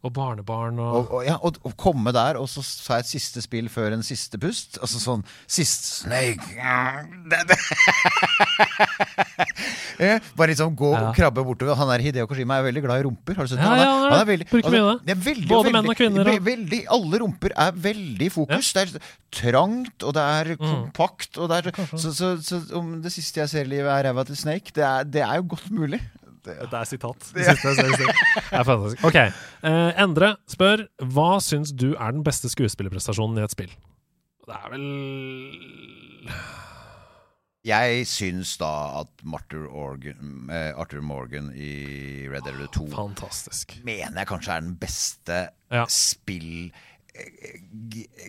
[SPEAKER 3] Og barnebarn og,
[SPEAKER 4] Og, og, ja, og, og komme der og så ta et siste spill før en siste pust. Altså sånn Sist Snake ja, det, det. Ja, Bare liksom gå
[SPEAKER 3] Ja.
[SPEAKER 4] og krabbe bortover. Han der Hideo Kojima er veldig glad i rumper. Har du sett?
[SPEAKER 3] Ja,
[SPEAKER 4] Han
[SPEAKER 3] ja, han er
[SPEAKER 4] veldig,
[SPEAKER 3] det.
[SPEAKER 4] det er veldig,
[SPEAKER 3] Både
[SPEAKER 4] veldig,
[SPEAKER 3] menn og kvinner,
[SPEAKER 4] ve- Veldig, alle rumper er veldig i fokus. Det er trangt, og det er
[SPEAKER 3] Mm.
[SPEAKER 4] kompakt. Og det er, så, så, så om det siste jeg ser i livet er ræva til Snake, det er, det er jo godt mulig.
[SPEAKER 3] Det er sitat. Det siste jeg ser. Det er fantastisk. Ok. Eh, Endre spør hva syns du er den beste skuespillerprestasjonen i et spill? Det er vel
[SPEAKER 4] Jeg syns da at Organ, eh, Arthur Morgan i Red Dead 2
[SPEAKER 3] Fantastisk.
[SPEAKER 4] mener jeg kanskje er den beste
[SPEAKER 3] Ja.
[SPEAKER 4] spill...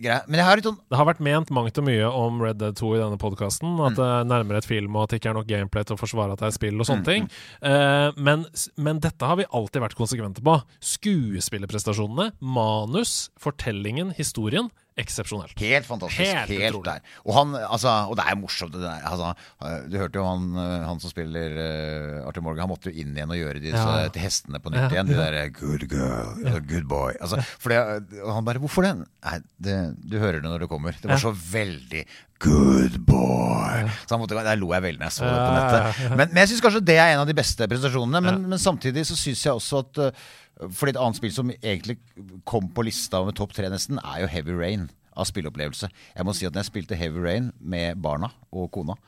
[SPEAKER 4] greia. Men jeg har litt sånn
[SPEAKER 3] Det har vært ment mangt og mye om Red Dead 2 i denne podkasten. At det er nærmere et film, og at det ikke er nok gameplay til å forsvare at det er spill og sånne
[SPEAKER 4] Mm,
[SPEAKER 3] ting. Uh, men, men dette har vi alltid vært konsekvente på. Skuespillerprestasjonene, manus, fortellingen, historien. Eksepsjonelt.
[SPEAKER 4] Helt fantastisk.
[SPEAKER 3] Helt
[SPEAKER 4] Helt, der. Og, han, altså, og det er morsomt. Det der, altså, eh, du hørte jo han, eh, han som spiller uh, Arthur Morgan, han måtte jo inn igjen og gjøre disse
[SPEAKER 3] Ja.
[SPEAKER 4] hestene på nytt
[SPEAKER 3] Ja,
[SPEAKER 4] igjen. De der good girl, ja. good boy. Altså, det, og han bare Hvorfor det? Nei, det, du hører det når det kommer. Det var så veldig good boy. Så han måtte, Der lo jeg veldig når jeg så det på nettet. Men, men jeg syns kanskje det er en av de beste prestasjonene. Men, men samtidig så syns jeg også at uh, fordi et annet spill som egentlig kom på lista med topp tre nesten, er jo Heavy Rain av spilleopplevelse. Jeg må si at når jeg spilte Heavy Rain med barna og kona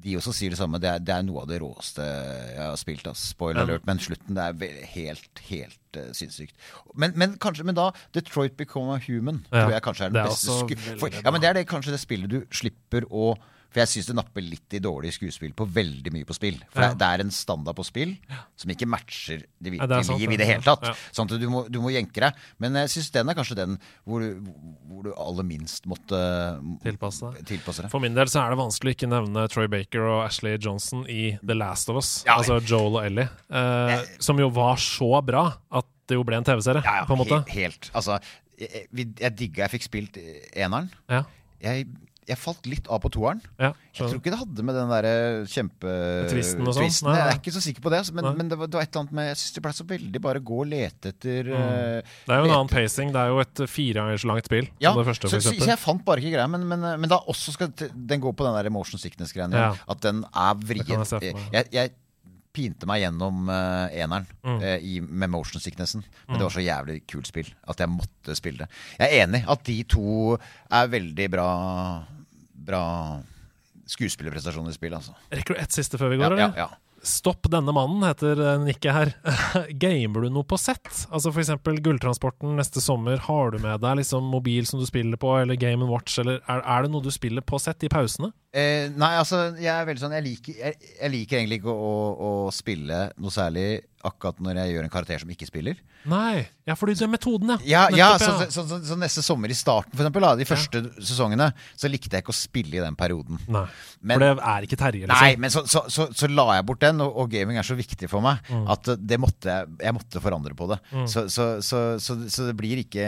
[SPEAKER 4] de også sier det samme. Det er, det er noe av det råeste jeg har spilt. ass. Spoiler alert. Men slutten det er helt, helt uh, sinnssykt. Men, men kanskje, men da Detroit Become a Human
[SPEAKER 3] Ja,
[SPEAKER 4] tror jeg kanskje er den
[SPEAKER 3] er
[SPEAKER 4] beste
[SPEAKER 3] også
[SPEAKER 4] For, ja, men det er det, kanskje det spillet du slipper å For jeg syns det napper litt i dårlig skuespill på veldig mye på spill. For
[SPEAKER 3] Ja.
[SPEAKER 4] det, er en standard på spill som ikke matcher det virkelige
[SPEAKER 3] ja,
[SPEAKER 4] liv i
[SPEAKER 3] det.
[SPEAKER 4] hele tatt.
[SPEAKER 3] Ja.
[SPEAKER 4] Sånn at du må, du må jenke deg. Men jeg syns den er kanskje den hvor du, hvor du aller minst måtte
[SPEAKER 3] Tilpasse
[SPEAKER 4] tilpasse deg.
[SPEAKER 3] For min del så er det vanskelig å ikke nevne Troy Baker og Ashley Johnson i The Last of Us. Altså Joel og Ellie. Eh, som jo var så bra at det jo ble en TV-serie, på en måte.
[SPEAKER 4] Helt, helt. Altså, jeg, jeg, jeg digga jeg fikk spilt eneren.
[SPEAKER 3] Ja.
[SPEAKER 4] Jeg, jeg falt litt av på toeren.
[SPEAKER 3] Ja,
[SPEAKER 4] jeg tror ikke det hadde med den derre
[SPEAKER 3] Tvisten og sånn?
[SPEAKER 4] kjempetvisten Jeg er ikke så sikker på det. Men, men det, var, det var et eller annet med Jeg syns det ble så veldig bare gå og lete etter
[SPEAKER 3] Mm.
[SPEAKER 4] eh,
[SPEAKER 3] Det er jo en annen pacing. Det er jo et fire ganger så langt spill
[SPEAKER 4] Ja,
[SPEAKER 3] det første,
[SPEAKER 4] så, så, jeg fant bare ikke greia. Men, men, men da også skal den gå på den der motion sickness-greia.
[SPEAKER 3] Ja.
[SPEAKER 4] At den er vrien.
[SPEAKER 3] jeg
[SPEAKER 4] pinte meg gjennom uh, eneren
[SPEAKER 3] Mm.
[SPEAKER 4] eh, i, med motion sicknessen. Men
[SPEAKER 3] Mm.
[SPEAKER 4] det var så jævlig kult spill at jeg måtte spille det. Jeg er enig at de to er veldig bra Bra skuespillerprestasjoner i spill, altså.
[SPEAKER 3] Rekker du ett siste før vi går,
[SPEAKER 4] Ja,
[SPEAKER 3] eller?
[SPEAKER 4] ja, ja.
[SPEAKER 3] Stopp denne mannen, heter eh, nikket her. Gamer du noe på sett? Altså eksempel Gulltransporten neste sommer. Har du med deg liksom mobil som du spiller på, eller Game Watch, eller er, er det noe du spiller på sett i pausene?
[SPEAKER 4] Eh, nei, altså, jeg er veldig sånn Jeg liker, jeg, jeg liker egentlig ikke å, å, å spille noe særlig akkurat når jeg gjør en karakter som ikke spiller.
[SPEAKER 3] Nei. Ja, fordi det er metoden, ja.
[SPEAKER 4] Ja, ja,
[SPEAKER 3] Nettopp,
[SPEAKER 4] så, så, så, så neste sommer i starten, for eksempel, da, de første sesongene, så likte jeg ikke å spille i den perioden.
[SPEAKER 3] Nei, for det er ikke Terje, liksom.
[SPEAKER 4] Nei, men så, så, så, så la jeg bort den, og, og gaming er så viktig for meg
[SPEAKER 3] Mm.
[SPEAKER 4] at det måtte jeg, jeg måtte forandre på det.
[SPEAKER 3] Mm.
[SPEAKER 4] Så, så, så, så, så det blir ikke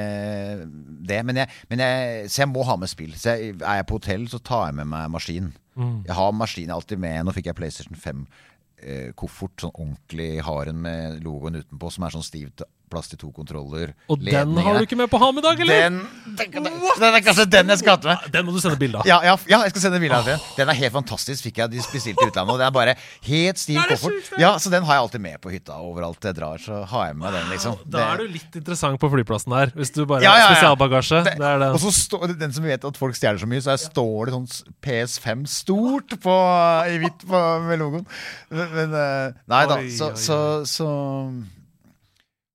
[SPEAKER 4] det. Men jeg, men jeg, så jeg må ha med spill. Så jeg, er jeg på hotell, så tar jeg med meg maskin.
[SPEAKER 3] Mm.
[SPEAKER 4] Jeg har maskin alltid med. Nå fikk jeg PlayStation 5 eh, sånn ordentlig haren med logoen utenpå, som er sånn stiv til- plass til to kontroller.
[SPEAKER 3] Og den har du ikke med på ha med i dag, eller?
[SPEAKER 4] Den, den, den er kanskje den jeg skal ha med.
[SPEAKER 3] Den må du sende bilde av.
[SPEAKER 4] Ja, ja, ja, jeg skal sende bilde av den. Den er helt fantastisk. Fikk jeg de bestilt i utlandet. Og det er bare helt stiv
[SPEAKER 3] Ja, det er
[SPEAKER 4] koffert. Ja, så den har jeg alltid med på hytta overalt jeg drar. Så har jeg med den, liksom.
[SPEAKER 3] Da er du litt interessant på flyplassen der, hvis du bare
[SPEAKER 4] Ja, ja, ja.
[SPEAKER 3] Spesialbagasje. Det, er den.
[SPEAKER 4] Og så står det den som vet at folk stjeler så mye, så her står det sånn PS5 stort på, i hvitt på, med logoen. Men, men eh, Nei da,
[SPEAKER 3] Oi,
[SPEAKER 4] så,
[SPEAKER 3] oi,
[SPEAKER 4] så, så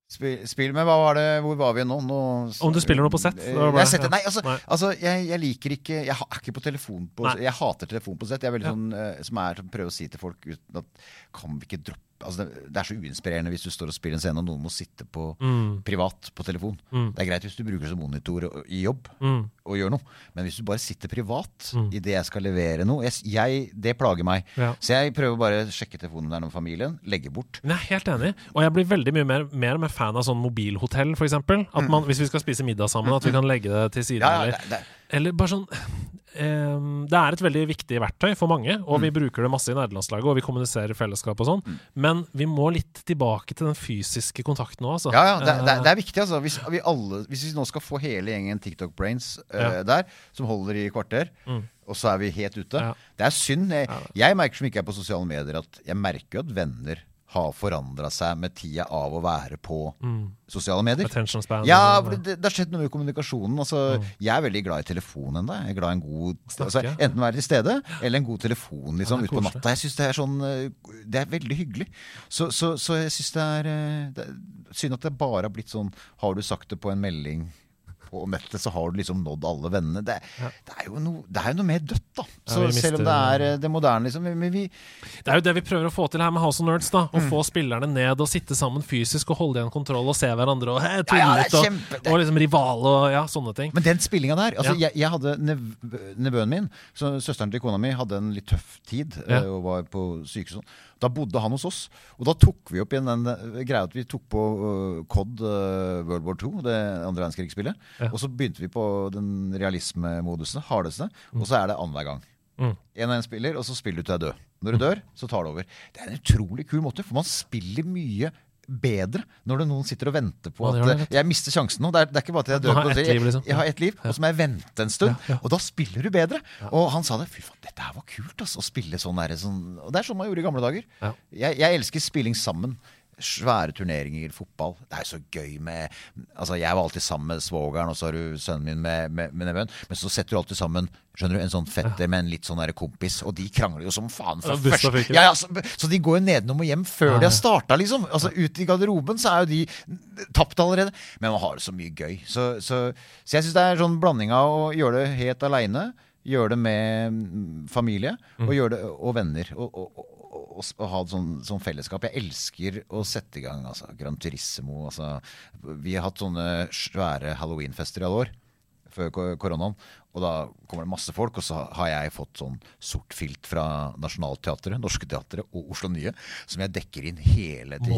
[SPEAKER 4] Spill, spill med, hva var det, Hvor var vi nå? nå
[SPEAKER 3] Om du spiller noe på sett?
[SPEAKER 4] Jeg, setter, nei, altså,
[SPEAKER 3] Nei.
[SPEAKER 4] altså jeg, jeg liker ikke Jeg er ikke på telefon på Jeg hater telefon på sett. Jeg er veldig
[SPEAKER 3] Ja.
[SPEAKER 4] sånn eh, som er som prøver å si til folk uten at Kan vi ikke droppe Altså det, det er så uinspirerende hvis du står og spiller en scene, og noen må sitte på
[SPEAKER 3] Mm.
[SPEAKER 4] privat på telefon.
[SPEAKER 3] Mm.
[SPEAKER 4] Det er greit hvis du bruker som monitor i jobb
[SPEAKER 3] Mm.
[SPEAKER 4] og gjør noe, men hvis du bare sitter privat
[SPEAKER 3] Mm.
[SPEAKER 4] i det jeg skal levere noe jeg, jeg, Det plager meg.
[SPEAKER 3] Ja.
[SPEAKER 4] Så jeg prøver bare å sjekke telefonen der med familien, legge bort.
[SPEAKER 3] Jeg er helt enig. Og jeg blir veldig mye mer, mer med fan av sånn mobilhotell, f.eks. At hvis vi skal spise middag sammen, at vi kan legge det til siden.
[SPEAKER 4] Mm. Ja, ja, det- det-
[SPEAKER 3] eller bare sånn um, Det er et veldig viktig verktøy for mange, og
[SPEAKER 4] Mm.
[SPEAKER 3] vi bruker det masse i nederlandslaget, og vi kommuniserer i fellesskap og sånn, men vi må litt tilbake til den fysiske kontakten nå, altså.
[SPEAKER 4] Ja, ja, det, det,
[SPEAKER 3] Eh,
[SPEAKER 4] det er viktig. altså Hvis vi, alle, hvis vi nå skal få hele gjengen TikTok Brains uh,
[SPEAKER 3] Ja.
[SPEAKER 4] der, som holder i kvarter,
[SPEAKER 3] Mm.
[SPEAKER 4] og så er vi helt ute Det er synd. Jeg, jeg merker som ikke er på sosiale medier, at jeg merker at venner har forandra seg med tida av å være på
[SPEAKER 3] Mm.
[SPEAKER 4] sosiale medier.
[SPEAKER 3] Span,
[SPEAKER 4] Ja, for det, det har skjedd noe i kommunikasjonen. Altså, Jeg er veldig glad i telefonen ennå. Jeg er glad i en god altså, Enten være til stede eller en god telefon liksom,
[SPEAKER 3] Ja, det er
[SPEAKER 4] ut på natta. Jeg synes Det er sånn eh, Det er veldig hyggelig. Så, så, så jeg syns det eh, det er Synd at det bare har blitt sånn Har du sagt det på en melding på nettet, så har du liksom nådd alle vennene. Det, det, er, jo noe, det er jo noe mer dødt, da. Så
[SPEAKER 3] ja,
[SPEAKER 4] selv om det er eh, det moderne, liksom. Men vi,
[SPEAKER 3] Det er jo det vi prøver å få til her med House of Nerds. da Å
[SPEAKER 4] Mm.
[SPEAKER 3] få spillerne ned og sitte sammen fysisk og holde igjen kontroll og se hverandre og
[SPEAKER 4] Ja,
[SPEAKER 3] hey, tulle
[SPEAKER 4] det
[SPEAKER 3] litt.
[SPEAKER 4] er
[SPEAKER 3] og, og liksom rival og ja, sånne ting.
[SPEAKER 4] Men den spillinga der altså
[SPEAKER 3] Ja.
[SPEAKER 4] jeg, jeg hadde nev Nevøen min, så søsteren til kona mi, hadde en litt tøff tid
[SPEAKER 3] Ja.
[SPEAKER 4] eh, og var på sykehus. Da bodde han hos oss. Og da tok vi opp igjen den eh, greia at vi tok på uh, COD uh, World War II, det andre verdenskrigsspillet.
[SPEAKER 3] Ja.
[SPEAKER 4] Og så begynte vi på den realismemodusen, hardeste. Og så er det annenhver gang.
[SPEAKER 3] Mm.
[SPEAKER 4] En og en spiller, og så spiller du til jeg dør. død. Når du dør, så tar det over. Det er en utrolig kul måte, for man spiller mye bedre når det noen sitter og venter på
[SPEAKER 3] ja,
[SPEAKER 4] at. Jeg mister sjansen nå. Det er, det er ikke bare at jeg dør. på-
[SPEAKER 3] liv, liksom.
[SPEAKER 4] Jeg, har ett liv, og så må jeg vente en stund. Og da spiller du bedre. Og han sa det. Fy faen, dette her var kult, altså. å spille sånn der, sånn Og det er sånn man gjorde i gamle dager.
[SPEAKER 3] Ja.
[SPEAKER 4] Jeg, jeg elsker spilling sammen. Svære turneringer, fotball. Det er så gøy med Altså, jeg var alltid sammen med svogeren, og så har du sønnen min med, med, med nevøen. Men så setter du alltid sammen skjønner du, en sånn fetter med en litt sånn der kompis, og de krangler jo som faen.
[SPEAKER 3] Ja,
[SPEAKER 4] først, ja, ja, så, så de går jo nedenom og hjem før de har starta, liksom. Altså, Ute i garderoben så er jo de tapt allerede. Men man har det så mye gøy. Så, så, så jeg syns det er sånn blanding av å gjøre det helt aleine, gjøre det med mm, familie, og gjøre det og venner. Og, og, og, og ha sånn, sånn fellesskap. Jeg elsker å sette i gang altså, Gran Turismo. Altså, vi har hatt sånne svære halloweenfester i alle år før koronaen. Og da kommer det masse folk, og så har jeg fått sånn sort filt fra Nationaltheatret, Norske Teatret og Oslo Nye, som jeg dekker inn hele til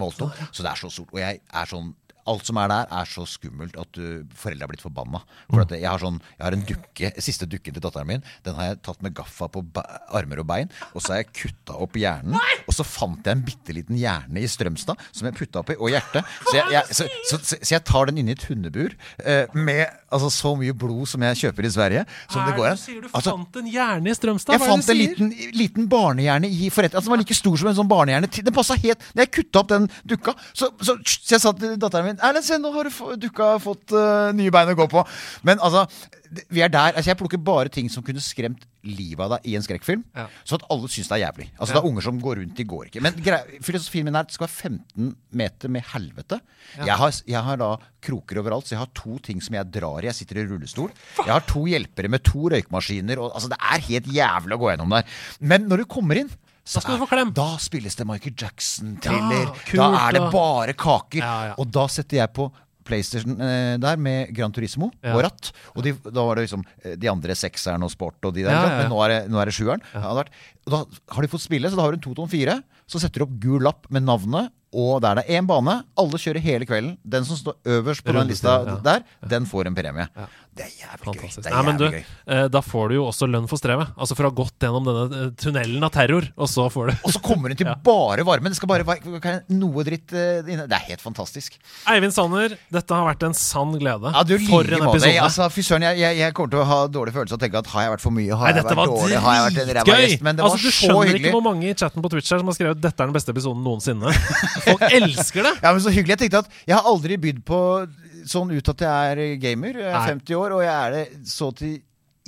[SPEAKER 3] Molton, ja.
[SPEAKER 4] Så det er så stort. Og jeg er sånn Alt som er der, er så skummelt at du, foreldre har blitt forbanna. For jeg har, sånn, jeg har en dukke, siste dukken til datteren min. Den har jeg tatt med gaffa på armer og bein. Og så har jeg kutta opp hjernen. Og så fant jeg en bitte liten hjerne i Strømstad som jeg putta oppi, og hjertet. Så jeg, jeg, så, så, så, så jeg tar den inn i et hundebur eh, med altså, så mye blod som jeg kjøper i Sverige. Som det går an.
[SPEAKER 3] sier du
[SPEAKER 4] Altså,
[SPEAKER 3] fant en hjerne i Strømstad?
[SPEAKER 4] jeg fant en liten, liten barnehjerne i forretningen. Altså, den var like stor som en sånn barnehjerne. Den passa helt jeg kutta opp den dukka, så, så, så jeg sa til datteren min Erlend, se, nå har du dukka fått uh, nye bein å gå på. Men altså, vi er der. Altså, jeg plukker bare ting som kunne skremt livet av deg i en skrekkfilm.
[SPEAKER 3] Ja.
[SPEAKER 4] Så at alle syns det er jævlig. Altså,
[SPEAKER 3] Ja.
[SPEAKER 4] Det er unger som går rundt, de går ikke. Men filmen er det skal være 15 meter med helvete.
[SPEAKER 3] Ja.
[SPEAKER 4] Jeg, har, jeg har da kroker overalt, så jeg har to ting som jeg drar i. Jeg sitter i rullestol. Jeg har to hjelpere med to røykmaskiner. Og, altså, det er helt jævlig å gå gjennom der. Men når du kommer inn så klem. da spilles det Michael Jackson-thriller.
[SPEAKER 3] Ja,
[SPEAKER 4] da er det bare kaker.
[SPEAKER 3] Ja, ja.
[SPEAKER 4] Og da setter jeg på PlayStation eh, der med Gran Turismo
[SPEAKER 3] Ja.
[SPEAKER 4] og ratt. Og de, da var det liksom eh, de andre sekseren og sport og de der.
[SPEAKER 3] Ja, ja, ja.
[SPEAKER 4] Men nå er det, nå er det sjueren. Ja. da har de fått spille, så da har du en 2 ton 4. Så setter du opp gul lapp med navnet Og der det er én bane. Alle kjører hele kvelden. Den som står øverst på den lista
[SPEAKER 3] ja.
[SPEAKER 4] der, den får en premie. Det er jævlig gøy. Det er
[SPEAKER 3] Nei, men du,
[SPEAKER 4] gøy.
[SPEAKER 3] eh, da får du jo også lønn for strevet. Altså for å ha gått gjennom denne eh, tunnelen av terror, og så får du
[SPEAKER 4] Og så kommer hun til bare varme. Det skal bare være noe dritt eh, inne. Det er helt fantastisk.
[SPEAKER 3] Eivind Sanner, dette har vært en sann glede.
[SPEAKER 4] Ja, du
[SPEAKER 3] for
[SPEAKER 4] like
[SPEAKER 3] en
[SPEAKER 4] måte.
[SPEAKER 3] episode.
[SPEAKER 4] Altså, fy søren, jeg, jeg, jeg kommer til å ha dårlig følelse og tenke at har jeg vært for mye? Har
[SPEAKER 3] Nei,
[SPEAKER 4] jeg
[SPEAKER 3] dette
[SPEAKER 4] vært
[SPEAKER 3] var
[SPEAKER 4] dårlig? Har jeg vært en ræva
[SPEAKER 3] dritgøy!
[SPEAKER 4] gjest? Men det
[SPEAKER 3] Altså,
[SPEAKER 4] var
[SPEAKER 3] du
[SPEAKER 4] så
[SPEAKER 3] skjønner
[SPEAKER 4] hyggelig.
[SPEAKER 3] ikke hvor mange i chatten på Twitch her som har skrevet 'dette er den beste episoden noensinne'. Folk elsker det!
[SPEAKER 4] Ja, men så hyggelig. Jeg tenkte at jeg har aldri bydd på sånn ut at jeg er gamer. Jeg er 50 år, og jeg er det så til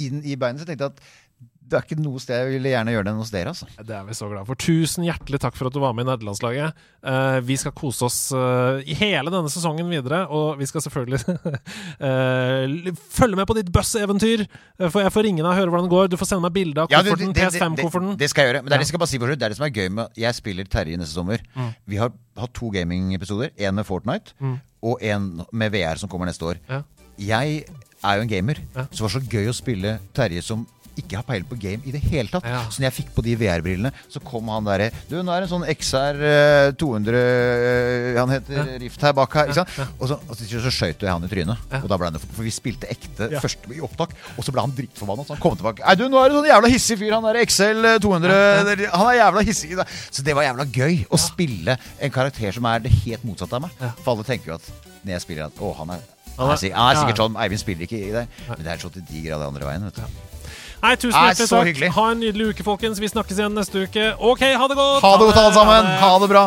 [SPEAKER 4] inn i beinet. Så jeg tenkte at det er ikke noe sted jeg ville gjerne gjøre det enn hos dere. altså.
[SPEAKER 3] Det er vi så glad for. Tusen hjertelig takk for at du var med i nederlandslaget. Uh, vi skal kose oss uh, i hele denne sesongen videre, og vi skal selvfølgelig uh, følge med på ditt buss-eventyr. For jeg får ringe deg og høre hvordan det går. Du får sende meg bilde av kofferten.
[SPEAKER 4] det,
[SPEAKER 3] PS5-kofferten.
[SPEAKER 4] det skal jeg gjøre. Men det er det, skal jeg bare si for det er det som er gøy med Jeg spiller Terje neste sommer.
[SPEAKER 3] Mm.
[SPEAKER 4] Vi har hatt to gamingepisoder. En med Fortnite
[SPEAKER 3] Mm.
[SPEAKER 4] og en med VR som kommer neste år.
[SPEAKER 3] Ja.
[SPEAKER 4] Jeg er jo en gamer, så det var så gøy å spille Terje som ikke har peiling på game i det hele tatt. Så når jeg fikk på de VR-brillene, så kom han derre Du, nå er det en sånn XR eh, 200 eh, Han heter Rift her bak her. Ikke sant? Og så, og så, så skøyt jeg han i trynet. Og da ble han, For vi spilte ekte
[SPEAKER 3] Ja.
[SPEAKER 4] først i opptak, og så ble han drittforbanna. Så han kom tilbake. Nei, du, nå er det sånn jævla hissig fyr. Han der XL 200 Han er jævla hissig. Så det var jævla gøy å spille en karakter som er det helt motsatte av meg. For alle tenker jo at når jeg spiller at Å, han er han er, sikkert- er
[SPEAKER 3] Ja.
[SPEAKER 4] sånn Eivind spiller ikke i det. Men det er så til de grader andre veien. Vet du.
[SPEAKER 3] Nei, tusen hjertelig takk.
[SPEAKER 4] hyggelig.
[SPEAKER 3] Ha en nydelig uke, folkens. Vi snakkes igjen neste uke. OK, ha det godt!
[SPEAKER 4] Ha det godt, alle sammen. Ha det bra.